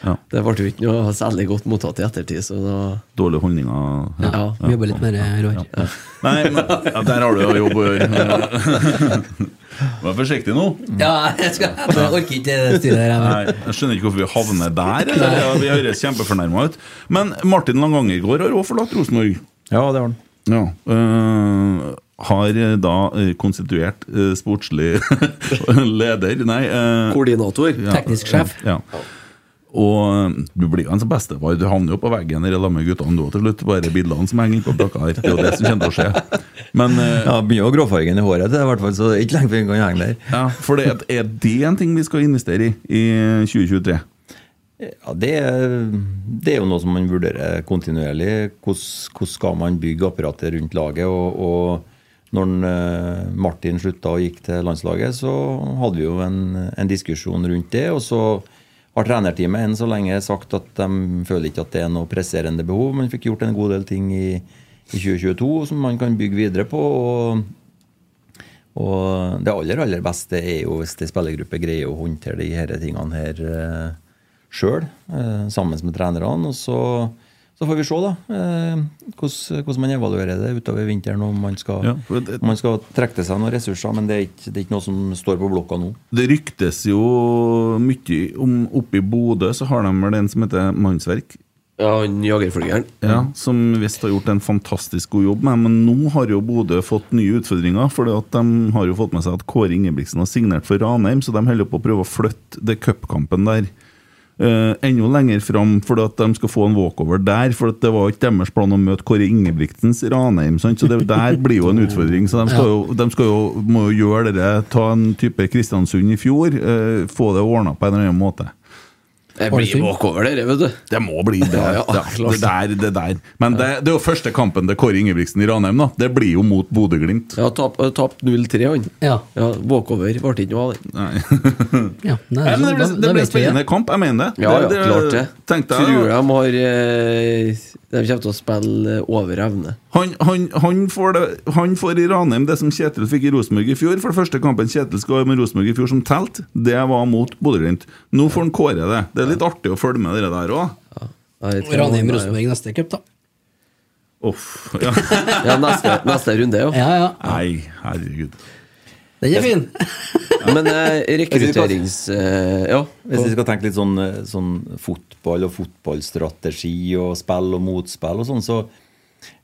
Ja. Ja. Ja. Det ble jo ikke noe særlig godt mottatt i ettertid, så da Dårlige holdninger. Ja. Vi jobber litt mer, Roar. Nei, men ja, der har du jo jobb å gjøre. Vær forsiktig nå. Ja, jeg, skal, jeg orker ikke det styret der. Nei, jeg skjønner ikke hvorfor vi havner der. Eller? Ja, vi høres kjempefornærma ut. Men Martin Langangergård har også forlatt Rosenborg. Ja, det har han. Ja. øh, har da øh, konstituert øh, sportslig leder Nei. øh, Koordinator. ja, Teknisk sjef. Ja. Og øh, du blir jo hans bestefar. Du havner jo på veggen i lag med guttene du til slutt. Bare bildene som henger på her. Det er jo det som kommer til å skje. Men øh, Ja, Begynner jo gråfargen i håret, til, er hvert fall, så ikke lenge før vi kan henge der. ja, for det, er det en ting vi skal investere i i 2023? Ja, det, det er jo noe som man vurderer kontinuerlig. Hvordan, skal man bygge apparatet rundt laget? Og, og når eh, Martin slutta og gikk til landslaget, så hadde vi jo en, en diskusjon rundt det. Og så har trenerteamet enn så lenge sagt at de føler ikke at det er noe presserende behov. Man fikk gjort en god del ting i, i 2022 som man kan bygge videre på. og og det aller aller beste er jo hvis en spillergruppe greier å håndtere de her tingene her eh, sjøl, eh, sammen med trenerne. Og så, så får vi se da, eh, hvordan, hvordan man evaluerer det utover vinteren. Om man skal, Ja, det- man skal trekke til seg noen ressurser. Men det er, ikke, det er ikke noe som står på blokka nå. Det ryktes jo mye om Oppe i Bodø så har de vel en som heter Mannsverk. Ja, han jagerflygeren. Ja, Som visst har gjort en fantastisk god jobb med, men nå har jo Bodø fått nye utfordringer. For de har jo fått med seg at Kåre Ingebrigtsen har signert for Ranheim, så de holder på å prøve å flytte det cupkampen der eh, enda lenger fram, for at de skal få en walkover der. For det var ikke deres plan å møte Kåre Ingebrigtsens Ranheim, sant? så det der blir jo en utfordring. Så de, skal jo, de skal jo, må jo gjøre det, ta en type Kristiansund i fjor, uh, få det ordna på en eller annen måte. Det blir walkover, dere, vet du. Det må bli det. Ja, ja, det, der, det der. Men det, det er jo første kampen til Kåre Ingebrigtsen i Ranheim. da Det blir jo mot Bodø-Glimt. Ja, tapt tap 0-3, han. Ja. Ja, Walkover ble ikke noe av det. Nei. Ja, nei, men det blir, det blir spennende kamp, jeg mener det. Ja, ja, det, klart det. Tenkte Tror jeg, de har eh, De kommer til å spille over evne. han, han, han, får det, han får i Ranheim det som Kjetil fikk i Rosenborg i fjor. For det første kampen Kjetil skal ha med Rosenborg i fjor som telt, det var mot Bodø-Glimt. Nå får han Kåre det. Det er litt artig å følge med dere der òg. Om- Ranheim-Rosenborg neste cup, da. Uff. Ja. Ja, neste, neste runde, jo. Ja, ja. Nei, herregud. Den er fin! Men eh, rekrutterings... Eh, ja. Hvis vi skal tenke litt sånn, eh, sånn fotball og fotballstrategi og spill og motspill og sånn, så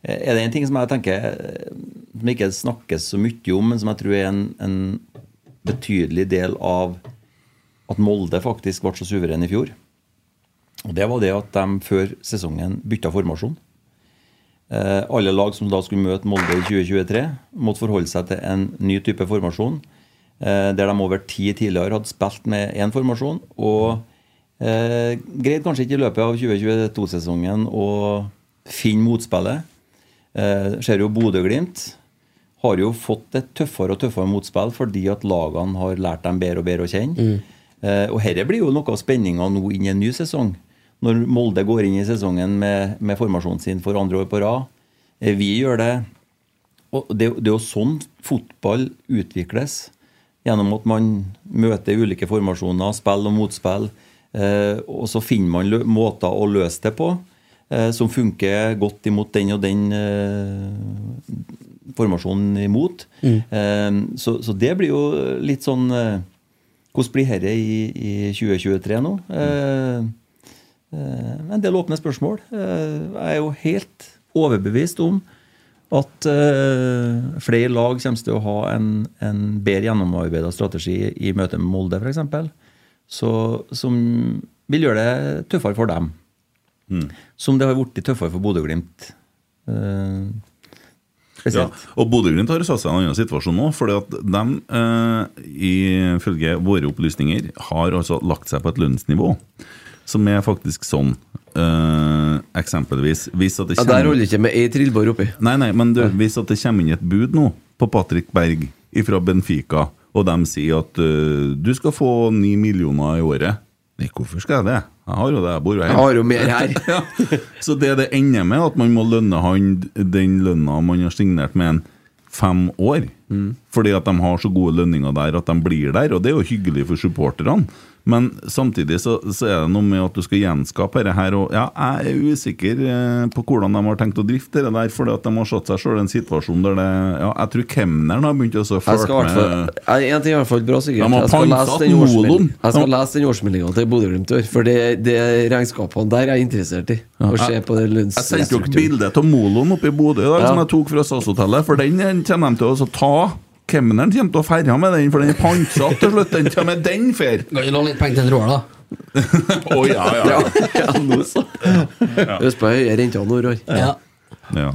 er det en ting som jeg tenker som ikke snakkes så mye om, men som jeg tror er en, en betydelig del av at Molde faktisk ble så suveren i fjor. Og Det var det at de før sesongen bytta formasjon. Eh, alle lag som da skulle møte Molde i 2023, måtte forholde seg til en ny type formasjon. Eh, der de over ti tidligere hadde spilt med én formasjon. Og eh, greide kanskje ikke i løpet av 2022-sesongen å finne motspillet. Eh, ser jo Bodø-Glimt har jo fått et tøffere og tøffere motspill fordi at lagene har lært dem bedre og bedre å kjenne. Eh, og dette blir jo noe av spenninga nå inn i en ny sesong. Når Molde går inn i sesongen med, med formasjonen sin for andre år på rad. Eh, vi gjør det og det, det er jo sånn fotball utvikles. Gjennom at man møter ulike formasjoner, spill og motspill. Eh, og så finner man måter å løse det på eh, som funker godt imot den og den eh, formasjonen imot. Eh, så, så det blir jo litt sånn eh, Hvordan blir dette i, i 2023 nå? Eh, en del åpne spørsmål. Eh, jeg er jo helt overbevist om at eh, flere lag kommer til å ha en, en bedre gjennomarbeida strategi i møte med Molde, f.eks. Som vil gjøre det tøffere for dem. Som det har blitt tøffere for Bodø-Glimt. Eh, Ja, og Bodø-Glimt har satt seg i en annen situasjon nå. fordi at de, eh, ifølge våre opplysninger, har altså lagt seg på et lønnsnivå som er faktisk sånn Uh, Eksempelvis hvis at det ja der holder det ikke med ei trillbar oppi. Nei, nei, men du, hvis at det kommer inn et bud nå på Patrick Berg fra Benfica, og de sier at uh, du skal få ni millioner i året Nei, hvorfor skal jeg det? Jeg har jo det jeg bor jo Jeg har jo mer her. Ja. Så det det ender med, at man må lønne han den lønna man har signert med en fem år. Fordi at de har så gode lønninger der at de blir der, og det er jo hyggelig for supporterne. Men samtidig så, så er det noe med at du skal gjenskape dette her. Og ja, jeg er usikker eh, på hvordan de har tenkt å drifte det der, fordi at de har satt seg selv i en situasjon der det Ja, jeg tror kemneren har begynt å flørte med En ting er i hvert fall bra, sikkert. Jeg skal lese den årsmelding- årsmeldinga til Bodø-Glimt i år, for det, det regnskapene der er jeg interessert i. Å se på det Jeg sendte lønnsstrukturen. bilde av Moloen oppe i Bodø i dag, Ja. som jeg tok fra SAS-hotellet. For den kommer de til å ta. Kemneren kommer til å ferja med den, for den er pantsatt til slutt. Den kommer den fer. Kan du låne litt penger til en Roar, da? Å ja, ja. Ja, ja, nå så. Husk på høye renter nå, Roar. Ja. ja.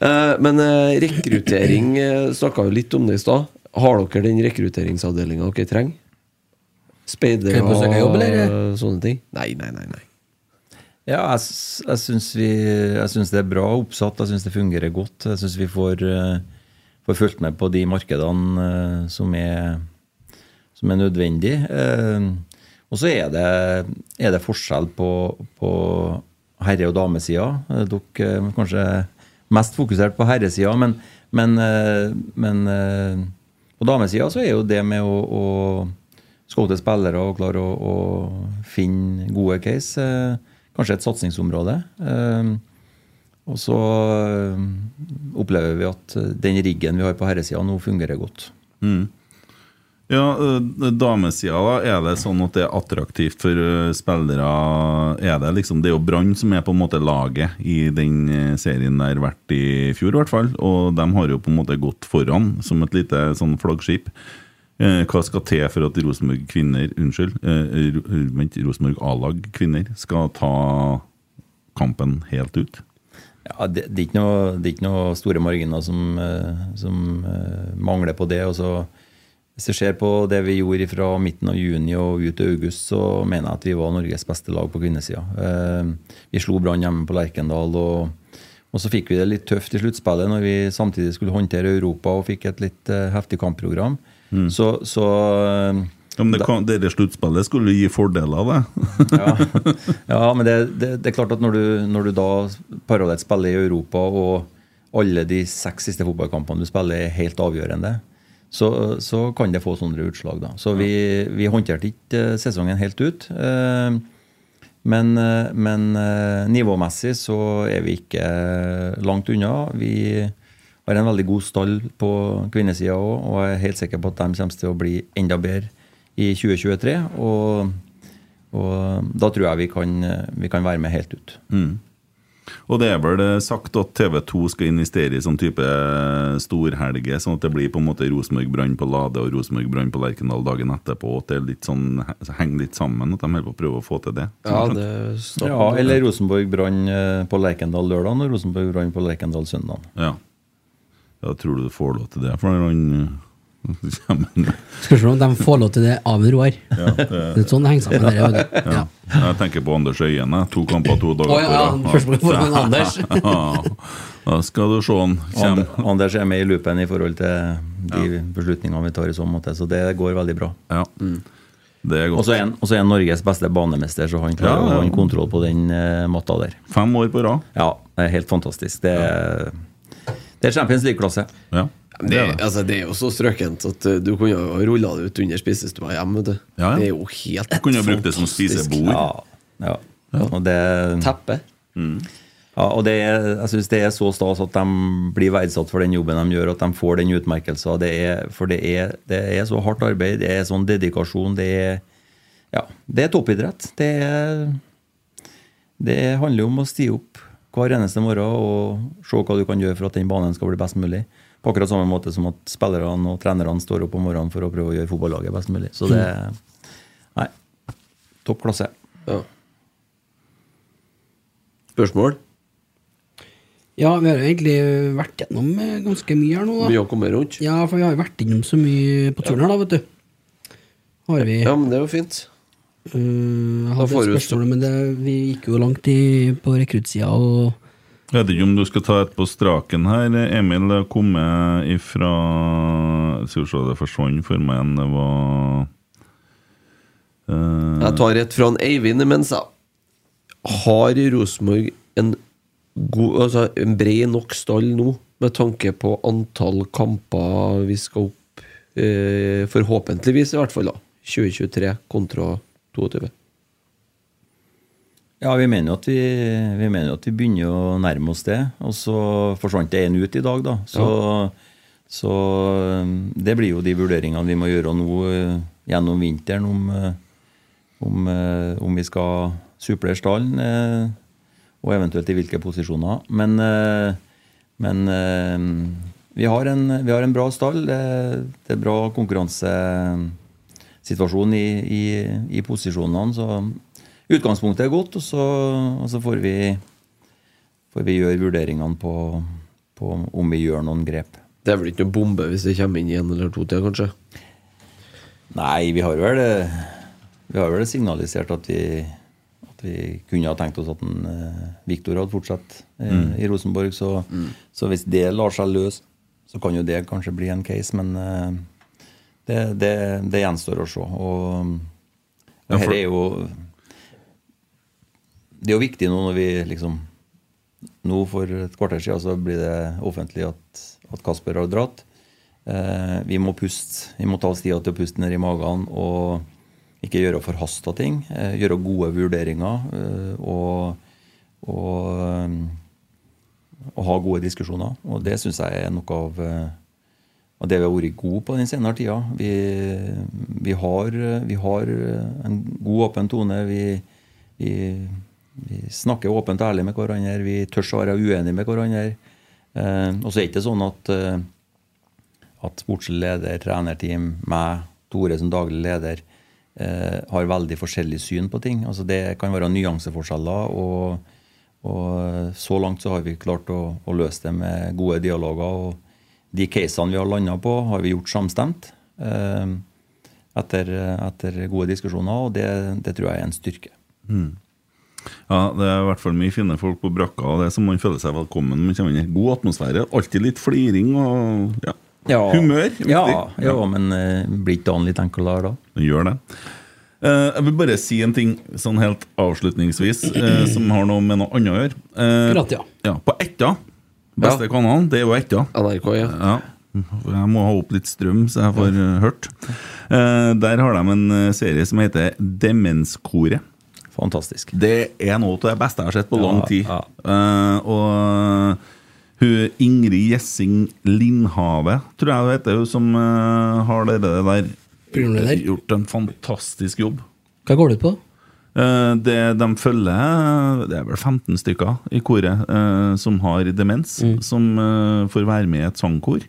Eh, men eh, rekruttering uh, snakka vi litt om det i stad. Har dere den rekrutteringsavdelinga dere trenger? Speidere og sånne ting? Nei, nei, nei. nei. Ja, jeg, s- jeg syns Jeg syns det er bra oppsatt. Jeg syns det fungerer godt. Jeg syns vi får, eh, får fulgt med på de markedene eh, som er, som er nødvendig. Eh, Og så er det, er det forskjell på, på herre- og damesida. Eh, Dere er kanskje mest fokusert på herresida, men, men, men på damesida så er jo det med å, å scoute spillere og klare å, å finne gode case kanskje et satsingsområde. Eh, og så eh, opplever vi at eh, den riggen vi har på herresida nå fungerer godt. Ja, øh, damesida, da. Er det sånn at det er attraktivt for spillere? Er det liksom Det er jo Brann som er på en måte laget i den serien der vært i fjor, i hvert fall. Og de har jo på en måte gått foran som et lite sånn flaggskip. Eh, Hva skal til for at Rosenborg kvinner Unnskyld, eh, Rosenborg A-lag kvinner skal ta kampen helt ut? Ja, det, det, er ikke noe, det er ikke noe store marginer som, eh, som eh, mangler på det. Også, hvis du ser på det vi gjorde fra midten av juni og ut til august, så mener jeg at vi var Norges beste lag på kvinnesida. Eh, vi slo Brann hjemme på Lerkendal. Og, og så fikk vi det litt tøft i sluttspillet når vi samtidig skulle håndtere Europa og fikk et litt heftig kampprogram. Så, så eh, Ja, men det, kan, det sluttspillet skulle gi fordeler, det. ja. ja, men det, det, det er klart at når du, når du da parallelt spiller i Europa, og alle de seks siste fotballkampene du spiller, er helt avgjørende, så, så kan det få sånne utslag. da. Så vi, vi håndterte ikke eh, sesongen helt ut. eh, Men, eh, men nivåmessig så er vi ikke langt unna. Vi har en veldig god stall på kvinnesida òg, og jeg er helt sikker på at de kommer til å bli enda bedre i 2023. Og, og da tror jeg vi kan, vi kan være med helt ut. Og det er vel eh, sagt at TV2 skal investere i sånn type storhelge, sånn at det blir på en måte Rosenborg-Brann på Lade og Rosenborg-Brann på Lerkendal dagen etterpå. At det er litt sånn, henger litt sammen, at de holder på å prøve å få til det. Ja, det Ja. Eller Rosenborg-Brann eh, på Lerkendal lørdag og Rosenborg-Brann på Lerkendal søndag. Ja. ja. Tror du du får lov til det? For han kommer se om de får lov til det av en Roar. ja, det, Det er sånn det henger sammen. Ja. Der, ja. Jeg tenker på Anders Øyen. To kamper to dager Å, ja, ja, for en Anders. Ja, Da skal du se han Kjem... Anders er med i loopen i forhold til de beslutningene vi tar i så måte, så det går veldig bra. Ja. Det er Og så er han- er Norges beste banemester, så han klarer Ja, å ja. ha en kontroll på den uh, matta der. Fem år på rad. Ja, det er helt fantastisk. Det er, det er Champions League-klasse. Ja. Det, altså, det er jo så strøkent at uh, du kunne jo rulla det ut under spisestua hjemme. du. Ja, ja. Det er jo helt Du kunne jo brukt det som spisebord. Ja, ja. Og det, Teppe. ja, og det er, jeg synes det er så stas at de blir verdsatt for den jobben de gjør, at de får den utmerkelsen. Det er, for det er, det er så hardt arbeid, det er sånn dedikasjon. Det er, ja, det er toppidrett. Det, er, det handler om å stige opp hver eneste morgen og se hva du kan gjøre for at den banen skal bli best mulig. På akkurat samme måte som at spillerne og trenerne står opp om morgenen for å prøve å gjøre fotballaget best mulig. Så det Nei. Topp klasse. Ja. Spørsmål? ja, vi har egentlig vært gjennom eh, ganske mye her nå, da. Mye å komme rundt? Ja, for vi har jo vært innom så mye på turen her, da, vet du. Har vi. Ja, men det er jo fint. Uh, jeg Da hadde får et du spørsmål, men det, vi gikk jo langt i, på rekruttsida, og Jeg vet ikke om du skal ta et på straken her. Emil det kom med ifra Skal vi se, det forsvant for meg igjen. Det var uh... Jeg tar et fra Eivind imens. jeg. Har Rosenborg en, god, altså en bred nok stall nå, med tanke på antall kamper vi skal opp eh, Forhåpentligvis, i hvert fall, da. 2023 kontra 22? Ja, vi mener jo at vi, vi, mener at vi begynner å nærme oss det. Og så forsvant det én ut i dag, da. Så, så um, det blir jo de vurderingene vi må gjøre nå eh, gjennom vinteren om, eh, om, eh, om vi skal supplere stallen, eh, og eventuelt i hvilke posisjoner. Men, eh, men eh, vi, har en, vi har en bra stall. Det, det er bra konkurransesituasjon i, i, i posisjonene. Så utgangspunktet er godt, og så, og så får, vi, får vi gjøre vurderingene på, på om vi gjør noen grep. Det er vel ikke noe bombe hvis det kommer inn i en eller to til, kanskje? Nei, vi har vel, vi har vel signalisert at vi, at vi kunne ha tenkt oss at en, eh, Viktor hadde fortsatt eh, i Rosenborg. Så, så hvis det lar seg løse, så kan jo det kanskje bli en case. Men eh, det, det, det gjenstår å se. Og, og Ja, for- her er jo Det er jo viktig nå når vi liksom Nå for et kvarter siden så blir det offentlig at, at Kasper har dratt. Eh, vi må puste. Vi må ta oss tida til å puste ned i magen og ikke gjøre forhasta ting. Eh, gjøre gode vurderinger eh, og, og, eh, og ha gode diskusjoner. Og det syns jeg er noe av og det vi har vært gode på den senere tida. Vi, vi, har, vi har en god, åpen tone. Vi, vi, vi snakker åpent og ærlig med hverandre. Vi tør å være uenige med hverandre. Eh, og så er det ikke sånn at, eh, at sportslig leder, trenerteam, meg, Tore som daglig leder, eh, har veldig forskjellig syn på ting. Altså Det kan være nyanseforskjeller. og, og så langt så har vi klart å, å løse det med gode dialoger. og de casene vi har landa på, har vi gjort samstemt eh, etter, etter gode diskusjoner, og det, det tror jeg er en styrke. Ja, Det er i hvert fall mye fine folk på brakka, og det er som man føler seg velkommen. Man kommer inn i God atmosfære. Alltid litt fliring og ja, humør. Ja, ja, men uh, blir ikke dagen litt enklere da? Den gjør det. Uh, jeg vil bare si en ting sånn helt avslutningsvis, uh, som har noe med noe annet å gjøre. Eh, Akkurat, ja. ja, på Etta, beste Ja. kanalen, det er jo Etta. NRK, ja. Ja. Jeg må ha opp litt strøm, så jeg får eh, hørt. Der har de en serie som heter Demenskoret. Fantastisk. Det er noe av det beste jeg har sett på lang tid. ja. Uh, og hun Ingrid Gjessing Lindhave, tror jeg det heter, hun som uh, har det der der. gjort en fantastisk jobb. Hva går det ut på? Uh, det de følger, det er vel 15 stykker i koret eh, som har demens, som eh, får være med i et sangkor.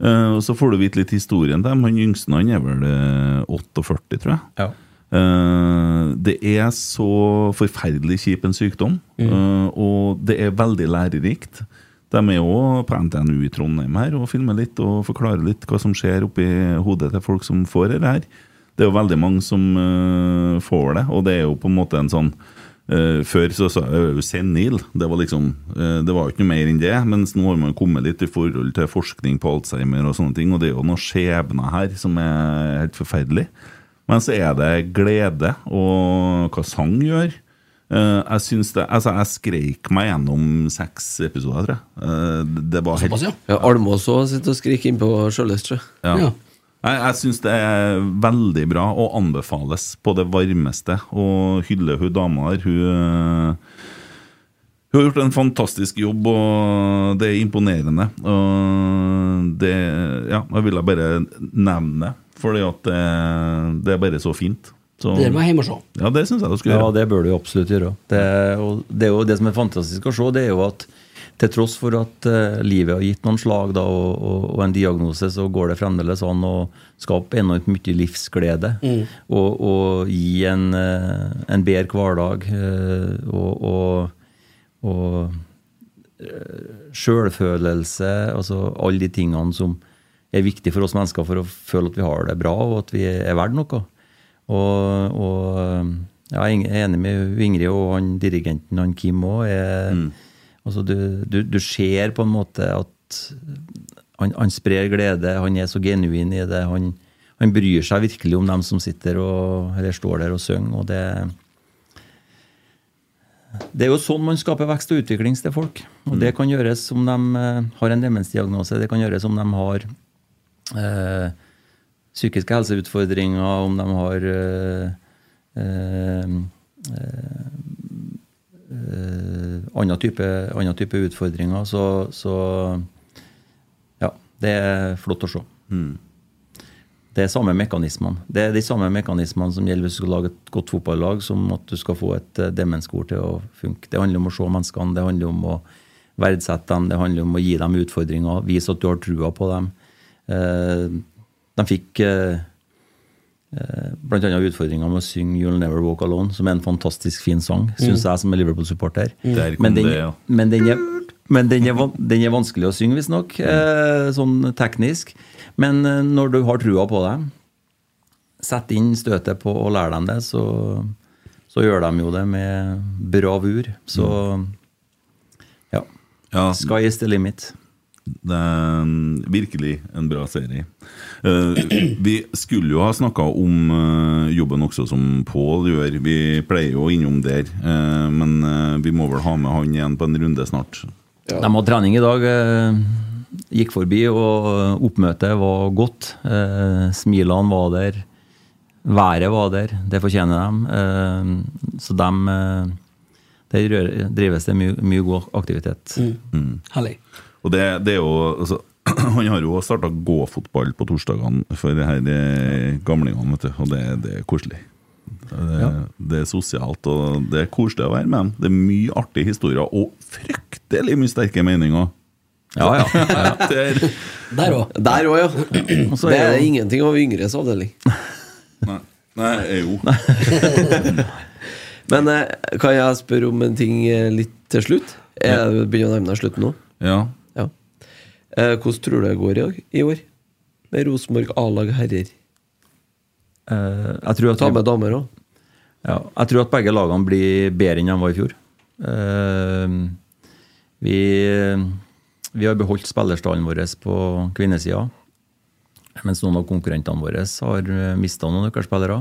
Eh, og Så får du vite litt historien til dem. Han yngste han er vel eh, 48, tror jeg. Ja. Eh, det er så forferdelig kjip en sykdom, eh, og det er veldig lærerikt. De er jo på NTNU i Trondheim her og filmer litt og forklarer litt hva som skjer oppi hodet til folk som får det her. Det er jo veldig mange som uh, får det, og det er jo på en måte en sånn Før så sa jeg jo senil. Det var liksom Det var jo ikke noe mer enn det. Mens nå har man kommet litt i forhold til forskning på Alzheimer og sånne ting, og det er jo noen skjebner her som er helt forferdelig. Men så er det glede, og hva sang gjør. Eh, jeg syns det Altså, jeg skreik meg gjennom seks episoder, tror jeg. Eh, det- var helt Såpass, ja. ja Almås òg sitter og skriker innpå Sjøløst, tror jeg. ja. Ja. Jeg, jeg syns det er veldig bra og anbefales på det varmeste å hylle hun dama der. Hun, øh, hun har gjort en fantastisk jobb, og det er imponerende. Og det Ja, jeg ville bare nevne det, fordi at det, det er bare så fint. Så, Det der må jeg hjem og se. ja, det syns jeg du skulle gjøre. Ja, det bør du absolutt gjøre. Det, og det er jo det som er fantastisk å se, det er jo at til tross for at uh, livet har gitt noen slag da, og, og, og en diagnose, så går det fremdeles an å skape enormt mye livsglede. Og, og gi en, uh, en bedre hverdag. Uh, og, og, og eh, sjølfølelse, altså alle de tingene som er viktig for oss mennesker for å føle at vi har det bra, og at vi er verdt noe. Og, og ja, jeg er enig med Ingrid og han dirigenten han Kim òg. Altså, du, du, du ser på en måte at han, han sprer glede, han er så genuin i det. Han, han bryr seg virkelig om dem som sitter og, eller står der og synger. og det det er jo sånn man skaper vekst og utvikling til folk. Og det kan gjøres om de eh, har en demensdiagnose, det kan gjøres om de har eh, psykiske helseutfordringer, om de har eh, eh, eh, annen type, annen type utfordringer, så, så ja, det er flott å se. Det er samme mekanismene. Det er de samme mekanismene som gjelder hvis du skal lage et godt fotballag, som at du skal få et eh, demenskor til å funke. Det handler om å se menneskene, det handler om å verdsette dem, det handler om å gi dem utfordringer, vise at du har trua på dem. Eh, de fikk eh, eh, blant annet utfordringer med å synge 'You'll Never Walk Alone', som er en fantastisk fin sang, syns jeg som er Liverpool-supporter. Mm. Men, den, det, ja. men den er, men den er, den er vanskelig å synge, visstnok, eh, sånn teknisk. Men når du har trua på dem, sett inn støtet på og lær dem det, så, så gjør de jo det med bravur. Så ja. Ja, Sky is the limit. Det er mm, virkelig en bra serie. Eh, vi skulle jo ha snakka om eh, jobben også som Pål gjør. Vi pleier jo innom der, eh, men vi må vel ha med han igjen på en runde snart. De hadde trening i dag. Gikk forbi, og oppmøtet var godt. Eh, Smilene var der. Været var der. Det fortjener de. Så de Der drives det mye, mye god aktivitet. Herlig. Og det, det er jo altså, Han har jo starta gåfotball på torsdagene for de her gamlingene, vet du. Og det, det er koselig. Det, det er sosialt, og det er koselig å være med dem. Det er mye artige historier, og fryktelig mye sterke meninger. Ja, ja. Det er, Der òg. Der òg, ja. så Det er jo- ingenting av yngres avdeling. nei, nei, jo. Men eh, kan jeg spørre om en ting eh, litt til slutt? Jeg begynner å nærme deg slutten nå. Ja. Eh, hvordan tror du det går i, i år? Med Rosenborg A-lag herrer. Eh, Jeg tror at Ta med damer òg. Ja, jeg tror at begge lagene blir bedre enn de var i fjor. Eh, vi, vi har beholdt spillerstallen vår på kvinnesida, mens noen av konkurrentene våre har mista noen nøkkelspillere.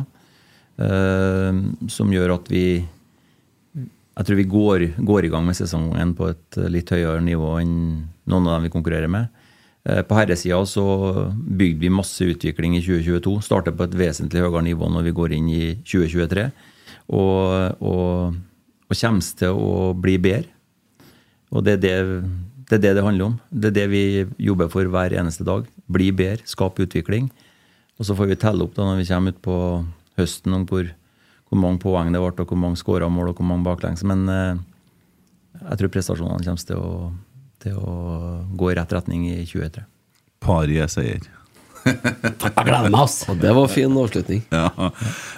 eh, som gjør at vi Jeg tror vi går, går i gang med sesongen på et litt høyere nivå enn noen av dem vi konkurrerer med. Eh, På herresida så bygde vi masse utvikling i 2022. Starter på et vesentlig høyere nivå når vi går inn i 2023. Og, og, og kommer til å bli bedre. Og det er det, det er det det handler om. Det er det vi jobber for hver eneste dag. Bli bedre, skape utvikling. Og så får vi telle opp da når vi kommer ut på høsten om hvor, hvor mange poeng det ble, og hvor mange skåra mål og hvor mange baklengs. Men eh, jeg tror prestasjonene kommer til å, til å gå i rett retning i 2023. Parie-seier. Jeg gleder meg, ass. Og det var fin avslutning. Ja.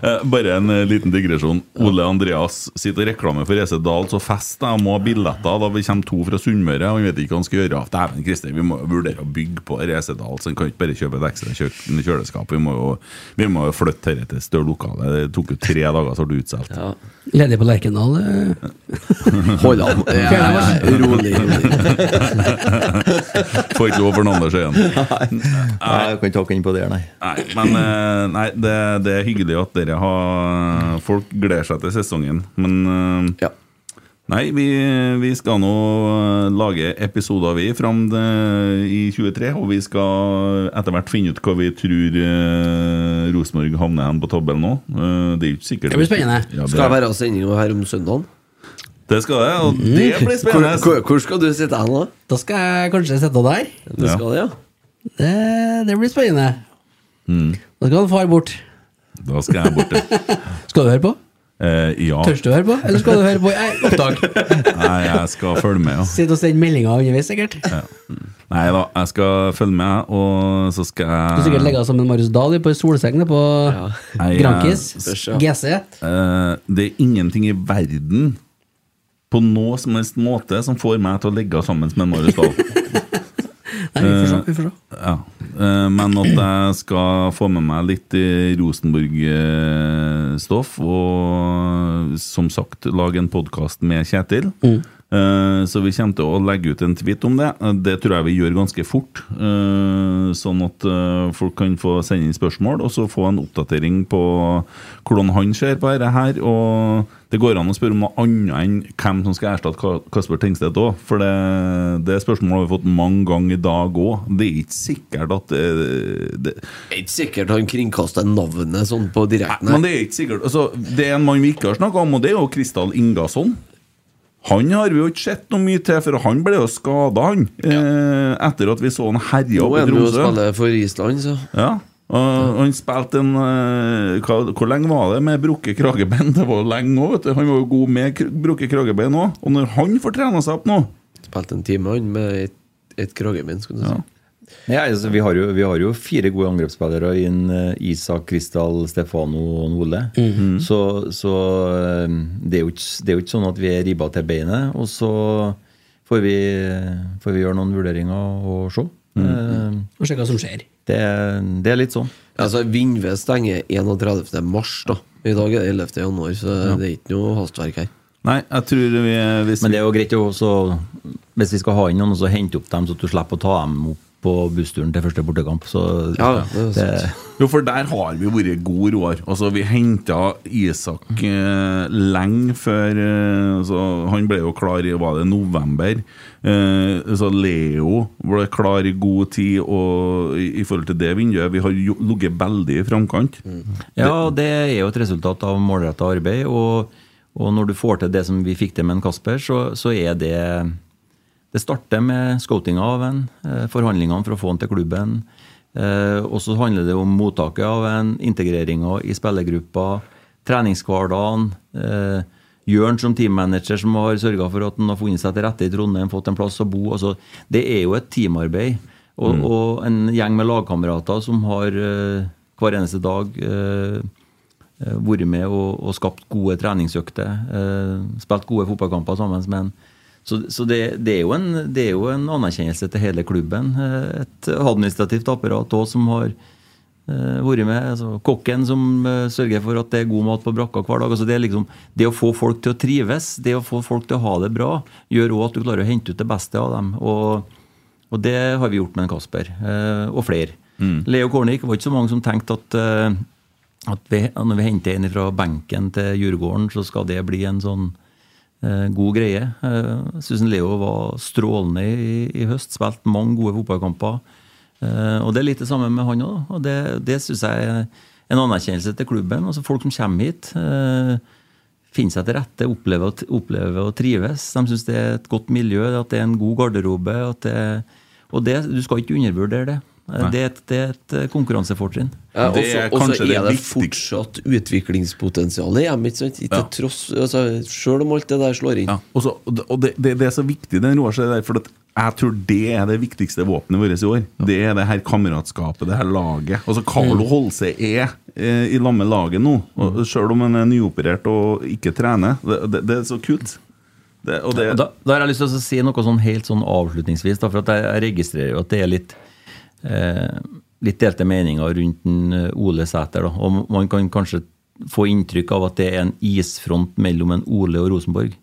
Eh, Bare en eh, liten digresjon. Ole Andreas sitter og reklamer for EC Dahl, så fest. Jeg må ha billetter. Da vi kommer to fra Sunnmøre. Han vet ikke hva han skal gjøre. Dæven Kristin, vi må vurdere å bygge på EC så Han kan ikke bare kjøpe et ekstra kjøleskap. Vi må jo, vi må jo flytte dette til større lokale. Det tok jo tre dager, så ble du utsolgt. Ja. Ledig på Lerkendal. eh. Hold an. Ja, rolig. rolig. Får ikke lov for Anders igjen. Ikke hakke inn på det, her, nei. Nei, men eh, nei, det, det er hyggelig at dere har Folk gleder seg til sesongen. Men eh, Ja. Nei, vi, vi skal nå eh, lage episoder vi fram i 23, og vi skal etter hvert finne ut hva vi tror uh, Rosenborg havner hen på tabellen nå. Eh, det er jo ikke sikkert Det blir spennende. Ja, Skal det det, være sending her om søndagen? det skal det, og det blir spennende. hvor, hvor skal du sitte hen, da? Da skal jeg kanskje sitte der. Du Ja. skal det, ja? Det, det blir spennende. Mm. Da skal han far bort. Da skal jeg bort. ja. Skal du høre på? Eh, ja. Tørs du å høre på? Eller skal du høre på i opptak? Nei, jeg skal følge med, ja. Sitte og sende meldinger underveis, sikkert. Nei da, jeg skal følge med, og så skal jeg Du sikkert deg sammen med Marius Dahl på ei solseng på ja. Grankis. GC. Eh, det er ingenting i verden på noe som helst måte som får meg til å ligge sammen med Marius Dahl. Nei, vi får se. Vi får se. ja. Eh, men at jeg skal få med meg litt eh, Rosenborg-stoff, og som sagt lage en podkast med Kjetil. Eh, Så vi kommer til å legge ut en tweet om det. Eh, Det tror jeg vi gjør ganske fort. eh, Sånn at eh, folk kan få sende inn spørsmål, og så få en oppdatering på hvordan han ser på dette her. Og det går an å spørre om noe annet enn hvem som skal erstatte Kasper Tengstedt òg. For det, det spørsmålet har vi fått mange ganger i dag òg. Det er ikke sikkert at det, det er ikke sikkert han kringkaster navnet sånn på direkten. men det er ikke sikkert altså, Det er en mann vi ikke har snakka om, og det er jo Kristal Ingasson. Han har vi jo ikke sett noe mye til, for han ble jo skada, han. Eh, etter at vi så han herja Nå er i han jo Tromsø. spiller for Island, så Ja. Og han spilte en eh, hva, Hvor lenge var det med brukket kragebein? Det var lenge òg, vet du. Han var jo god med brukket kragebein òg. Og når han får trena seg opp nå spilte en time han med et, et kragebein, skulle du si. Ja, altså, vi, har jo, vi har jo fire gode angrepsspillere i en, eh, Isak, Kristal, Stefano og Nole. Så, så eh, det, er jo ikke, det er jo ikke sånn at vi er ribba til beinet. Og så får vi, får vi gjøre noen vurderinger og se. Eh, Og se hva som skjer. Det, det er litt sånn. Altså, Vindve stenger 31. mars, da. I dag er det 11. januar, så det er ikke noe hastverk her. Nei, jeg tror vi hvis Men det er jo greit også, hvis vi skal ha inn noen, så hente opp dem, så du slipper å ta dem opp på bussturen til første bortekamp. Så Ja, det er det, Jo, for der har vi vært gode, Roar. Altså, vi henta Isak eh, lenge før eh, altså, Han ble jo klar i var det november. Eh, så Leo ble klar i god tid og, i, i forhold til det vinduet. Vi har ligget veldig i framkant. ja, det er jo et resultat av målretta arbeid. Og, og når du får til det som vi fikk til med en Kasper, så, så er det Det starter med scoutinga av en, eh, forhandlingene for å få han til klubben. Eh, og så handler det om mottaket av en, integreringa i spillergruppa, treningshverdagen. Eh, Jørn som teammanager som har sørga for at han har funnet seg til rette i Trondheim, fått en plass å bo. Altså, det er jo et teamarbeid. Og, og en gjeng med lagkamerater som har hver eneste dag vært med og, og skapt gode treningsøkter. Spilt gode fotballkamper sammen med en. Så, så det, det, er jo en, det er jo en anerkjennelse til hele klubben. Eh, et administrativt apparat òg som har eh, vært med. Altså, kokken som eh, sørger for at det er god mat på brakka hver dag. Altså, det, er liksom, det å få folk til å trives, det å få folk til å ha det bra, gjør òg at du klarer å hente ut det beste av dem. Og, og det har vi gjort med en Kasper, og flere. Leo Kornik var ikke så mange som tenkte at, at vi, når vi henter en fra benken til Djurgården, så skal det bli en sånn god greie. Eh, syns Leo var strålende i, i høst. Spilt mange gode fotballkamper. Eh, og det er litt det samme med han òg. Og det, det syns jeg er en anerkjennelse til klubben. Altså Folk som kommer hit, eh, finner seg til rette, opplever, opplever og trives. De syns det er et godt miljø, at det er en god garderobe. Det, og det, du skal ikke undervurdere det. Det er et, det er et eh, konkurransefortrinn. Ja, og så er er det fortsatt utviklingspotensial i hjemmet. Ja. tross, altså, Selv om alt det der slår inn. Ja, Også, og det- det, det, er så viktig, den Roar sier der, for at jeg tror det er det viktigste våpenet vårt i år. Det er det her kameratskapet, det her laget. Altså Carlo Holse er eh, i lag med laget nå, og selv om han er nyoperert og ikke trener. Det, det, det er så kult. Det, og det, Da, da har jeg lyst til å si noe sånn helt sånn avslutningsvis. Da, for at jeg, registrerer jo at det er litt litt delte meninger rundt eh, Ole Sæter. Da. Og man kan kanskje få inntrykk av at det er en isfront mellom en Ole og Rosenborg.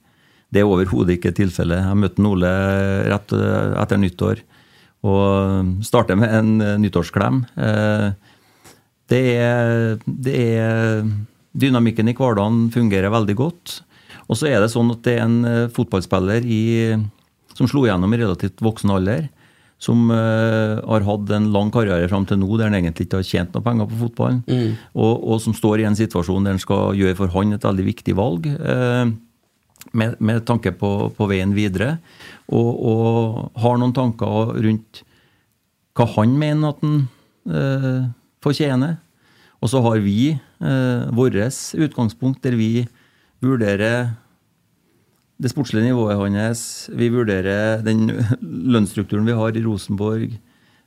Det er overhodet ikke tilfellet. Jeg møtte Ole rett eh, etter nyttår og starter med en eh, nyttårsklem. Eh, det er, det er Dynamikken i hverdagen fungerer veldig godt. Og så er det sånn at det er en eh, fotballspiller i, som slo gjennom i relativt voksen alder. Som uh, har hatt en lang karriere fram til nå der han egentlig ikke har tjent noe penger på fotballen. Og, og som står i en situasjon der han skal gjøre for han et veldig viktig valg. Uh, med, med tanke på, på veien videre. Og, og har noen tanker rundt hva han mener at han eh, fortjener. Og så har vi eh, vårt utgangspunkt der vi vurderer det sportslige nivået hans. Vi vurderer den lønnsstrukturen vi har i Rosenborg,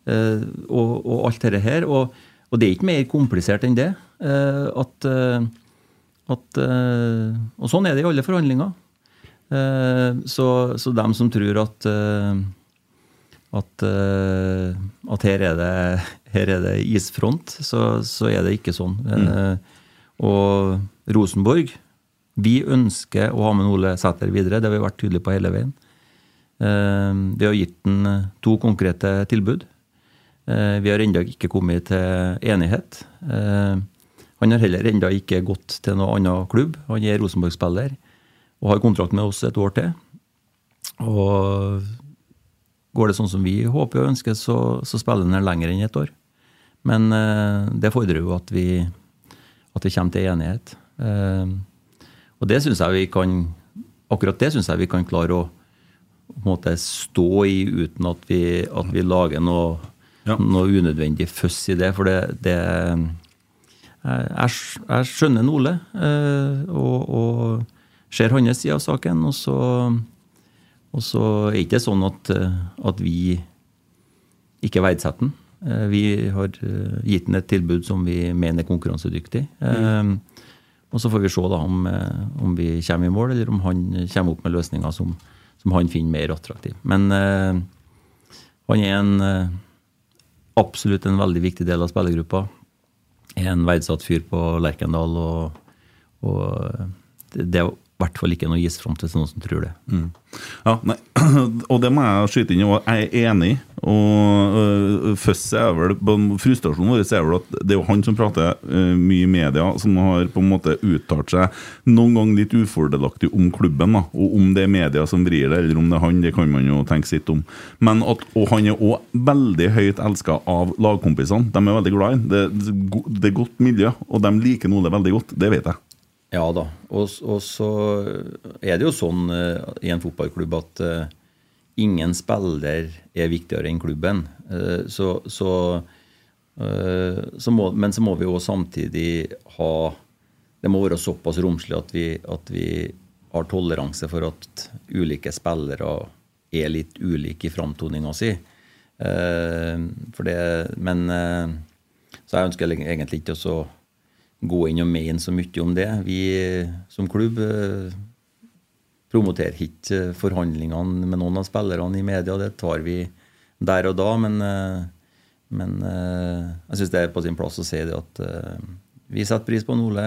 eh, og, og alt dette her. Og, og det er ikke mer komplisert enn det. Eh, at, eh, at, eh, og sånn er det i alle forhandlinger. Eh, så, så dem som tror at eh, at, at her, er det, her er det isfront, så, så er det ikke sånn. Eh, og Rosenborg Vi ønsker å ha med Ole Sæter videre, det har vi vært tydelige på hele veien. Eh, vi har gitt ham eh, to konkrete tilbud. Eh, vi har ennå ikke kommet til enighet. Han har heller ennå ikke gått til noen annen klubb. Han er Rosenborg-spiller og har kontrakt med oss et år til. Og går det sånn som vi håper og ønsker, så, så spiller han lenger enn et år. Men det fordrer jo at vi, at vi kommer til enighet. Eh, og det syns jeg vi kan Akkurat det syns jeg vi kan klare å måte stå i uten at vi, at vi lager noe, Ja. noe unødvendig føss i det. For det, det jeg, jeg skjønner Ole eh, og, og ser hans side av saken. Og så, og så er det ikke sånn at, eh, at vi ikke verdsetter den. Eh, Vi har eh, gitt den et tilbud som vi mener er konkurransedyktig. Eh, Og så får vi se da om, eh, om vi kommer i mål, eller om han kommer opp med løsninger som, som han finner mer attraktive. Men eh, han er en, eh, absolutt en veldig viktig del av spillergruppa. Er en verdsatt fyr på Lerkendal, og, og det, det i hvert fall ikke noe isfront det er noen som tror det. Ja, nei, og det må jeg skyte inn i, og jeg er enig. Og øh, først er vel Frustrasjonen vår er vel at det er jo han som prater øh, mye i media, som har på en måte uttalt seg noen gang litt ufordelaktig om klubben. da, Og om det er media som vrir det, eller om det er han, det kan man jo tenke sitt om. Men at, Og han er òg veldig høyt elska av lagkompisene. De er veldig glad i ham. Det, det er godt miljø, og de liker Ole veldig godt. Det vet jeg. Ja da. Og, og så er det jo sånn uh, i en fotballklubb at uh, ingen spiller er viktigere enn klubben. Uh, så, så, så må, men så må vi jo samtidig ha Det må være såpass romslig at vi, at vi har toleranse for at ulike spillere er litt ulike i framtoninga si. For det, men Så jeg ønsker egentlig ikke å gå inn og mene så mye om det. Vi som klubb eh, promoterer ikke eh, forhandlingene med noen av spillerne i media. Det tar vi der og da. Men, eh, men jeg syns det er på sin plass å si det at vi setter pris på Ole.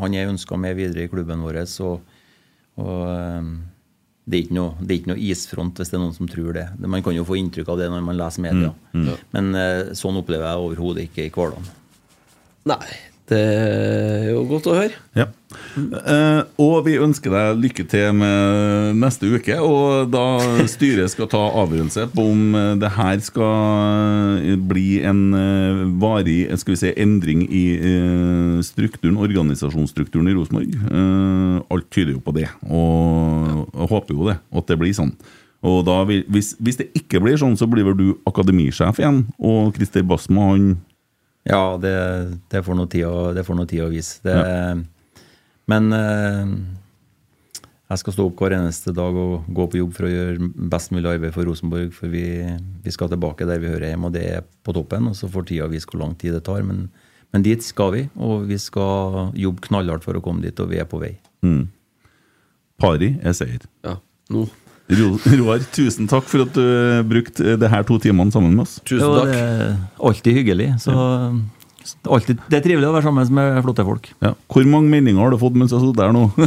Han er ønska med videre i klubben vår. Så, og det er, ikke noe, det er ikke noe isfront hvis det er noen som tror det. Det- Man kan jo få inntrykk av det når man leser media. Men eh, sånn opplever jeg overhodet ikke i hverdagen. Nei, det er jo godt å høre. Ja. Eh, og vi ønsker deg lykke til med neste uke. Og da styret skal ta avgjørelse på om eh, det her skal eh, bli en eh, varig skal vi si, endring i strukturen, organisasjonsstrukturen i Rosenborg. Eh, alt tyder jo på det, og og håper jo det, at det blir sånn. Og da hvis, hvis det ikke blir sånn, så blir vel du akademisjef igjen, og Christer Basma han Ja, det, det får noe tid å, noe tid å vise. Det, Men eh, jeg skal stå opp hver eneste dag og gå på jobb for å gjøre best mulig arbeid for Rosenborg. For vi, vi skal tilbake der vi hører hjemme, og det er på toppen. Og så får tida vise hvor lang tid det tar. Men, men dit skal vi, og vi skal jobbe knallhardt for å komme dit, og vi er på vei. Pari er seier. Ja, nå. Ro- Roar, tusen takk for at du eh, brukte det her to timene sammen med oss. Tusen takk. Det var alltid hyggelig. Så alltid, det er trivelig å være sammen med flotte folk. Ja. Hvor mange meninger har du fått mens du har sittet her nå?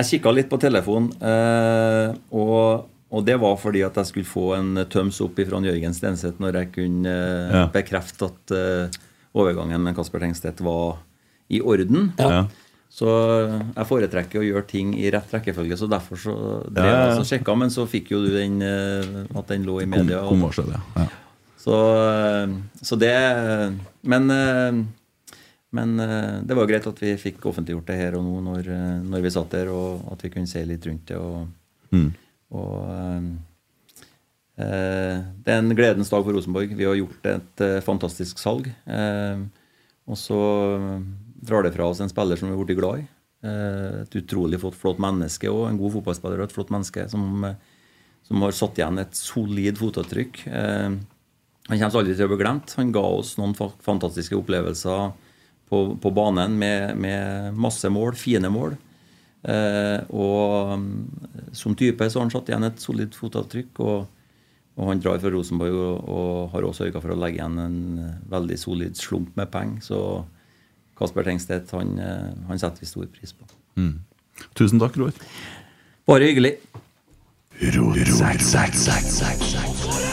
Jeg kikka litt på telefonen, eh, og, og det var fordi at jeg skulle få en tøms opp fra Jørgen Stenseth når jeg kunne eh, Ja. bekrefte at eh, overgangen med Kasper Tengstedt var i orden. Ja. Så jeg foretrekker å gjøre ting i rett rekkefølge, så derfor så drev Ja, ja, ja. jeg sjekka, men så fikk jo du den eh, at den lå i media. kom det. Ja. så, eh, så det Men, eh, men det var greit at vi fikk offentliggjort det her og nå når, når vi satt der, og at vi kunne se litt rundt det. Og, Mm. og eh, Det er en gledens dag for Rosenborg. Vi har gjort et fantastisk salg. Eh, og så drar det fra oss en spiller som vi har blitt glad i. Eh, et utrolig flott, flott menneske og en god fotballspiller og et flott menneske som, eh, som har satt igjen et solid fotavtrykk. Eh, han kommer aldri til å bli glemt. Han ga oss noen fantastiske opplevelser på, på banen med, med masse mål, fine mål. Og som type så har han satt igjen et solid fotavtrykk. Og, og han drar fra Rosenborg og, og har også sørga for å legge igjen en veldig solid slump med penger. Så Kasper Tengstedt han, eh, han setter vi stor pris på. Tusen takk, Roar. Bare hyggelig. Rotsekk.